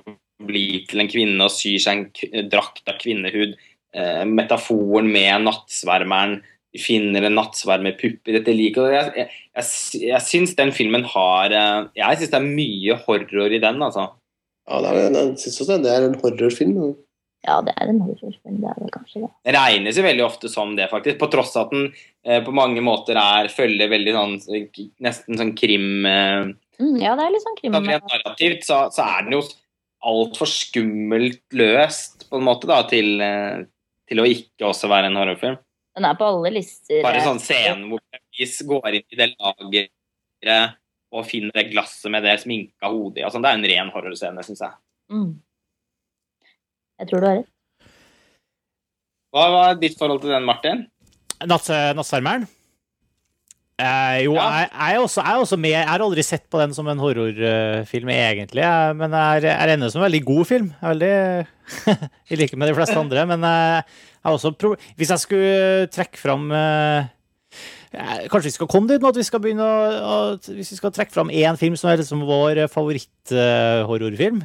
bli til en kvinne og syr seg en k drakt av kvinnehud. Eh, metaforen med nattsvermeren. Vi finner en nattsverm med pupper. Dette liker jeg. Jeg, jeg, jeg syns den filmen har eh, Jeg syns det er mye horror i den, altså. Ja, det er, jeg syns også det er en horrorfilm. Ja, det er en horrorfilm, det er vel kanskje det. Den regnes jo veldig ofte som det, faktisk. På tross av at den eh, på mange måter er følger veldig sånn nesten sånn krim eh, Mm, ja, det er litt sånn krim. sånn narrativt så, så er den jo altfor skummelt løst, på en måte, da, til, eh, til å ikke også være en horrorfilm. Den er på alle lister. Bare sånn scenen hvor vi går inn i det lageret og finner det glasset med det sminka hodet i. sånn. Det er en ren horrorscene, syns jeg. Mm. Jeg tror du har rett. Hva var ditt forhold til den, Martin? Natt, Nattsvermeren? Eh, jo, Ja. jeg, jeg, er også, jeg er også med. Jeg har aldri sett på den som en horrorfilm, egentlig. Jeg, men jeg er, jeg som en veldig god film. Veldig, I like med de fleste andre. Men eh, hvis jeg skulle trekke fram eh, eh, Kanskje vi skal komme dit nå at vi skal begynne å, å Hvis vi skal trekke fram én film som er liksom vår favoritthorrorfilm?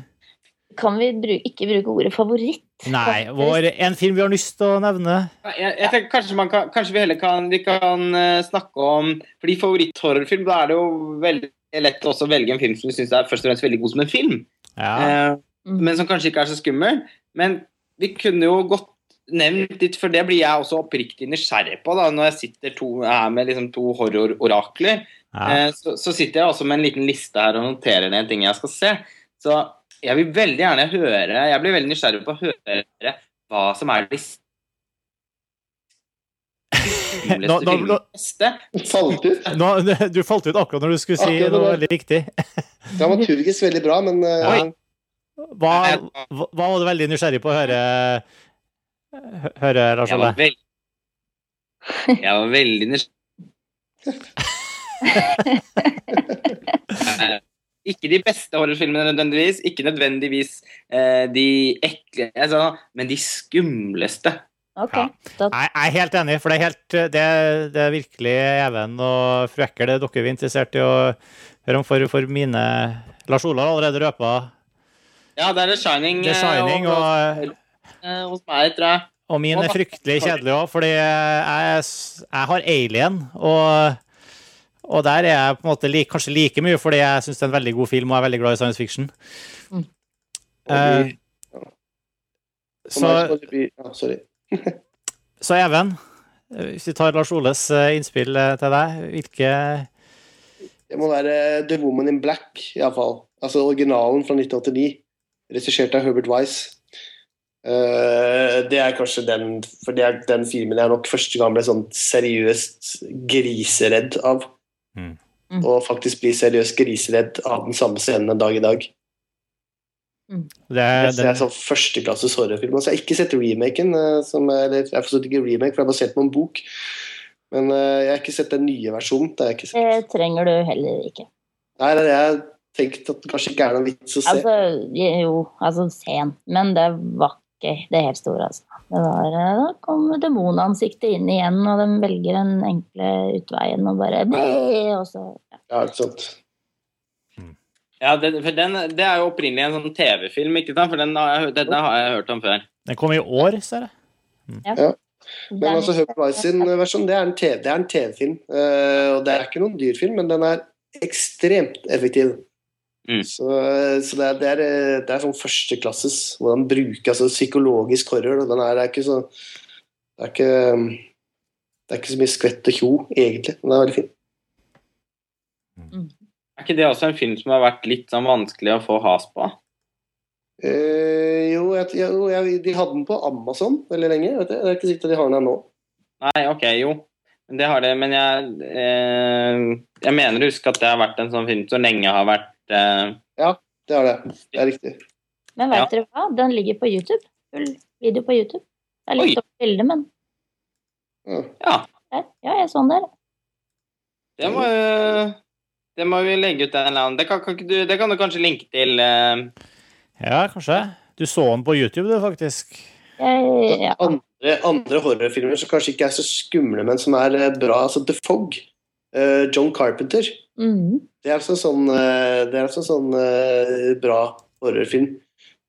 Kan vi bruke, ikke bruke ordet favoritt? Nei. Vår, en film vi har lyst til å nevne. Jeg, jeg tenker kanskje, man kan, kanskje vi heller kan, vi kan eh, snakke om Fordi favoritthorrorfilm, da er det jo veldig lett også å velge en film som du syns er først og fremst veldig god som en film, Ja. eh, men som kanskje ikke er så skummel. Men vi kunne jo godt nevnt litt, for det blir jeg også oppriktig nysgjerrig på da, når jeg sitter to, her med liksom to horrororakler. Ja. Eh, så, så sitter jeg også med en liten liste her og noterer ned ting jeg skal se. Så jeg vil veldig gjerne høre Jeg blir veldig nysgjerrig på å høre hva som er de Nå- skumleste nå-. Falt ut. Nå, du falt ut akkurat når du skulle si Akkurat noe veldig riktig. Dramaturgisk veldig bra, men eh, Ja. Hva, hva hva var du veldig nysgjerrig på å høre, høre Lars Olle? Jeg, jeg var veldig nysgjerrig. Ikke de beste horrorfilmene nødvendigvis, ikke nødvendigvis eh, de ekle, altså, men de skumleste. Ok, Ja. Jeg jeg er helt enig, for det er, helt, det, det er virkelig Even og fru Ekkel det er dere er interessert i å høre om. For, for mine Lars Ola har allerede røpa Ja, det er The Shining, The Shining, og, og, og, hos meg, tror jeg. og min er fryktelig kjedelig òg, fordi jeg, jeg har Alien, og, og der er jeg på en måte like, kanskje like mye fordi jeg syns det er en veldig god film og er veldig glad i science fiction. Mm. Eh, så, så- ja, Sorry. så Even, hvis vi tar Lars Oles eh, innspill eh, til deg, hvilke Det må være The Woman in Black, iallfall. Altså originalen fra 1989. Regissert av Herbert Wise. Uh, det er kanskje den For det er den filmen jeg nok første gang ble sånn seriøst griseredd av. Mm. Mm. Og faktisk blir seriøst griseredd av den samme scenen en dag i dag. det, Det den, er sånn førsteklasses horrorfilm. Altså, jeg har ikke sett remaken, eh, som er, eller jeg har ikke remake, for det er basert på en bok. Men uh, jeg har ikke sett den nye versjonen. Det har jeg ikke sett. det trenger du heller ikke. Nei, det er det jeg tenkte tenkt at det kanskje ikke er noen vits å se. Altså, jo, altså sen, men det var ikke det helt store, altså. Det var, eh, da kom demonansiktet inn igjen, og de velger den enkle utveien og bare og så, ja. Ja, ikke sant. Ja, det, for den, Det er jo opprinnelig en sånn TV-film, ikke sant? For den har jeg, hørt- har jeg hørt om før. den kom i år, ser jeg. Men altså, Weiss sin versjon, det er en TV det er en TV-film. eh, og det er ikke noen dyrfilm, men den er ekstremt effektiv. Mm. Så, så det, er, det, er, det er sånn førsteklasses hvordan bruke altså psykologisk horror. Den er, det er ikke så Det er ikke Det er ikke så mye skvett og tjo, egentlig, men det er veldig fint. Er ikke det også en film som har vært litt sånn vanskelig å få has på? Eh, jo, jeg, jo jeg, de hadde den på Amazon veldig lenge. Vet du? Det er ikke sikkert de har den her nå. Nei, ok, jo. Men det har det. Men jeg, eh, jeg mener å huske at det har vært en sånn film som lenge har vært eh, Det har det. Det er riktig. Men veit dere hva? Den ligger på YouTube. Full video på YouTube. Det er litt Oi. dårlig bilde, men Ja. Ja, ja, jeg så den der. det må, det må vi legge ut en eller annen. Det kan, kan du, det kan du kanskje linke til uh... Ja, kanskje. Du så den på YouTube, du, faktisk. Jeg, ja. Andre, andre horrorfilmer som kanskje ikke er så skumle, men som er eh, bra. altså The Fog. Uh, John Carpenter. Mhm. Det er altså sånn, eh, det er altså sånn eh, bra horrorfilm.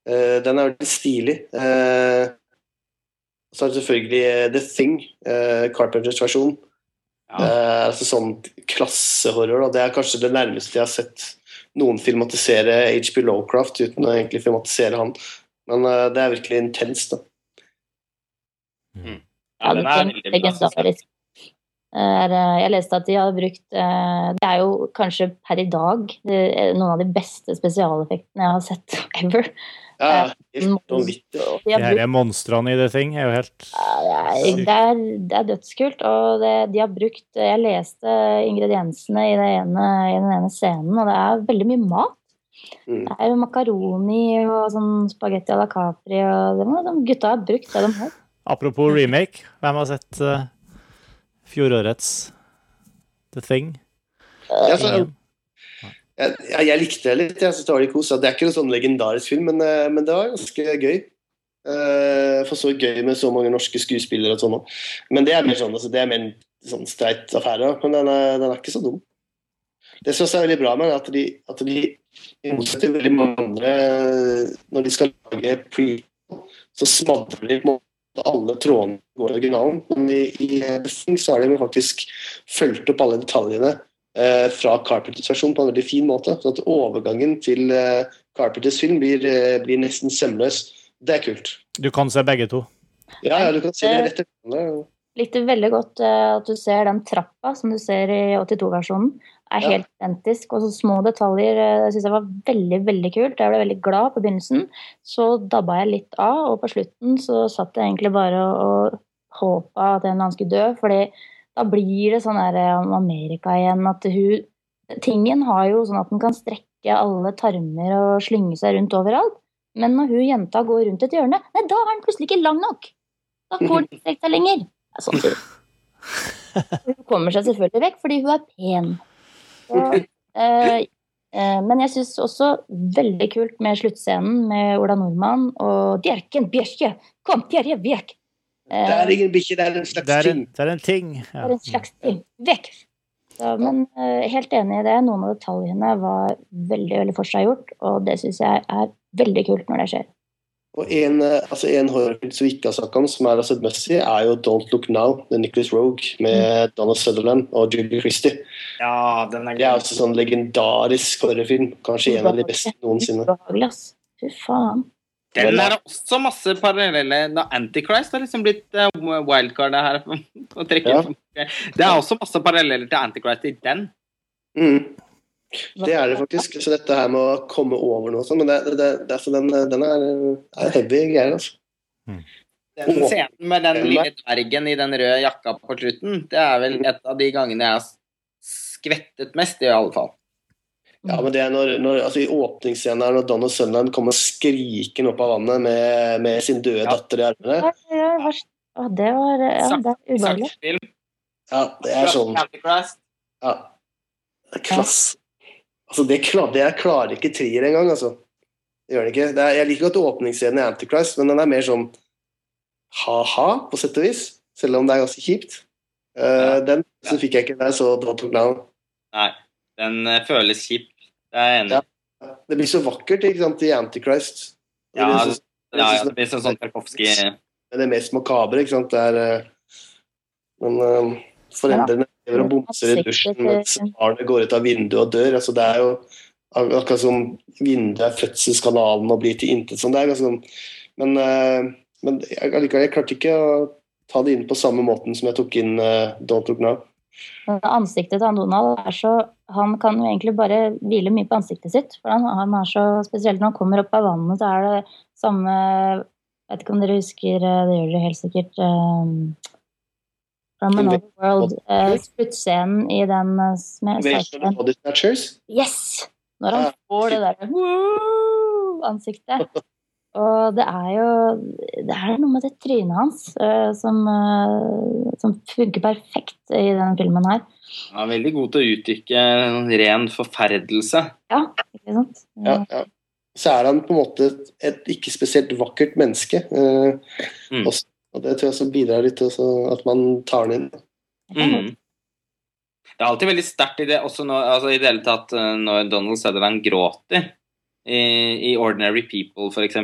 Eh, Den er veldig stilig. Eh, Så er det selvfølgelig The Thing, eh, Carpenters versjon. Ja. Altså sånn klassehorror. Det er kanskje det nærmeste jeg har sett noen filmatisere HB Lowcraft uten å egentlig filmatisere han. Men det er virkelig intenst. da. Ja, den er den veldig bra. legendarisk. Er, eh, Jeg leste at de har brukt eh, Det er jo kanskje per i dag noen av de beste spesialeffektene jeg har sett ever. Ja, helt vanvittig. De brukt monstrene i det ting er jo helt det, er, det, er, dødskult. Og det, de har brukt Jeg leste ingrediensene i, det ene, i den ene scenen, og det er veldig mye mat. Mm. Det er jo makaroni og sånn spagetti à la Capri, og det må, de gutta har brukt det de har. Apropos remake, hvem har sett eh, fjorårets The Thing? Ja, så- Jeg, jeg, likte det litt. Jeg synes Det var litt kos. Det er ikke noen sånn legendarisk film, men, eh, men det var ganske gøy. Uh, For så gøy med så mange norske skuespillere og sånn òg. Men det er mer sånn, altså, det er mer en sånn streit affære. Men den er, den er ikke så dum. Det som er veldig bra med er at de, at de i motsetning til veldig mange andre Når de skal lage pre så smadrer de på en måte alle trådene går i originalen. Men i, i The så har de faktisk fulgt opp alle detaljene eh, fra Carpenters versjon på en veldig fin måte. Så at overgangen til eh, Carpenters film blir, eh, blir nesten sømløs. Det er kult. Du kan se begge to. Ja, ja, du kan se det rett etter hverandre. Likte veldig godt eh, at du ser den trappa som du ser i 82-versjonen. Er Ja. helt identisk. Og så små detaljer Jeg synes jeg var veldig veldig kult. Jeg ble veldig glad på begynnelsen. Så dabba jeg litt av, og på slutten så satt jeg egentlig bare og, og håpa at en annen skulle dø. fordi da blir det sånn der eh, om Amerika igjen at hun Tingen har jo sånn at den kan strekke alle tarmer og slynge seg rundt overalt. Men når hun jenta går rundt et hjørne, nei, da er den plutselig ikke lang nok. Da får den ikke strekt seg lenger. Det er sånn Hun kommer seg selvfølgelig vekk fordi hun er pen. Så, eh, eh, men jeg syns også veldig kult med sluttscenen med Ola Nordmann og Bjerken, bjørke, kom, Terje, vek! Eh, Det er ingen bikkje, det er en slags Det er, ting. en- det er en ting. det er en slags ting. Vekk! Så, men eh, helt enig i det. Noen av detaljene var veldig veldig forseggjort, og det syns jeg er veldig kult når det skjer. Og en, eh, altså en horrorfilm som vi ikke har snakka om, som er altså must-see, er jo Don't Look Now med Nicholas Rogue med Donald Sutherland og Julie Christie. Ja, den er Det er også sånn legendarisk horrorfilm. Kanskje en av de beste noensinne. Fy faen. Den er også masse parallelle da Antichrist har liksom blitt uh, wildcardet her. å trekke Ja. Det er også masse paralleller til Antichrist i den. Mm. Det er det faktisk. Så dette her med å komme over noe sånt, men det, det, det, altså den, den er, er heavy greier, altså. Den scenen med den lille dvergen i den røde jakka på slutten, det er vel et av de gangene jeg har skvettet mest, i alle fall. Ja, men det er når, når, altså I åpningsscenen her, når Donna Sunland kommer skrikende opp av vannet med, med sin døde Ja. datter i armene Ja, Å, det var Ja, det er ubehagelig. Ja, det er sånn ja. Klass. Altså, det, klar, det klarer ikke trier engang, altså. Det gjør det ikke. Det er, jeg liker godt åpningsscenen i Antichrist, men den er mer sånn ha-ha, på sett og vis. Selv om det er ganske kjipt. Uh, Ja. Den så fikk jeg ikke da jeg så Look Now. Nei, den eh, føles kjip. Det er jeg enig i. Ja. Det blir så vakkert ikke sant, i Antichrist. Ja, det, blir så, Ja, ja, det blir sånn sånn Tarkovskij det er det mest makabre, ikke sant. Det er eh, Men eh, foreldrene lever og bomser i dusjen mens barnet går ut av vinduet og dør. altså Det er jo akkurat som vinduet er fødselskanalen og blir til intet sånn. Det sånn Men, eh, men jeg, allikevel, jeg klarte ikke å ta det inn på samme måten som jeg tok inn uh, Don't Look Now. Ansiktet til Donald er så Han kan jo egentlig bare hvile mye på ansiktet sitt. For han, han er så Spesielt når han kommer opp av vannet, så er det samme Jeg vet ikke om dere husker eh, Det gjør dere helt sikkert. Um, From Another World. Uh, Sluttscenen i den uh, Body Snatchers? Yes! Når han får det derre ansiktet. Og det er jo Det er noe med det trynet hans uh, som, uh, som, funker perfekt i denne filmen her. Han er veldig god til å uttrykke ren forferdelse. Ja, ikke sant? Ja, ja. Så er han på en måte et ikke spesielt vakkert menneske. Uh, mm. også, og det tror jeg også bidrar litt til at man tar den inn. Mm. Det er alltid veldig sterkt i det, også når, altså i det hele tatt når Donald Sutherland gråter i, Ordinary People, f.eks.,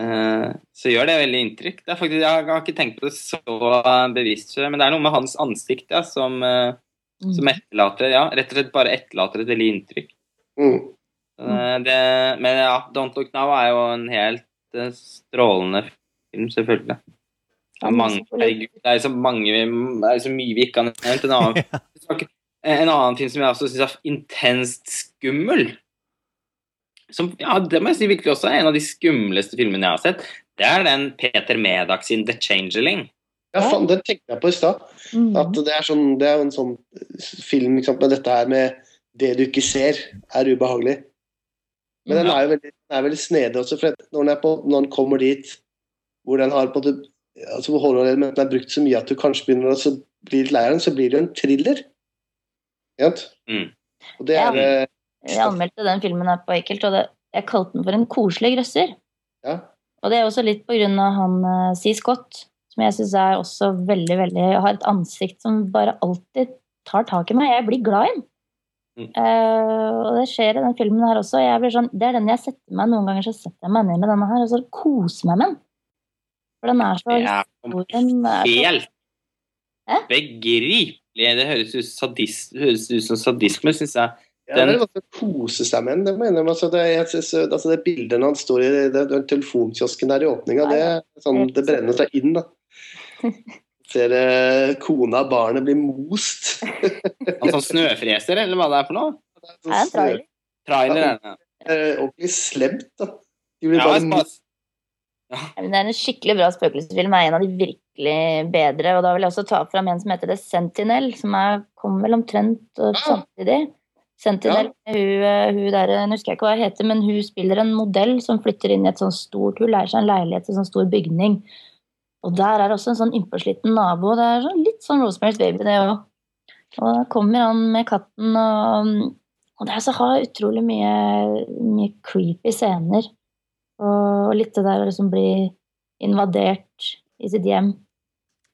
uh, så gjør det veldig inntrykk. Det faktisk, jeg har ikke tenkt på det så bevisst før, men det er noe med hans ansikt ja, som, uh, som etterlater ja, rett og slett bare etterlater et veldig inntrykk. Mm. Uh, det, men ja, Don't Look Now er jo en helt strålende film, selvfølgelig. Det er, mange, det er så mange Det er så mye vi ikke har nevnt. En annen, en annen film som jeg også syns er intenst skummel, som ja, det må jeg si virkelig også er en av de skumleste filmene jeg har sett. Det er den Peter Medak sin The Changeling. Ja, faen, den tenkte jeg på i stad. Mm. At det er, sånn, det er en sånn film liksom, med dette her med det du ikke ser, er ubehagelig. Men den er jo veldig, den er veldig snedig også, for når den, på, når den, kommer dit hvor den har måte altså Horrorelementene er brukt så mye at du kanskje begynner å bli litt lei av den, så blir det jo en thriller. Mm. Og det er ja. Eh, jeg anmeldte den filmen her på Ekkelt, og det, jeg kalte den for en koselig grøsser. Ja. Og det er også litt på grunn av han uh, C. Scott, som jeg syns er også veldig, veldig Har et ansikt som bare alltid tar tak i meg. Jeg blir glad i den. Mm. Uh, og det skjer i den filmen her også. Sånn, det er den jeg setter meg Noen ganger så setter jeg meg ned med denne her og så koser meg med den. For den er så ja, Helt begripelig. Det høres ut, sadist, høres ut som sadisme, syns jeg. Ja, det er å kose seg med den. Det mener jeg. Altså, det, altså, det bildet når han står i den telefonkiosken der i åpninga, det, sånn, det brenner seg inn. da. Ser eh, kona og barnet bli most. altså snøfreser, eller hva det er for noe? Det er, sånn, trailer. Trailer, ja. Ordentlig slemt, da. De blir bare ja. Det er en skikkelig bra spøkelsesfilm. er en av de virkelig bedre. Og da vil jeg også ta fram en som heter The Sentinel, som er, kom vel omtrent samtidig. Sentinel, ja. hun, eh, hun der, jeg husker ikke hva hun heter, men hun spiller en modell som flytter inn i et sånt stort Hun leier seg en leilighet i en sånn stor bygning. Og der er også en sånn innpåsliten nabo. Det er sånn, litt sånn Rosemary's Baby, det òg. Og da kommer han med katten, og, og det er så har utrolig mye, mye creepy scener. Og, litt det der å liksom bli invadert i sitt hjem.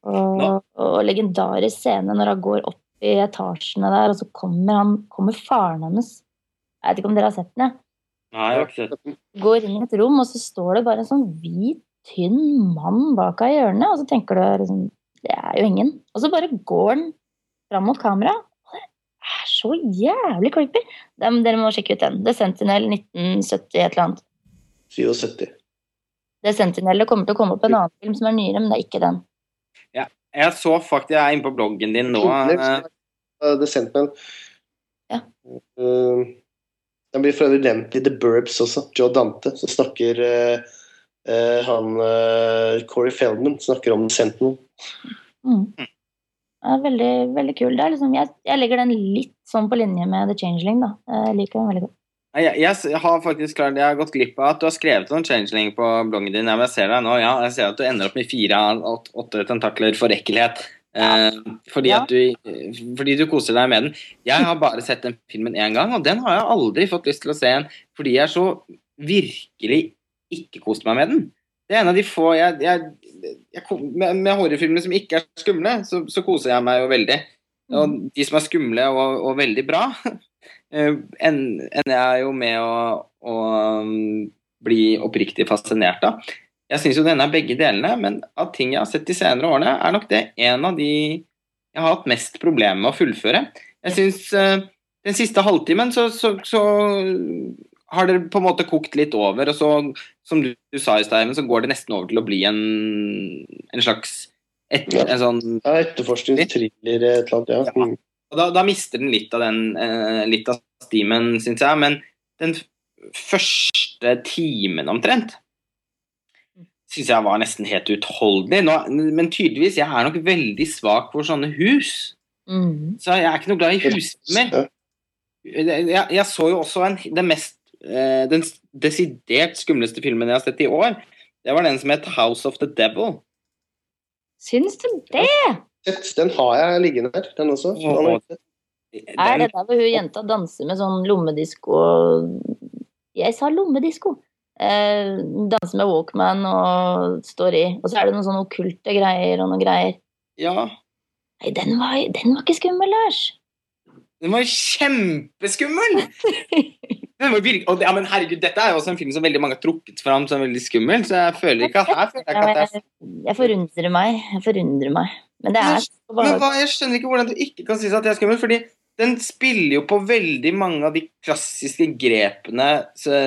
Og, no. og legendarisk scene når han går opp i etasjene der, og så kommer, han, kommer faren hennes Jeg vet ikke om dere har sett den? Ja. Nei, jeg har ikke sett den. Går inn i et rom, og så står det bare en sånn hvit, tynn mann bak av hjørnet, og så tenker du liksom Det er jo ingen. Og så bare går han fram mot kamera. Det er så jævlig creepy! Dere må sjekke ut den. The Sentinel 1970 et eller annet. 77. Det Sentinelle det kommer til å komme opp en annen film som er nyere, men det er ikke den. Jeg så faktisk Jeg er inne på bloggen din nå. The Sentinel. Ja. Uh, den blir for øvrig nevnt i The Burbs også. Joe Dante. Så snakker uh, uh, han Corey Feldman snakker om The Sentinel. Mm. Ja, veldig, veldig kul. Liksom, jeg, jeg, legger den litt sånn på linje med The Changeling. Da. Jeg liker den veldig godt. Jeg, jeg, har faktisk klart, jeg har gått glipp av at du har skrevet om changeling på bloggen din. Jeg ser deg nå, ja, jeg ser at du ender opp med fire av åtte tentakler for ekkelhet. Eh, fordi, ja. du, fordi, du, koser deg med den. Jeg har bare sett den filmen én gang, og den har jeg aldri fått lyst til å se igjen. Fordi jeg så virkelig ikke koste meg med den. Det er en av de få jeg, Med, med horrorfilmer som ikke er skumle, så, så, koser jeg meg jo veldig. Og mm. de som er skumle og, og veldig bra, ender jeg jo med å, å um, bli oppriktig fascinert av. Jeg syns jo denne er begge delene, men av ting jeg har sett de senere årene, er nok det en av de jeg har hatt mest problemer med å fullføre. Jeg syns uh, den siste halvtimen så, så, så, har det på en måte kokt litt over, og så, som du, du sa i stad, så går det nesten over til å bli en, en slags et, Ja. en sånn Ja, etterforskningsthriller et eller annet, ja. Ja. Og da, da mister den litt av den eh, litt av stimen, syns jeg. Men den første timen omtrent syns jeg var nesten helt uutholdelig. Nå, men tydeligvis, jeg er nok veldig svak for sånne hus. Mm. Så jeg er ikke noe glad i husfilmer. mer Jeg, jeg så jo også en, den mest eh, Den desidert skumleste filmen jeg har sett i år. Det var den som het House of the Devil. Syns du det? Den har jeg liggende her, den også. Den jeg. Er det der hvor hun jenta danser med sånn lommedisko Jeg sa lommedisko! Eh, danser med Walkman og står i. Og så er det noen sånne okkulte greier og noen greier. Ja, Nei, den var, den var ikke skummel, Lars! den var kjempeskummel! Den var virke, og, ja, men herregud, Dette er jo også en film som veldig mange har trukket fram som veldig skummel, så jeg føler ikke at her føler jeg ikke at er Jeg, jeg forundrer meg. Jeg forundrer meg. Men det er så Men hva, jeg skjønner ikke hvordan du ikke kan synes at det er skummelt, fordi den spiller jo på veldig mange av de klassiske grepene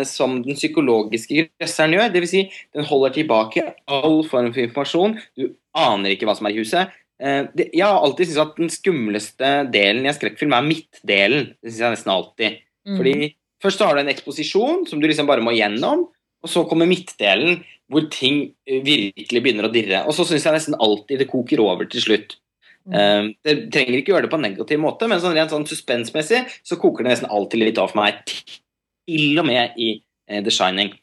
som den psykologiske grøsseren gjør. Det vil si, den holder tilbake all form for informasjon. Du aner ikke hva som er i huset. Eh, jeg har alltid syntes at den skumleste delen i en skrekkfilm er midtdelen. Det synes jeg nesten alltid. Mm. Fordi Først har du en eksposisjon som du liksom bare må gjennom, og så kommer midtdelen hvor ting eh, virkelig begynner å dirre. Og så syns jeg nesten alltid det koker over til slutt. Mm. Eh, det trenger ikke gjøre det på en negativ måte, men sånn rent sånn suspensmessig så koker det nesten alltid litt av for meg. Til og med i eh, The Shining.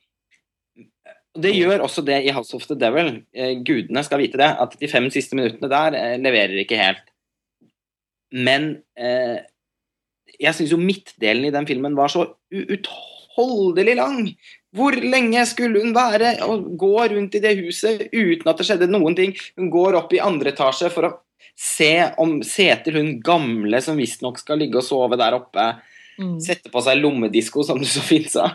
Det gjør også det i House of the Devil. Eh, gudene skal vite det, at de fem siste minuttene der leverer ikke helt. Men eh, jeg syns jo midtdelen i den filmen var så uutholdelig lang. Hvor lenge skulle hun være og gå rundt i det huset uten at det skjedde noen ting? Hun går opp i andre etasje for å se, om, Seter, hun gamle som visstnok skal ligge og sove der oppe. Mm. Sette på seg lommedisko, som du så fint sa.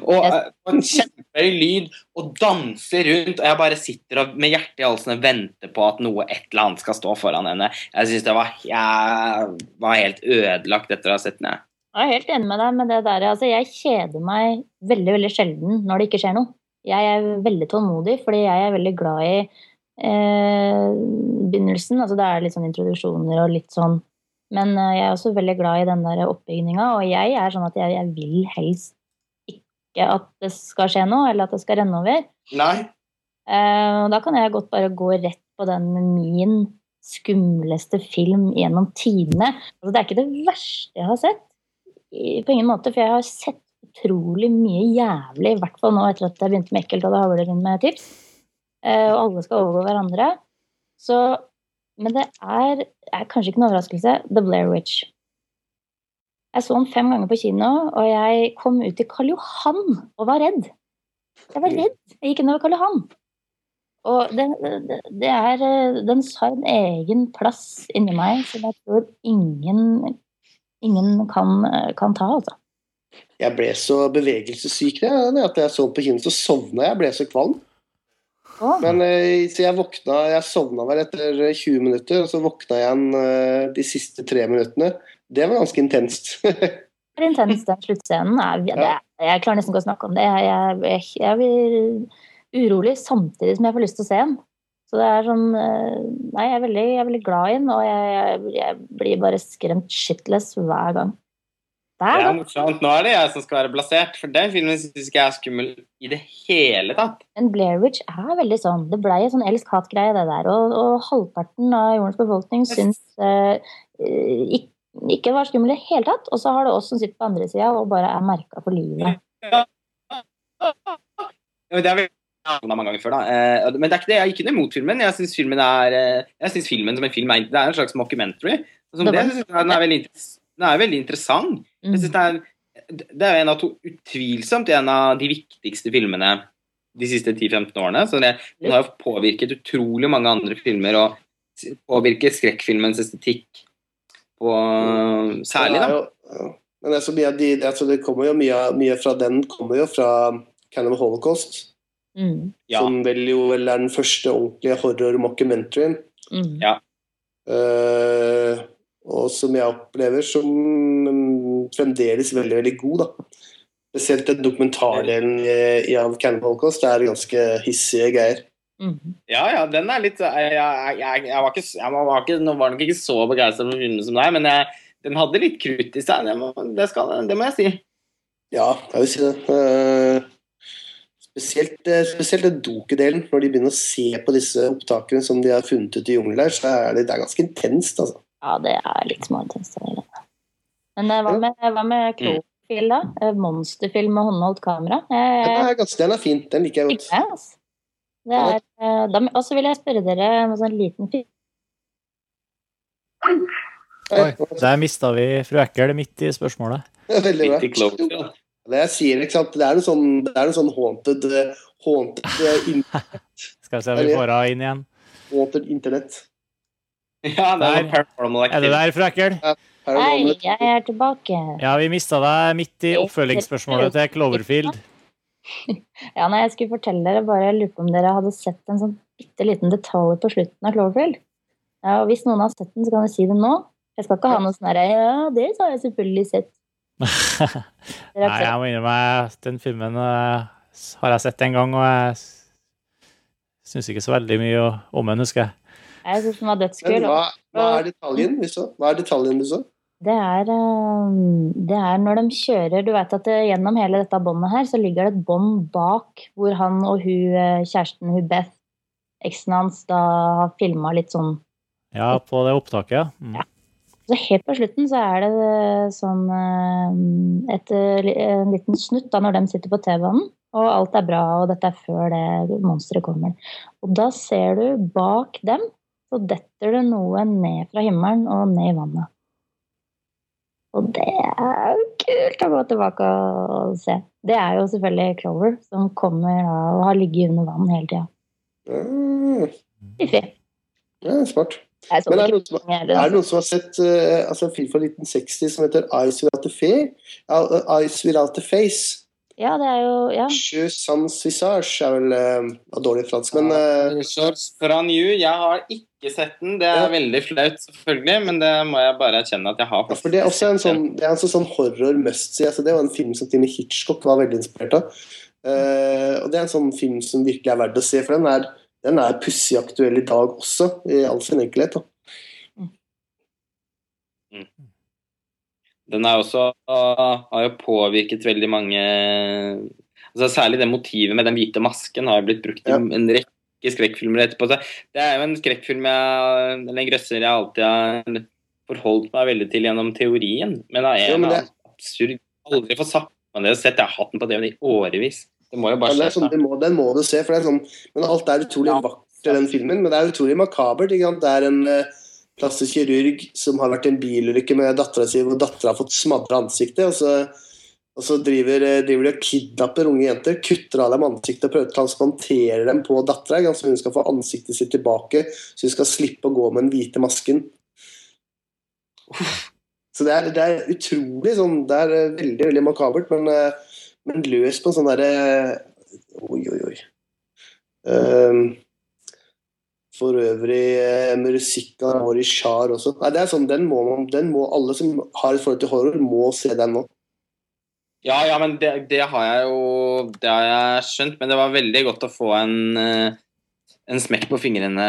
Og, eh, en kjempehøy lyd, og danser rundt. Og jeg bare sitter og, med hjertet i halsen og venter på at noe et eller annet skal stå foran henne. Jeg syns det var, jeg var helt ødelagt etter å ha sett den. Jeg. Er helt enig med deg med det der. Altså, jeg kjeder meg veldig veldig sjelden når det ikke skjer noe. Jeg er veldig tålmodig fordi jeg er veldig glad i eh, begynnelsen. Altså, det er litt sånn introduksjoner og litt sånn Men eh, jeg er også veldig glad i den der oppbygninga, og jeg er sånn at jeg, jeg vil helst ikke at det skal skje noe, eller at det skal renne over. Nei. Eh, og da kan jeg godt bare gå rett på den min skumleste film gjennom tidene. Altså, det er ikke det verste jeg har sett. På ingen måte, for jeg har sett utrolig mye jævlig, i hvert fall nå etter at jeg begynte med Ekkelt og det havler inn med tips. Eh, og alle skal overgå hverandre. Så, men det er, er kanskje ikke noen overraskelse. The Blair Witch. Jeg så den fem ganger på kino, og jeg kom ut til Karl Johan og var redd. Jeg var redd. Jeg gikk innover Karl Johan. Og det, det, det er eh, Den har en egen plass inni meg som jeg tror ingen, ingen kan, kan ta, altså. Jeg ble så bevegelsessyk at jeg så på kino, så sovna jeg. Jeg ble så kvalm. Oh. Men eh, så jeg våkna Jeg sovna vel etter 20 minutter, og så våkna jeg igjen eh, de siste tre minuttene. Det var ganske intenst. det er intenst, den sluttscenen. Jeg, jeg klarer nesten ikke å snakke om det. Jeg, jeg, jeg blir urolig samtidig som jeg får lyst til å se den. Så det er sånn eh, Nei, jeg er veldig, jeg er veldig glad i den, og jeg, jeg, blir bare skremt shitless hver gang. Det Hver er morsomt. Nå er det jeg som skal være blasert, for den filmen syns ikke jeg er skummel i det hele tatt. Men Blair Witch er veldig sånn. Det blei en sånn elsk-hat-greie, det der. Og, og halvparten av jordens befolkning syns eh, ikke, ikke var skummel i det hele tatt. Og så har det oss som sitter på andre sida og bare er merka for livet. Ja, Det er mange ganger før, da. Eh, Men det er ikke det. jeg er ikke noe imot filmen. Jeg syns filmen eh, filmen som en film er Det er en slags mockumentary. Som Det det, synes jeg den er veldig, den er veldig interessant. Jeg Mm. synes det, er, det er en av to, utvilsomt en av de viktigste filmene de siste 10-15 årene. Så det, den har jo påvirket utrolig mange andre filmer, og påvirket skrekkfilmens estetikk på Særlig, er da. jo- ja. Men det, er så mye, av de, altså det kommer jo mye, mye fra den kommer jo fra Cannibal Holocaust, Mm. Ja. som vel jo vel er den første ordentlige horror-mockumentaryen. Mm. Ja. Spesielt den dokumentardelen av Cannibal Holocaust. Det er ganske hissige greier. Mm. Ja, ja, den er litt Jeg, jeg, jeg, jeg var ikke, jeg var ikke, var nok ikke så begeistra for filmen som deg, men jeg, den hadde litt krutt i seg. Det må, det skal, det må jeg si. Ja, jeg vil si det. Spesielt, eh, spesielt den dokedelen. Når de begynner å se på disse opptakene som de har funnet ut i jungelen der, så er det, det er ganske intenst, altså. Ja, det er litt småintenst. Men eh, hva med, hva med Krokfil, da? Eh, Monsterfilm med håndholdt kamera? Den Jeg, er, ganske, den er fin. Den liker jeg godt. Ja, det, altså. Det er, eh, da, og så vil jeg spørre dere om en sånn liten film. Oi, der mista vi fru Ekkel midt i spørsmålet. Midt i veldig bra. Det jeg sier, ikke sant? Det er noe sånn, det er noe sånn haunted, eh, haunted, internett. Skal vi se om vi får henne inn igjen. haunted internett. Ja, det er paranormal Er du der, fru Hei, jeg er tilbake. Ja, vi mista deg midt i oppfølgingsspørsmålet til Cloverfield. Ja, nei, jeg skulle fortelle dere bare, jeg lurer på om dere hadde sett en sånn bitte liten detalj på slutten av Cloverfield. Ja, og hvis noen har sett den, så kan dere si det nå. Jeg skal ikke ha noe sånn herre Ja, det har jeg selvfølgelig sett. Nei, jeg må innrømme at den filmen eh, har jeg sett en gang, og jeg syns ikke så veldig mye om den, husker jeg. Jeg syns den var dødskul. hva, hva er detaljen du så? Hva er detaljen du så? Det er, eh, det er når de kjører Du vet at det, gjennom hele dette båndet her, så ligger det et bånd bak hvor han og hun, eh, kjæresten, hun Beth, eksen hans, da har filma litt sånn Ja, på det opptaket, ja. Mm. Så helt på slutten så er det eh, sånn eh, et, eh, en liten snutt da når de sitter på T-banen, og alt er bra, og dette er før det monsteret kommer. Og da ser du bak dem, så detter det noe ned fra himmelen og ned i vannet. Og det er jo kult å gå tilbake og se. Det er jo selvfølgelig Clover, som kommer da og har ligget under vann hele tida. Ah, Fiffig. ja, smart. Jeg så Men er det noen som, er det altså. noen som har sett uh, altså en film fra 1960 som heter Eyes Without a Face? Ja, Eyes Without a Face. Ja, det er jo Ja. Je sans visage er vel uh, dårlig fransk, men uh, jeg har ikke sett den. Det er Ja. veldig flaut, selvfølgelig, men det må jeg bare erkjenne at jeg har. ja, for det er også en sånn, det er en sånn, sånn horror must-see. Altså, det var en film som Timmy Hitchcock var veldig inspirert av. Uh, og det er en sånn film som virkelig er verdt å se, for den er, den er pussig aktuell i dag også, i all sin enkelhet. Da. Den er også, har jo påvirket veldig mange altså Særlig det motivet med den hvite masken har blitt brukt i Ja. en rekke skrekkfilmer etterpå. Så det er jo en skrekkfilm jeg, eller en grøsser jeg alltid har forholdt meg veldig til gjennom teorien. Men av en Ja, det- absurd Aldri få sagt meg det og sett. Jeg har hatt den på DVD i årevis. Det må jo bare skje. sånn, må, den må du se, for det er sånn, men alt er utrolig Ja. vakkert i den filmen, men det er utrolig makabert. Ikke sant? Det er en eh, plastisk kirurg som har vært i en bilulykke med dattera si, hvor dattera har fått smadra ansiktet, og så, og så driver, eh, driver de og kidnapper unge jenter, kutter av dem ansiktet og prøver å transplantere dem på dattera, så hun skal få ansiktet sitt tilbake, så hun skal slippe å gå med den hvite masken. Så det er, det er utrolig sånn Det er eh, veldig, veldig makabert, men, eh, men løst på en sånn derre Oi, oi, oi. Ehm, for øvrig eh, musikk av Hori Shar også. Nei, det er sånn, den må, den må Alle som har et forhold til horror, må se den nå. Ja, ja, men det, det har jeg jo Det har jeg skjønt, men det var veldig godt å få en eh, en smekk på fingrene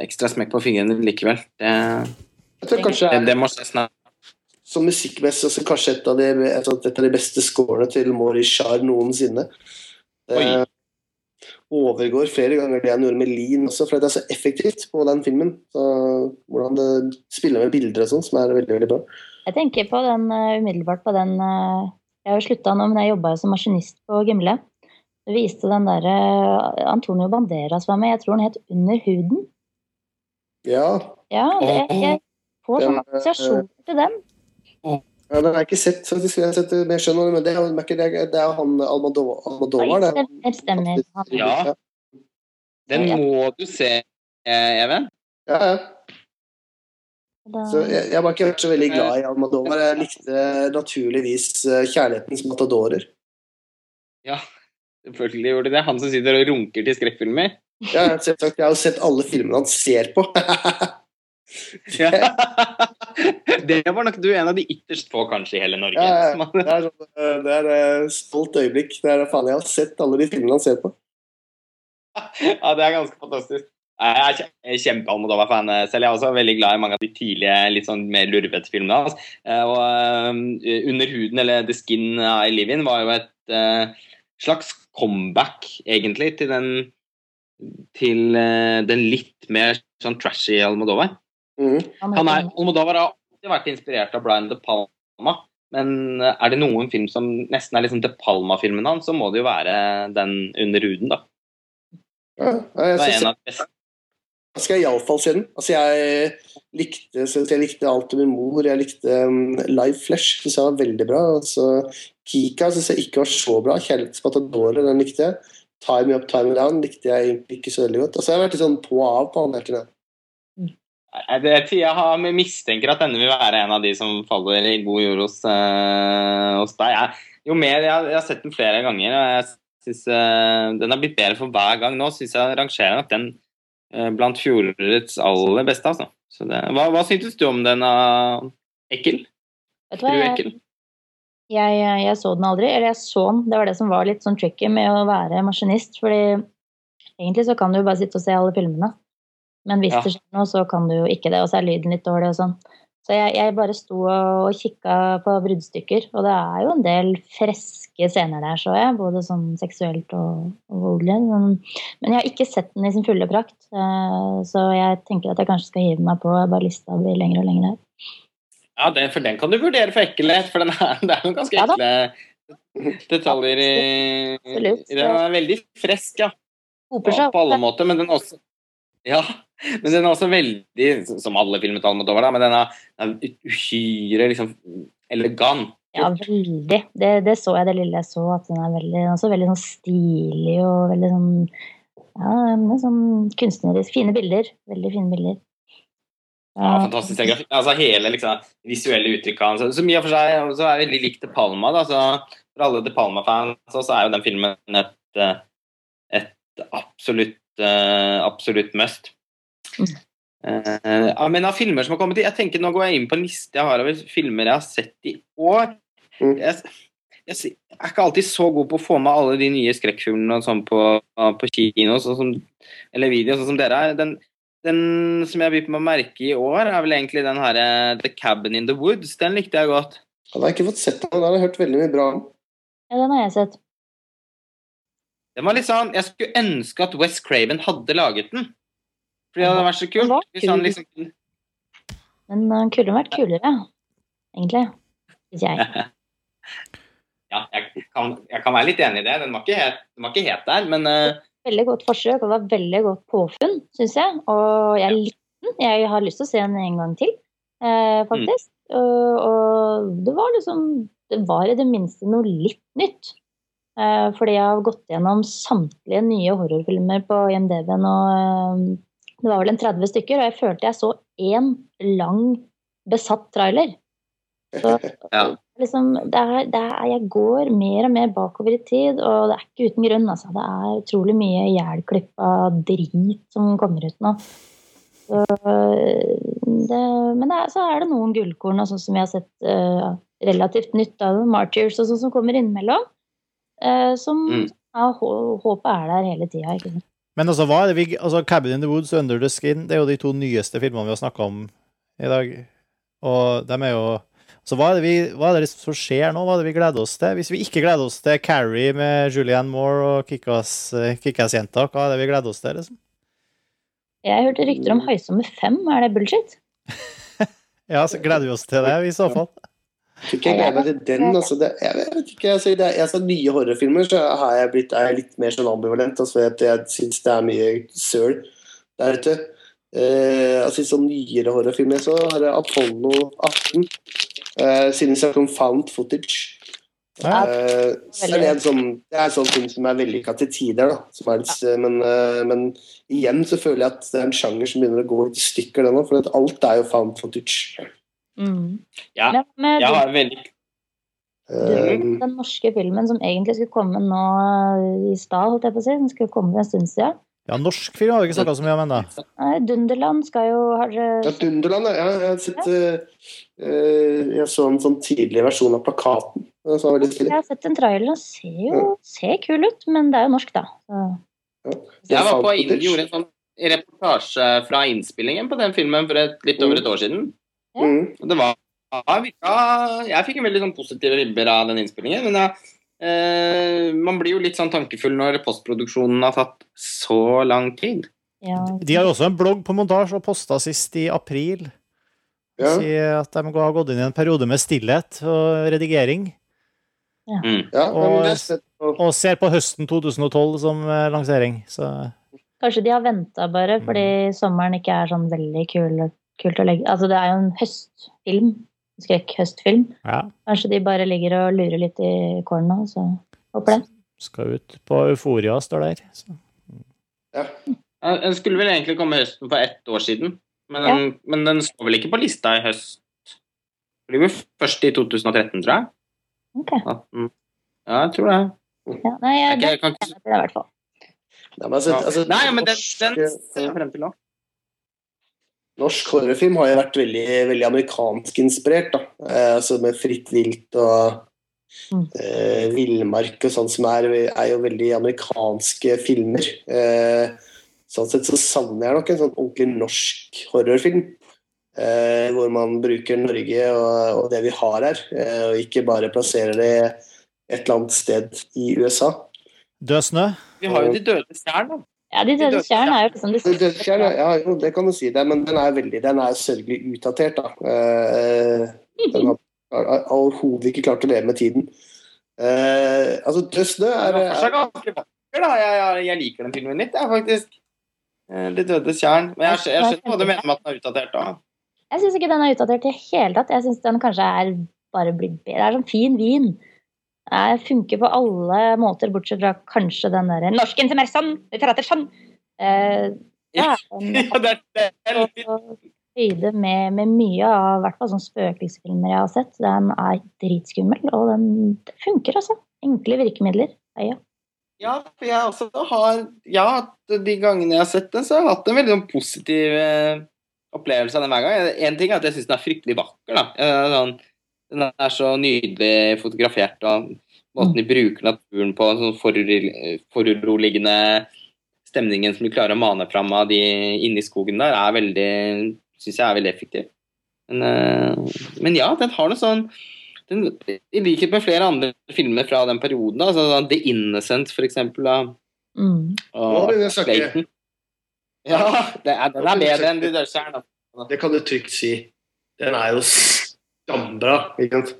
ekstra smekk på fingrene likevel. Det, Jeg tror kanskje det, det må skje snart. Som musikkmessig også kanskje et av de, et av de beste scorene til Morishar noensinne. Eh, overgår flere ganger det han gjorde med Lean også, for det er så effektivt på den filmen. Så, hvordan det spiller med bilder og sånn, som er veldig, veldig bra. Jeg tenker på den uh, umiddelbart på den uh, Jeg har jo slutta nå, men jeg jobba jo som maskinist på Gimle. Det viste den derre Antonio Banderas var med, jeg tror han het Under huden. Ja, Ja, det, jeg får Den, sånn assosiasjon til den. Ja den har jeg ikke sett, faktisk. Jeg har sett det, men jeg skjønner det, men det er, det er, det er han Almodovar, Almodovar det. Det stemmer. Ja. Den må du se, eh, Even. Ja, ja. Så jeg, jeg har ikke vært så veldig glad i Almodovar. Jeg likte naturligvis eh, kjærlighetens matadorer. Ja, selvfølgelig gjorde de det. Han som sitter og runker til skrekkfilmer. Ja, selvsagt. Jeg har jo sett alle filmene han ser på. Ja. det var nok du en av de ytterst få, kanskje, i hele Norge. Ja, ja, det er, sånn, det er et stolt øyeblikk. Det er faen, Jeg har sett alle de filmene han ser på. ja, det er ganske fantastisk. Jeg er kje- kjempe-Almodovar-fan eh, selv. Jeg er også veldig glad i mange av de tidlige, litt sånn mer lurvete filmene. Eh, Og eh, Under huden, eller The Skin I Live In, var jo et eh, slags comeback, egentlig, til den til eh, den litt mer sånn trashy Almodovar. Mhm. Han er, Almodovar har alltid vært inspirert av Brian De Palma, men eh, er det noen film som nesten er liksom De Palma-filmen hans, så må det jo være den Under huden, da. Ja, jeg, Det var en av de beste. jeg skal iallfall se den. Altså, jeg likte, synes jeg likte alt med mor. Jeg likte um, Live Flesh, syns jeg var veldig bra. Altså, Kika synes jeg ikke var så bra. Kjærlighetsmatadoret, den likte jeg. Time Up, Time Down likte jeg ikke så veldig godt. Altså, jeg har vært litt sånn på og av på han hele tiden. Nei, Det er tid jeg har mistenker at denne vil være en av de som faller i god jord hos, uh, hos deg. Jeg, jo mer, jeg, jeg har sett den flere ganger, og jeg synes uh, den har blitt bedre for hver gang. Nå syns jeg rangerer nok den uh, blant fjorårets aller beste. Altså. Så det, hva, hva syntes du om den? Ekkel? Vet du hva, jeg, jeg, jeg så den aldri. Eller jeg så den. Det var det som var litt sånn tricky med å være maskinist. fordi egentlig så kan du bare sitte og se alle filmene. Men hvis Ja. det skjer noe, så kan du jo ikke det. Og så er lyden litt dårlig og sånn. Så jeg, jeg bare sto og kikka på bruddstykker. Og det er jo en del freske scener der, så jeg. Både sånn seksuelt og, og voldelig. Men, men jeg har ikke sett den i sin fulle prakt. eh, Så jeg tenker at jeg kanskje skal hive meg på. Bare lista blir lengre og lengre her. Ja, den, for den kan du vurdere for ekkelhet, for den er, det er noen ganske Ja ekle detaljer i, Absolutt. Den er veldig frisk, ja. På, på alle måter, men den også Ja, men den er også veldig, som alle filmer til Almodovar, da, men den er, er uhyre liksom elegant. Ja, veldig. Det, det så jeg det lille jeg så, at den er veldig, den er også veldig sånn stilig og veldig sånn Ja, sånn kunstnerisk Fine bilder. Veldig fine bilder. Ja, fantastisk. Altså hele liksom, visuelle uttrykket hans. Som i og for seg så er veldig likt De Palma. Da. Så for alle De Palma-fans så er jo den filmen et, eh, et absolutt, absolutt must. Mm. Eh, ja, men av filmer som har kommet i Jeg tenker Nå går jeg inn på en liste jeg har over filmer jeg har sett i år. Mm. Jeg, jeg, jeg er ikke alltid så god på å få med alle de nye skrekkfilmene sånn på, på kino sånn som, eller video, sånn som dere er. Den, den som jeg begynte med å merke i år, er vel egentlig den her eh, The Cabin in the Woods. Den likte jeg godt. Han har ikke fått sett den, den har jeg hørt veldig mye bra om. Ja, den har jeg sett. Den var litt sånn, Jeg skulle ønske at West Craven hadde laget den. For det hadde vært så kult. Hvis han liksom Men han kunne vært kulere, egentlig. Syns jeg. Ja, jeg kan, jeg kan være litt enig i det. Den var ikke helt, den var ikke helt der, men uh... Veldig godt forsøk, og det var veldig godt påfunn, syns jeg. Og jeg likte den. Jeg har lyst til å se den en gang til, eh, faktisk. Og, og det var liksom Det var i det minste noe litt nytt. Eh, fordi jeg har gått gjennom samtlige nye horrorfilmer på IMDb-en, eh, det var vel en 30 stykker, og jeg følte jeg så én lang, besatt trailer. Så, Ja. liksom, det er, det er, jeg går mer og mer bakover i tid, og det er ikke uten grunn. Altså. Det er utrolig mye ihjelklippa drit som kommer ut nå. Så, det, men det er, så er det noen gullkorn, sånn som vi har sett uh, relativt nytt av Martyrs, og sånn som kommer innimellom. Eh, som Mm. ja, håpet er der hele tida. Men altså, hva er det vi, altså, Cabin in the Woods og Under the Skin det er jo de to nyeste filmene vi har snakka om i dag. Og de er jo Så hva er, det vi, hva er det som skjer nå? Hva er det vi gleder oss til? Hvis vi ikke gleder oss til Carrie med Julianne Moore og Kickass-jenta, Kickass hva er det vi gleder oss til? liksom? Jeg hørte rykter om Høysomme 5. Er det bullshit? Ja, så gleder vi oss til det, i så fall. Jeg tror ikke jeg gleder meg til den. Altså, det, jeg, vet ikke, altså, det, jeg ser nye horrorfilmer, så har jeg blitt, er jeg litt mer sånn ambivalent. Altså, jeg jeg syns det er mye søl der ute. Eh, altså, sånn nyere horrorfilmer så har jeg Apollo 18. Eh, siden jeg kom om found footage. Ja. Eh, så er det, en sånn, det er en sånn film som er vellykka til tider, da. Som er ja. men, eh, men igjen så føler jeg at det er en sjanger som begynner å gå i stykker, den òg. For alt er jo found footage. Mm. Ja, med jeg har veldig Eh, den norske filmen som egentlig skulle komme nå i stad, holdt jeg på å si, den skulle komme en stund siden. Ja, norsk film har vi ikke snakka så mye om ennå. Dunderland skal jo Har Ja, Dunderland, ja. Jeg, har sett, ja. Uh, jeg så en sånn tidlig versjon av plakaten. Jeg har sett en trailer, Den ser jo ser kul ut, men det er jo norsk, da. Så. Jeg var på gjorde en sånn reportasje fra innspillingen på den filmen for et, litt over et år siden. Mm. Det var Jeg fikk en veldig sånn positive vibber av den innspillingen. Men jeg, eh, man blir jo litt sånn tankefull når postproduksjonen har tatt så lang tid. Ja. De har jo også en blogg på montasje og posta sist i april. Ja. Si at de har gått inn i en periode med stillhet og redigering. Mm. Og- Og ser på høsten 2012 som eh, lansering. Så Kanskje de har venta bare fordi sommeren ikke er sånn veldig kul, kult å legge Altså, det er jo en høstfilm. Skrekkhøstfilm. ja, Kanskje de bare ligger og lurer litt i kålen så håper det. skal ut på Euforia, står der. Så. Ja, Den skulle vel egentlig komme høsten for ett år siden, men den, men den står vel ikke på lista i høst. Det blir vel først i 2013, tror jeg. Ok. Ja, jeg tror det. Ja, nei, jeg, Jeg, det jeg kan ikke det i hvert fall. Nei, men Ja. altså, Nei, men den, den ser jeg frem til nå. Norsk horrorfilm har jo vært veldig, veldig amerikansk inspirert, da. Eh, altså med Fritt vilt og Mm. eh, Villmark og sånn som er, er jo veldig amerikanske filmer. Eh, sånn sett så savner jeg nok en sånn ordentlig norsk horrorfilm. Eh, hvor man bruker Norge og, og det vi har her, eh, og ikke bare plasserer det et eller annet sted i USA. Død snø. Vi har jo De døde stjern, da. Ja, De døde stjern er jo liksom det Det- det- ja, ja, jo, det kan du si, det, men den er veldig, den er sørgelig utdatert. da. Uh, den har, overhodet ikke klart å leve med tiden. Uh, altså, Død snø er, er ganske vakker, da. Jeg, jeg, jeg liker den filmen litt, jeg, faktisk. Eh, De døde stjern. Men jeg, jeg skjønner hva du mener med at den er utdatert, da. Jeg syns ikke den er utdatert i det hele tatt. Jeg syns den kanskje er bare blitt bedre. Det er sånn fin vin. Det funker på alle måter, bortsett fra kanskje den derre 'Norsken som er vi prater sånn'. Uh, ja, Ja, det, er- høyde med, med mye av hvert fall sånn spøkelsesfilmer jeg har sett. Den er dritskummel, og den funker, altså. Enkle virkemidler. Ja, ja. For jeg også har Ja, de gangene jeg har sett den, så har jeg hatt en veldig sånn positiv eh, opplevelse av den hver gang. En ting er at jeg syns den er fryktelig vakker. da. Eh, Sånn, den er så nydelig fotografert, og måten de bruker naturen på, sånn foruro- foruroligende stemningen som de klarer å mane fram av de inni skogen der, er veldig Syns jeg er veldig effektiv. Men, eh, men ja, den har noe sånn den, I likhet med flere andre filmer fra den perioden, altså The Innocent for eksempel, da, Mm. Og. Clayton. Ja, det er, den er bedre enn De døde Det kan du trygt si. Den er jo stambra. Ikke sant?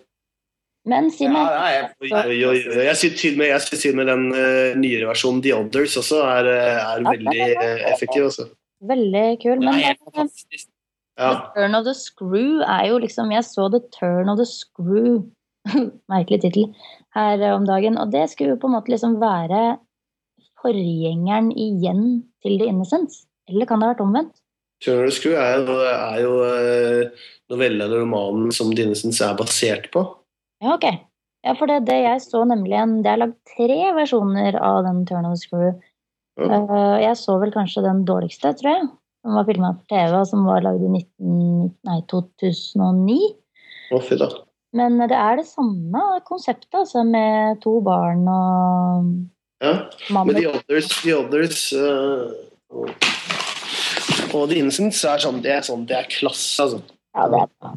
Men si meg Ja, Oi, oi, oi. Jeg syns til jeg til og med den uh, nyere versjonen The Others også er, eh, er Ja, veldig er eh, effektiv. Også. Veldig kul. Men. Ja. The Turn of the Screw er jo liksom Jeg så The Turn of the Screw, merkelig tittel, her om dagen. Og det skulle jo på en måte liksom være forgjengeren igjen til The Innocence. Eller kan det ha vært omvendt? Turner Screw er jo, er jo eh, novellen eller romanen som Dinnesens er basert på. Ja, ok. Ja, for det, det jeg så nemlig en Det er lagd tre versjoner av den Turn Screw. Ja. Eh, jeg så vel kanskje den dårligste, tror jeg. Som var filma for TV, og som var lagd i 19, nei, 2009. Å, fy da. Men det er det samme konseptet, altså, med to barn og Ja. Med Men The Others, the others eh, og, og The Innocents er sånn Det er, sånn, det er klasse, altså. Ja, det er bra.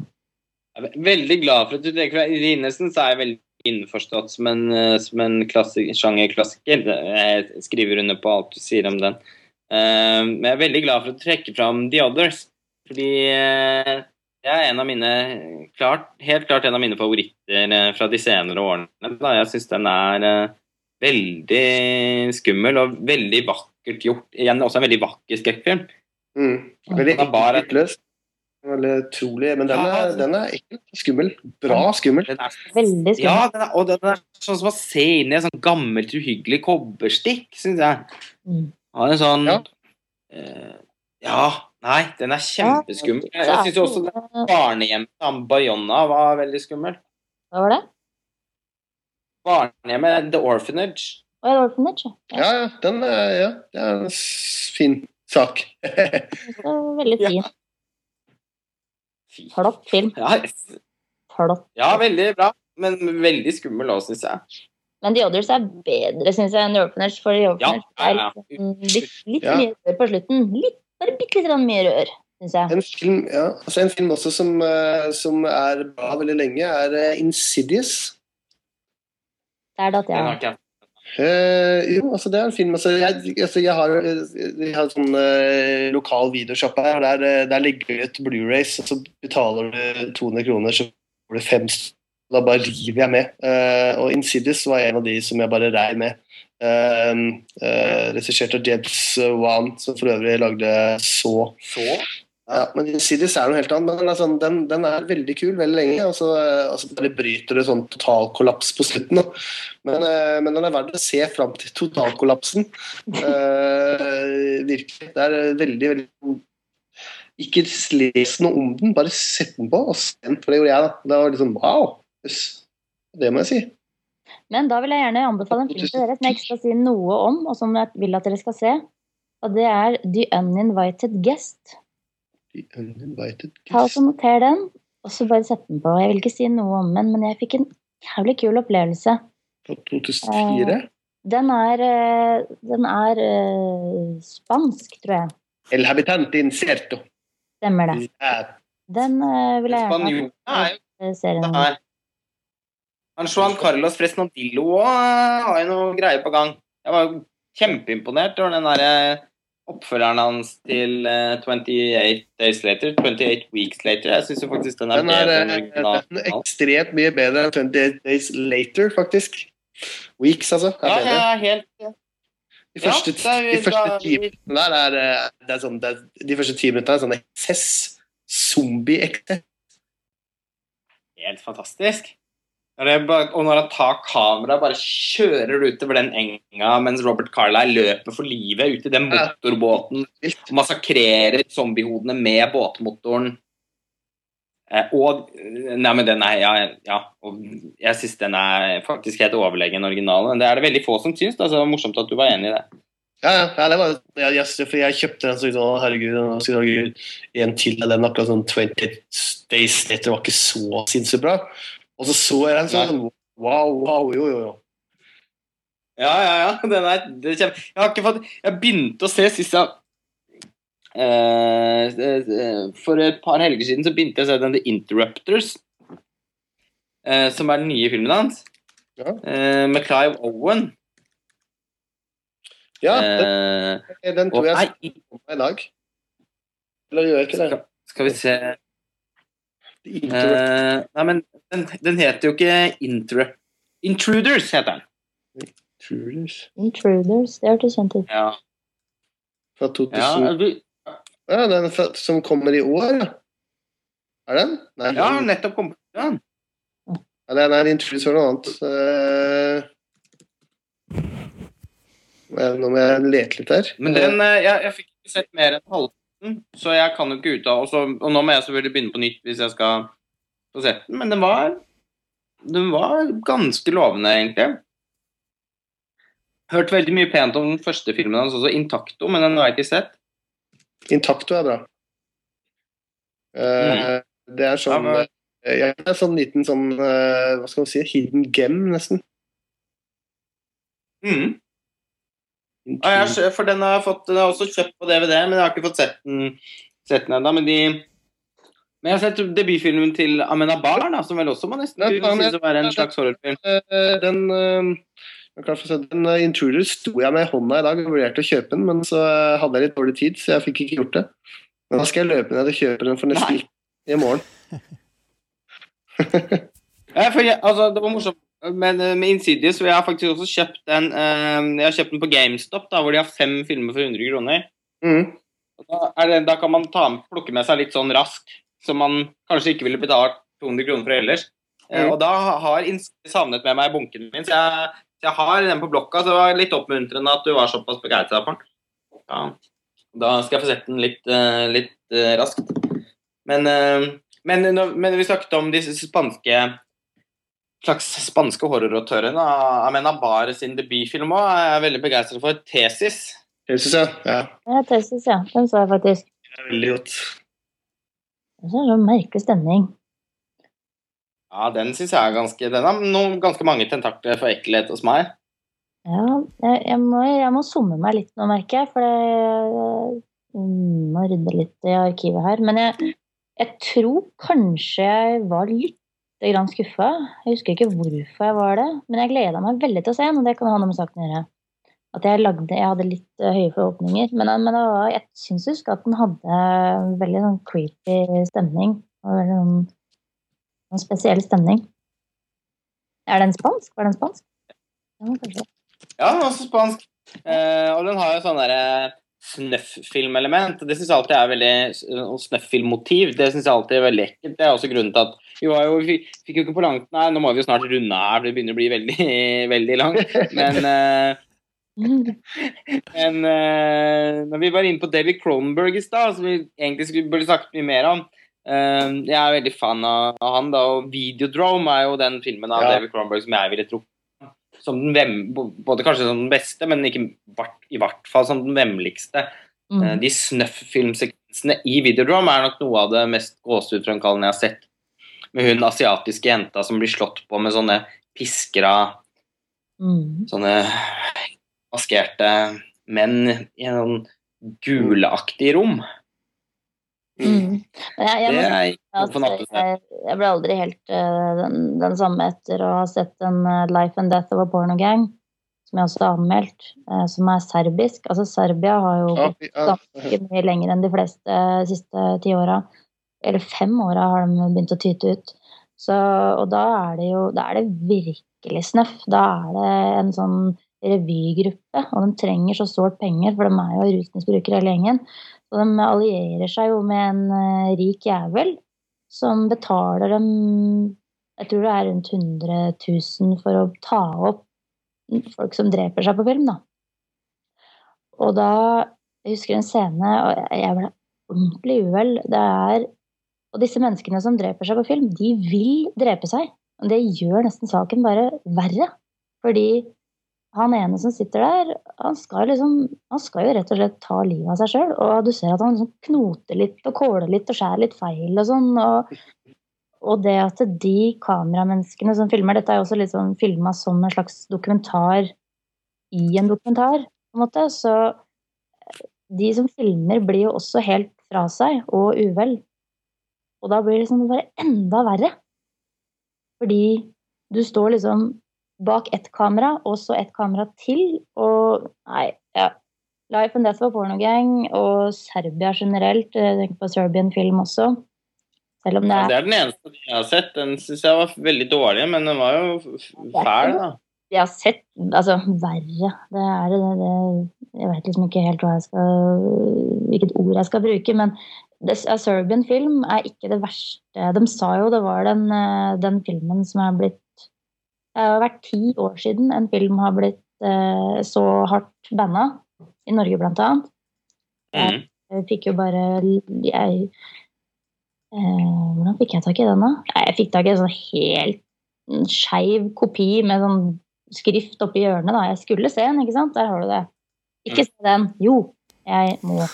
Jeg er veldig glad for at du trekker fra I Innocents så er jeg veldig innforstått som en, eh, som en klassik, sjangerklassiker. Jeg skriver under på alt du sier om den. Eh, men jeg er veldig glad for at du trekker fram The Others. Fordi eh, det er en av mine klart, helt klart en av mine favoritter fra de senere årene. Da. Jeg syns den er veldig skummel og veldig vakkert gjort. Igjen også en veldig vakker skrekkfilm. Mm. Veldig ekkeløst. Veldig utrolig. Men den er, altså. den er ekkel. Skummel. Bra skummel. Den er Veldig skummel. Ja, den er, og den er sånn som å se inn i et sånn gammelt, uhyggelig kobberstikk, syns jeg. Mm. Har en sånn Ja. Uh, ja, nei, den er kjempeskummel. Jeg, jeg syns også den barnehjemmet til Bayonna var veldig skummel. Hva var det? Barnehjemmet The Orphanage. Og the Orphanage. Ja. Ja, ja, den er, ja, den er fin sak. Veldig fin. Ja. Flott film. Ja, Flott. ja, veldig bra. Men veldig skummel òg, syns jeg. Men The Others er bedre, syns jeg, enn The Openers. For The Openers Ja, ja, ja. er litt, litt, litt Ja. mye rør på slutten. Litt, bare bitte litt mye rør, syns jeg. En film, ja, altså en film også som, eh, som er bra veldig lenge, er eh, Insidious. Det er det at jeg har jeg Eh, jo, altså det er en film altså Jeg, altså jeg har, en sånn uh, lokal videoshoppe her, der, eh, der legger vi ut Blu-rays, og så betaler du 200 kroner, så får du fem Da bare river jeg med. Og Insidious var en av de som jeg bare rei med. Uh, Regissert av Jebs Wan, som for øvrig lagde Så. Så? Ja, men Insidious er noe helt annet. Men sånn, den, den er veldig kul veldig lenge, og så altså, bare bryter det sånn totalkollaps på slutten. Men, uh, men den er verdt å se fram til totalkollapsen. Uh, virkelig. Det er veldig, veldig Ikke les noe om den, bare sett den på og se den, for det gjorde jeg. da. Det var sånn wow. Det må jeg si. Men da vil jeg gjerne anbefale en film til dere som jeg ikke skal si noe om, og som jeg vil at dere skal se. Og det er The Uninvited Guest. The Uninvited Ta og Noter den, og så bare sett den på. Jeg vil ikke si noe om den, men jeg fikk en jævlig kul opplevelse. Fra 2004. Den er, eh, den er eh, spansk, tror jeg. El Habitante Incerto. Stemmer det. Den eh, vil jeg gjerne er eh, serien. her. Han Juan Carlos Fresnadillo òg har jo noe greier på gang. Jeg var jo kjempeimponert over den derre oppfølgeren hans til uh, 28 Days Later. 28 Weeks Later. Jeg syns faktisk den er Den er, bedre enn eh, ekstremt mye bedre enn 28 Days Later, faktisk. Weeks, altså. Ja, bedre. ja, helt De første, Ja, er- de første ti minuttene der er, eh, det er sånn, det er, De første ti minuttene er sånn excess. Zombie-ekte. helt fantastisk. Bare, og når han tar kameraet, bare kjører utover den enga mens Robert Carlyle løper for livet ut i den motorbåten og massakrerer zombiehodene med båtmotoren. Eh, og Nei, men den er Ja, ja og jeg syns den er faktisk helt overlegen originalen. Det er det veldig få som syns. Da, så det var morsomt at du var enig i det. Ja, ja, det var, jeg, for jeg kjøpte den så Å, herregud, skal en til av den, akkurat sånn 20 Days Later var ikke så sinnssykt bra. Og så så jeg den sånn, wow, wow, jo, jo, jo. Ja, ja, ja. Den er, det kjem- jeg har ikke fått Jeg begynte å se sist jeg uh, For et par helger siden så begynte jeg å se den The Interrupters. Uh, som er den nye filmen hans. Ja. Uh, med Clive Owen. Ja, den, den tror jeg jeg skal komme i dag. Eller gjør jeg ikke det? skal, skal vi se Interrupt- eh, Nei, men den, den heter jo ikke Interrupt... Intruders heter den. Intruders Intruders. Det hørtes kjent ut. Ja. fra 2000 Ja, du, Ja, den fra, som kommer i år, ja. Er den? Nei, ja den- nettopp kommet ja. ja, den er Intruders for noe annet. Uh... Nå må jeg lete litt her. Men den, eh, jeg, jeg fikk ikke sett mer enn halvparten, så jeg kan jo ikke uttale og, så- og nå må jeg selvfølgelig begynne på nytt hvis jeg skal få sett den, men den var den var ganske lovende, egentlig. Hørt veldig mye pent om den første filmen hans også, Intakto, men den har jeg ikke sett. Intacto er bra. Eh, Det er sånn Ja, men- eh, er sånn liten sånn uh, Hva skal man si? Hidden gem, nesten. Mm. Ja, jeg, for den har jeg fått Den har også kjøpt på DVD, men jeg har ikke fått sett den, sett den ennå. Men, de, men jeg har sett debutfilmen til Amenabar, da, som vel også må nesten synes å være en slags horrorfilm. Den, Den eh, si, den eh, Intruder sto jeg med i hånda i dag og vurderte å kjøpe den, men så eh, hadde jeg litt dårlig tid, så jeg fikk ikke gjort det. Men da skal jeg løpe ned og kjøpe den for nesten Nei. i morgen. Ja, for jeg, altså, det var morsomt. Men eh, med Insidious vil jeg faktisk også kjøpt den eh, Jeg har kjøpt den på GameStop, da, hvor de har fem filmer for 100 kroner. Mm. Da, det, da kan man ta, plukke med seg litt sånn raskt, som man kanskje ikke ville betalt 200 kroner for ellers. Eh, Mhm. og da har Insidious havnet med meg i bunken min, så jeg, jeg har den på blokka. Så det var litt oppmuntrende at du var såpass begeistra for den. Ja. Da skal jeg få sett den litt, litt raskt. Men, men, men vi snakket om disse spanske slags spanske horrorautøren av Amenabar sin debutfilm òg. Jeg er veldig begeistret for Tesis. Tesis, ja. ja. Ja, Tesis, ja. Den så jeg faktisk. Det er veldig godt. Det er sånn merkelig stemning. Ja, den syns jeg er ganske Den har noen, ganske mange tentakler for ekkelhet hos meg. Ja, jeg, jeg, må, jeg må summe meg litt nå, merker jeg. For jeg, jeg må rydde litt i arkivet her. Men jeg, jeg tror kanskje jeg var litt grann skuffa. Jeg husker ikke hvorfor jeg var det, men jeg gleda meg veldig til å se den, og det kan ha noe med saken å gjøre. At jeg, lagde, jeg hadde litt uh, høye forhåpninger. Men, men var, jeg syns husk at den hadde veldig sånn creepy stemning. Og veldig sånn, sånn spesiell stemning. Er den spansk? Var den spansk? Ja, den er også spansk. Eh, og den har jo sånn derre snøff-filmelement. Det syns jeg alltid er veldig Og snøff-filmmotiv. Det syns jeg alltid er veldig ekkelt. Det er også grunnen til at vi var jo, vi fikk jo ikke på langt Nei, nå må vi jo snart runde her, det begynner å bli veldig, veldig langt. Men uh, men uh, når vi var inne på David Cronenberg i stad, som vi egentlig skulle, burde sagt mye mer om uh, Jeg er veldig fan av, av, han, da, og Videodrome er jo den filmen av ja. David Cronenberg som jeg ville trukket som den både kanskje som den beste, men ikke i hvert fall som den vemmeligste. Mm. De snøff-filmsekvensene i Videodrome er nok noe av det mest gåsehudfremkallende jeg har sett med hun asiatiske jenta som blir slått på med sånne pisker av mm. Sånne maskerte menn i en sånn guleaktig rom. Mm. Jeg, jeg, jeg, jeg, ble aldri helt uh, den, den, samme etter å ha sett en uh, Life and Death of a Porno Gang, som jeg også har anmeldt, uh, som er serbisk. Altså Serbia har jo gått ganske mye lenger enn de fleste de siste ti åra eller fem åra har de begynt å tyte ut. Så, og da er det jo da er det virkelig snøff. Da er det en sånn revygruppe, og de trenger så sårt penger, for de er jo rusmisbrukere hele gjengen. Så de allierer seg jo med en uh, rik jævel som betaler dem jeg tror det er rundt 100 000 for å ta opp folk som dreper seg på film, da. Og da Jeg husker en scene, og jeg ble ordentlig uvel. Det er og disse menneskene som dreper seg på film, de vil drepe seg. Og det gjør nesten saken bare verre. Fordi han ene som sitter der, han skal, liksom, han skal jo rett og slett ta livet av seg sjøl. Og du ser at han liksom knoter litt og kåler litt og skjærer litt feil og sånn. Og, og, det at de kameramenneskene som filmer Dette er jo også litt sånn filma som en slags dokumentar i en dokumentar, på en måte. Så de som filmer, blir jo også helt fra seg og uvel. Og da blir det liksom bare enda verre. Fordi du står liksom bak ett kamera, og så ett kamera til, og Nei, ja. Life and Death var pornogang, og Serbia generelt. Jeg tenker på Serbian film også. Det er ja, Det er den eneste jeg har sett. Den syns jeg var veldig dårlig, men den var jo fæl, da. Jeg har sett Altså, verre. Det er det, det Jeg vet liksom ikke helt hva jeg skal Hvilket ord jeg skal bruke, men A Serbian film er ikke det verste. De sa jo det var den, eh, den filmen som er blitt Det har vært ti år siden en film har blitt eh, så hardt banna. I Norge, blant annet. Jeg, mm. jeg fikk jo bare jeg, eh, Hvordan fikk jeg tak i den, da? Jeg fikk tak i en sånn helt skeiv kopi med sånn skrift oppi hjørnet. da. Jeg skulle se den, ikke sant? Der har du det. Ikke mm. se den. Jo, jeg må.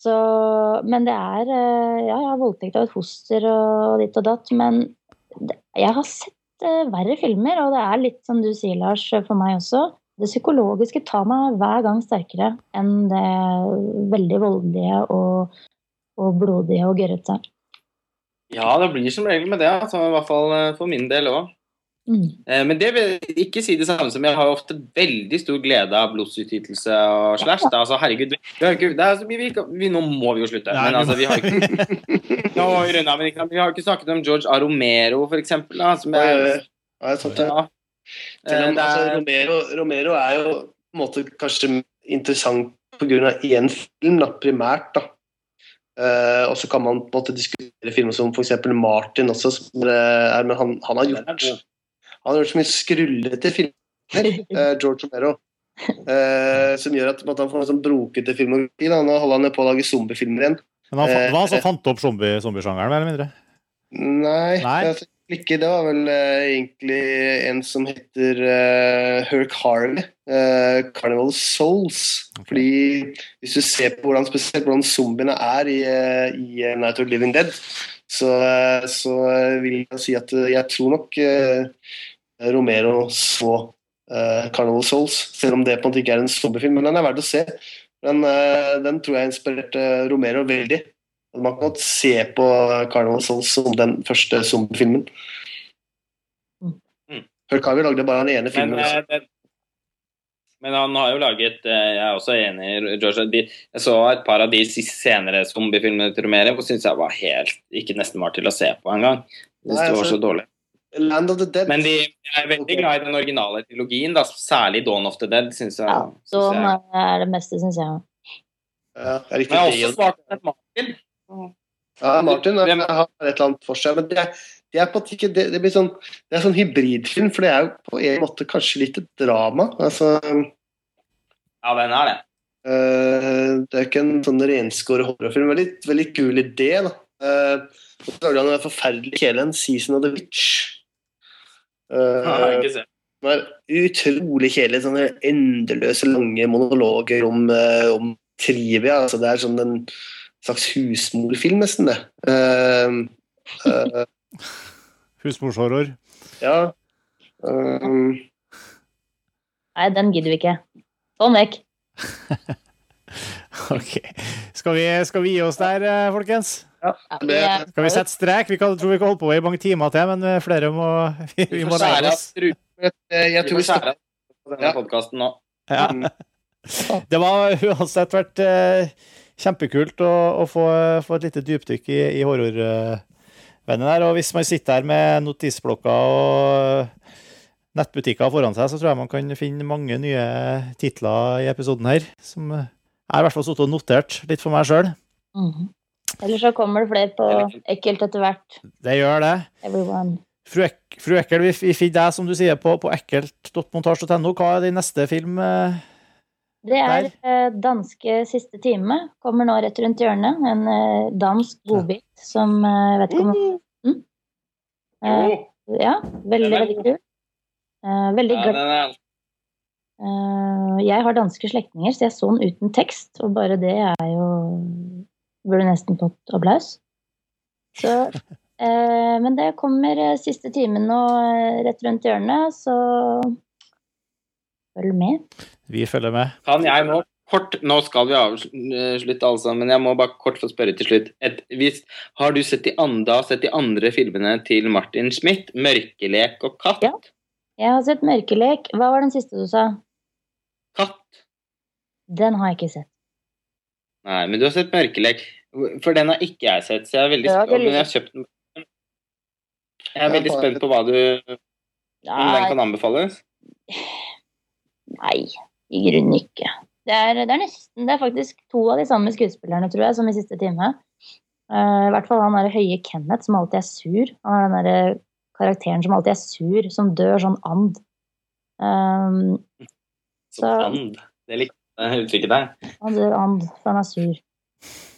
Så, men det er eh, Ja, jeg har voldtekt av et foster og ditt og datt, men jeg har sett uh, verre filmer, og det er litt som du sier, Lars, for meg også. Det psykologiske tar meg hver gang sterkere enn det veldig voldelige og, og blodige og gørrete. Ja, det blir som regel med det, altså, i hvert fall eh, for min del òg. Mm. Eh, men det vil ikke si det samme som jeg har ofte veldig stor glede av blodsutgytelse og slash. Da. Altså, herregud, ikke, er, vi, vi, nå må vi jo slutte. Nei, men altså, vi har ikke nå, Rønna, men vi har ikke snakket om George Aromero, for eksempel. Da, som er, ja, sant, ja. Selv om, altså, Romero, Romero, er jo på en måte kanskje interessant pga. én film, da, primært. da. Uh, og så kan man på en måte diskutere filmer som f.eks. Martin også, som er, men han, han har gjort han har gjort så mye skrullete filmer, uh, George Romero. Uh, som gjør at, at han får en sånn brokete filmografi. Nå holder han på å lage zombiefilmer igjen. Men han, uh, han som fant opp zombiesjangeren, mer eller mindre? Nei, nei? Altså, ikke. Det var vel uh, egentlig en som heter uh, Herc Harley. Uh, Carnival Souls. Okay. Fordi hvis du ser på hvordan, spesielt hvordan zombiene er i, i Night of Living Dead, så, så, vil jeg si at jeg tror nok Romero så Carnival Souls, selv om det på en måte ikke er en zombiefilm. Men den er verdt å se. Den, den tror jeg inspirerte Romero veldig. Man kan godt se på Carnival Souls som den første zombiefilmen. Mm. vi lagde bare den ene filmen. Men, eh, men, han har jo laget eh, Jeg er også enig George, de, Jeg så et par av de senere zombiefilmene til Romero og syntes jeg var helt ikke nesten var til å se på engang. Det var så altså, dårlig. Land of the Dead. Men de er veldig glad i den originale trilogien, da, særlig Dawn of the Dead. Synes jeg, ja, Dawn er det meste, syns jeg. Ja, jeg Men også svart Martin. Ja, Martin har et eller annet for seg. Men det, det er på ikke det, det, blir sånn Det er sånn hybridfilm, for det er jo på en måte kanskje litt et drama. Altså Ja, den er det. Uh, det er ikke en sånn renskåret horrorfilm. Veldig, veldig kul idé, da. Uh, så lagde han en forferdelig kjele, en 'Season of the Witch'. Uh, ja, ikke er utrolig kjedelig. Sånne endeløse, lange monologer om, om trivia. Altså, det er sånn en slags husmorfilm, nesten, det. Uh, uh, Husmorshorror? Ja. Um, Nei, den gidder vi ikke. Sånn vekk. ok. Skal vi, skal vi, gi oss der, eh, folkens? Ja. Det, skal vi sette strek? Vi kan, tror vi kan holde på i mange timer til, men eh, flere må Vi, vi må lære oss. Jeg, jeg tror vi skal på denne podkasten nå. Ja. Mm. Det var uansett vært uh, kjempekult å, å få, få, et lite dypdykk i, i horrorvennen der. Og hvis man sitter her med notisblokker og nettbutikker foran seg, så tror jeg man kan finne mange nye titler i episoden her. Som jeg har i hvert fall sittet og notert litt for meg sjøl. Mm -hmm. Eller så kommer det flere på ekkelt etter hvert. Det gjør det. Everyone. Fru, Ek Fru Ekkel, vi, vi finner deg, som du sier, på, på ekkelt.montasj.no. Hva er din neste film? Eh? Det er eh, danske siste time. Kommer nå rett rundt hjørnet. En eh, dansk godbit som eh, jeg vet ikke om mm. eh, Ja, veldig, veldig kul. Uh, veldig glad. Uh, jeg har danske slektninger, så jeg så den uten tekst. Og bare det er jo Burde nesten fått applaus. Så Men det kommer siste timen nå rett rundt hjørnet, så følg med. Vi følger med. Kan jeg nå kort Nå skal vi avslutte, altså, men jeg må bare kort få spørre til slutt. Et, hvis, har du sett de, andre, sett de andre filmene til Martin Schmidt? 'Mørkelek' og 'Katt'? Ja, jeg har sett 'Mørkelek'. Hva var den siste du sa? 'Katt'. Den har jeg ikke sett. Nei, men du har sett 'Mørkelek'. For den har ikke jeg sett, så jeg er veldig ja, Men jeg har kjøpt den. Jeg er veldig spent på hva du Om den kan anbefales? Nei i grunnen ikke. Det er, det er, nesten Det er faktisk to av de samme skuespillerne, tror jeg, som i siste time. Uh, I hvert fall han derre høye Kenneth som alltid er sur. Han er den derre karakteren som alltid er sur, som dør sånn and. Um, så, and? Det likte jeg uttrykket der. Han dør and, for han er sur.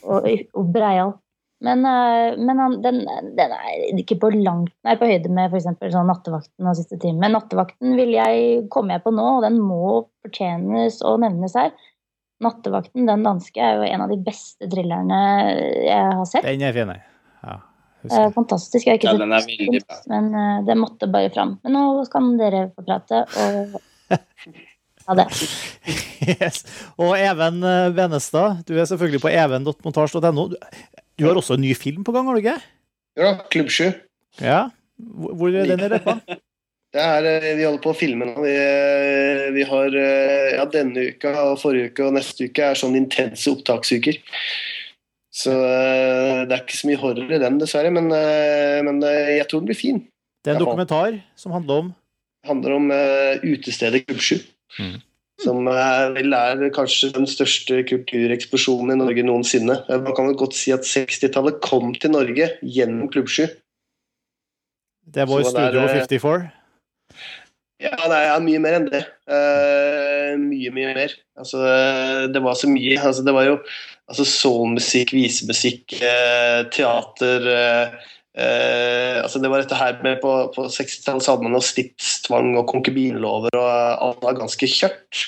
Og, og breial. Men, eh, men han, den, den, er ikke på langt nær på høyde med f.eks. Sånn Nattevakten og Siste time. Men Nattevakten vil jeg, komme jeg på nå, og den må fortjenes og nevnes her. Nattevakten, den danske, er jo en av de beste thrillerne jeg har sett. Den er fin, ja. Fantastisk. Jeg har ikke ja, sett den, men uh, det måtte bare fram. Men nå kan dere få prate, og ha det. Yes. Og Even Benestad, du er selvfølgelig på even.montasj.no. Du har også en ny film på gang, har du ikke? Ja, Klubb 7. Ja, Hvor er den i løypa? Det er, eh, vi holder på å filme nå. Vi, eh, vi, har eh, ja, denne uka og forrige uke og neste uke er sånn intense opptaksuker. Så det er ikke så mye horror i den, dessverre. Men, men jeg tror den blir fin. Det er en dokumentar som handler om handler om uh, utestedet Klubb 7. Mm. Som vel er kanskje den største kultureksplosjonen i Norge noensinne. Man kan vel godt si at 60-tallet kom til Norge gjennom Klubb 7. Det var Studio 54? Ja, nei, ja, mye mer enn det. Uh, mye, mye mer. Altså, det var så mye. Altså, det var jo altså, soulmusikk, visemusikk, uh, teater, uh, Eh, altså det var dette her med På, på 60-tallet så hadde man noe stipstvang og konkubinlover, og alt var ganske kjørt.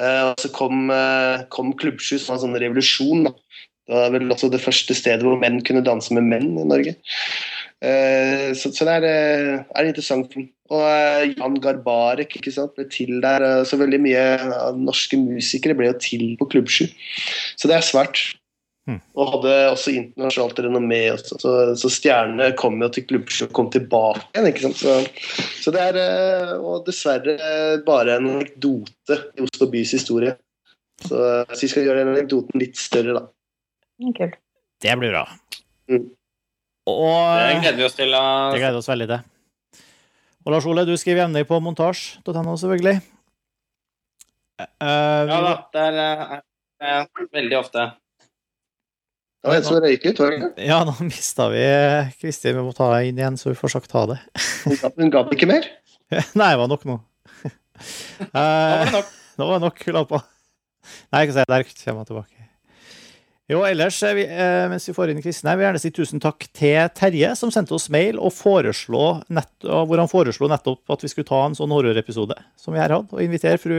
Eh, og så kom, eh, kom Klubbsju, som en sånn revolusjon. Da. Det var vel også det første stedet hvor menn kunne danse med menn i Norge. Eh, så, så det er, eh, er interessant. Og eh, Jan Garbarek ikke sant, ble til der. eh, Så veldig mye norske musikere ble jo til på Klubbsju. Så det er svært. Hmm. Og hadde også internasjonalt renommé. Også. Så, så stjernene kom jo til Klubbsju og kom tilbake igjen. ikke sant? Så, så det er eh, og dessverre eh, bare en anekdote i Oslo bys historie. Så, så vi skal gjøre den anekdoten litt større, da. Mm, Kult. Det blir bra. Mm. Og Det gleder vi oss til. Det gleder oss veldig til. Og Lars Ole, du skriver jevnlig på montasj.no, selvfølgelig. Uh, Ja da, det er, eh, eh, veldig ofte. Det var en som røyk ut, var det ikke? ja, nå mista vi Kristin. Vi må ta henne inn igjen, så vi får sagt ha det. Hun ga- Hun ikke mer? Nei, det var nok nå. Nå var Eh, det nok. Nå var det nok. Nei, ikke si der kommer jeg tilbake. Jo, ellers, vi, eh, mens vi får inn Kristin her, vil gjerne si tusen takk til Terje, som sendte oss mail og foreslo nett, hvor han foreslo nettopp at vi skulle ta en sånn horrorepisode som vi her hadde, og invitere fru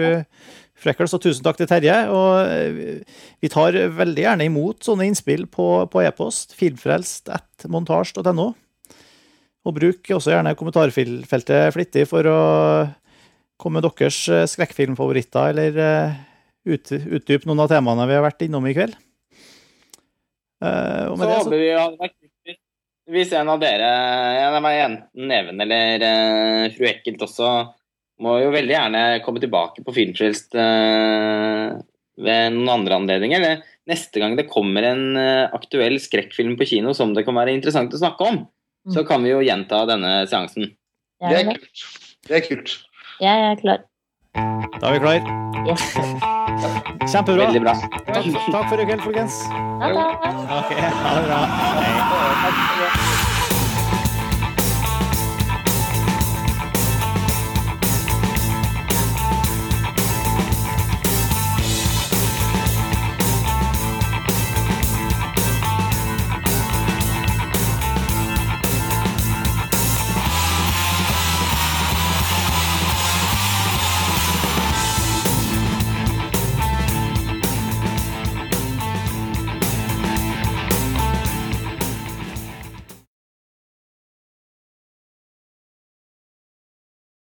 Freckles. Og tusen takk til Terje. Og eh, vi- tar veldig gjerne imot sånne innspill på, på e-post. Filmfrelst at montasj.no. Og bruk også gjerne kommentarfeltet flittig for å komme med deres eh, skrekkfilmfavoritter, eller ut, utdype noen av temaene vi har vært innom i kveld. Eh, og Så med det, så, håper vi at hadde vært kult hvis en av dere, en av enten Neven eller uh, fru Ekkelt også, må jo veldig gjerne komme tilbake på Filmfrelst uh, ved noen andre anledninger. Eller neste gang det kommer en aktuell skrekkfilm på kino som det kan være interessant å snakke om, så kan vi jo gjenta denne seansen. Det Det er er kult. Det er kult. Jeg er klar. Da er vi klar. Yes. Kjempebra. Veldig bra. Takk, takk for i kveld, folkens. Ha det. Ok, ha det bra. Hei. Takk.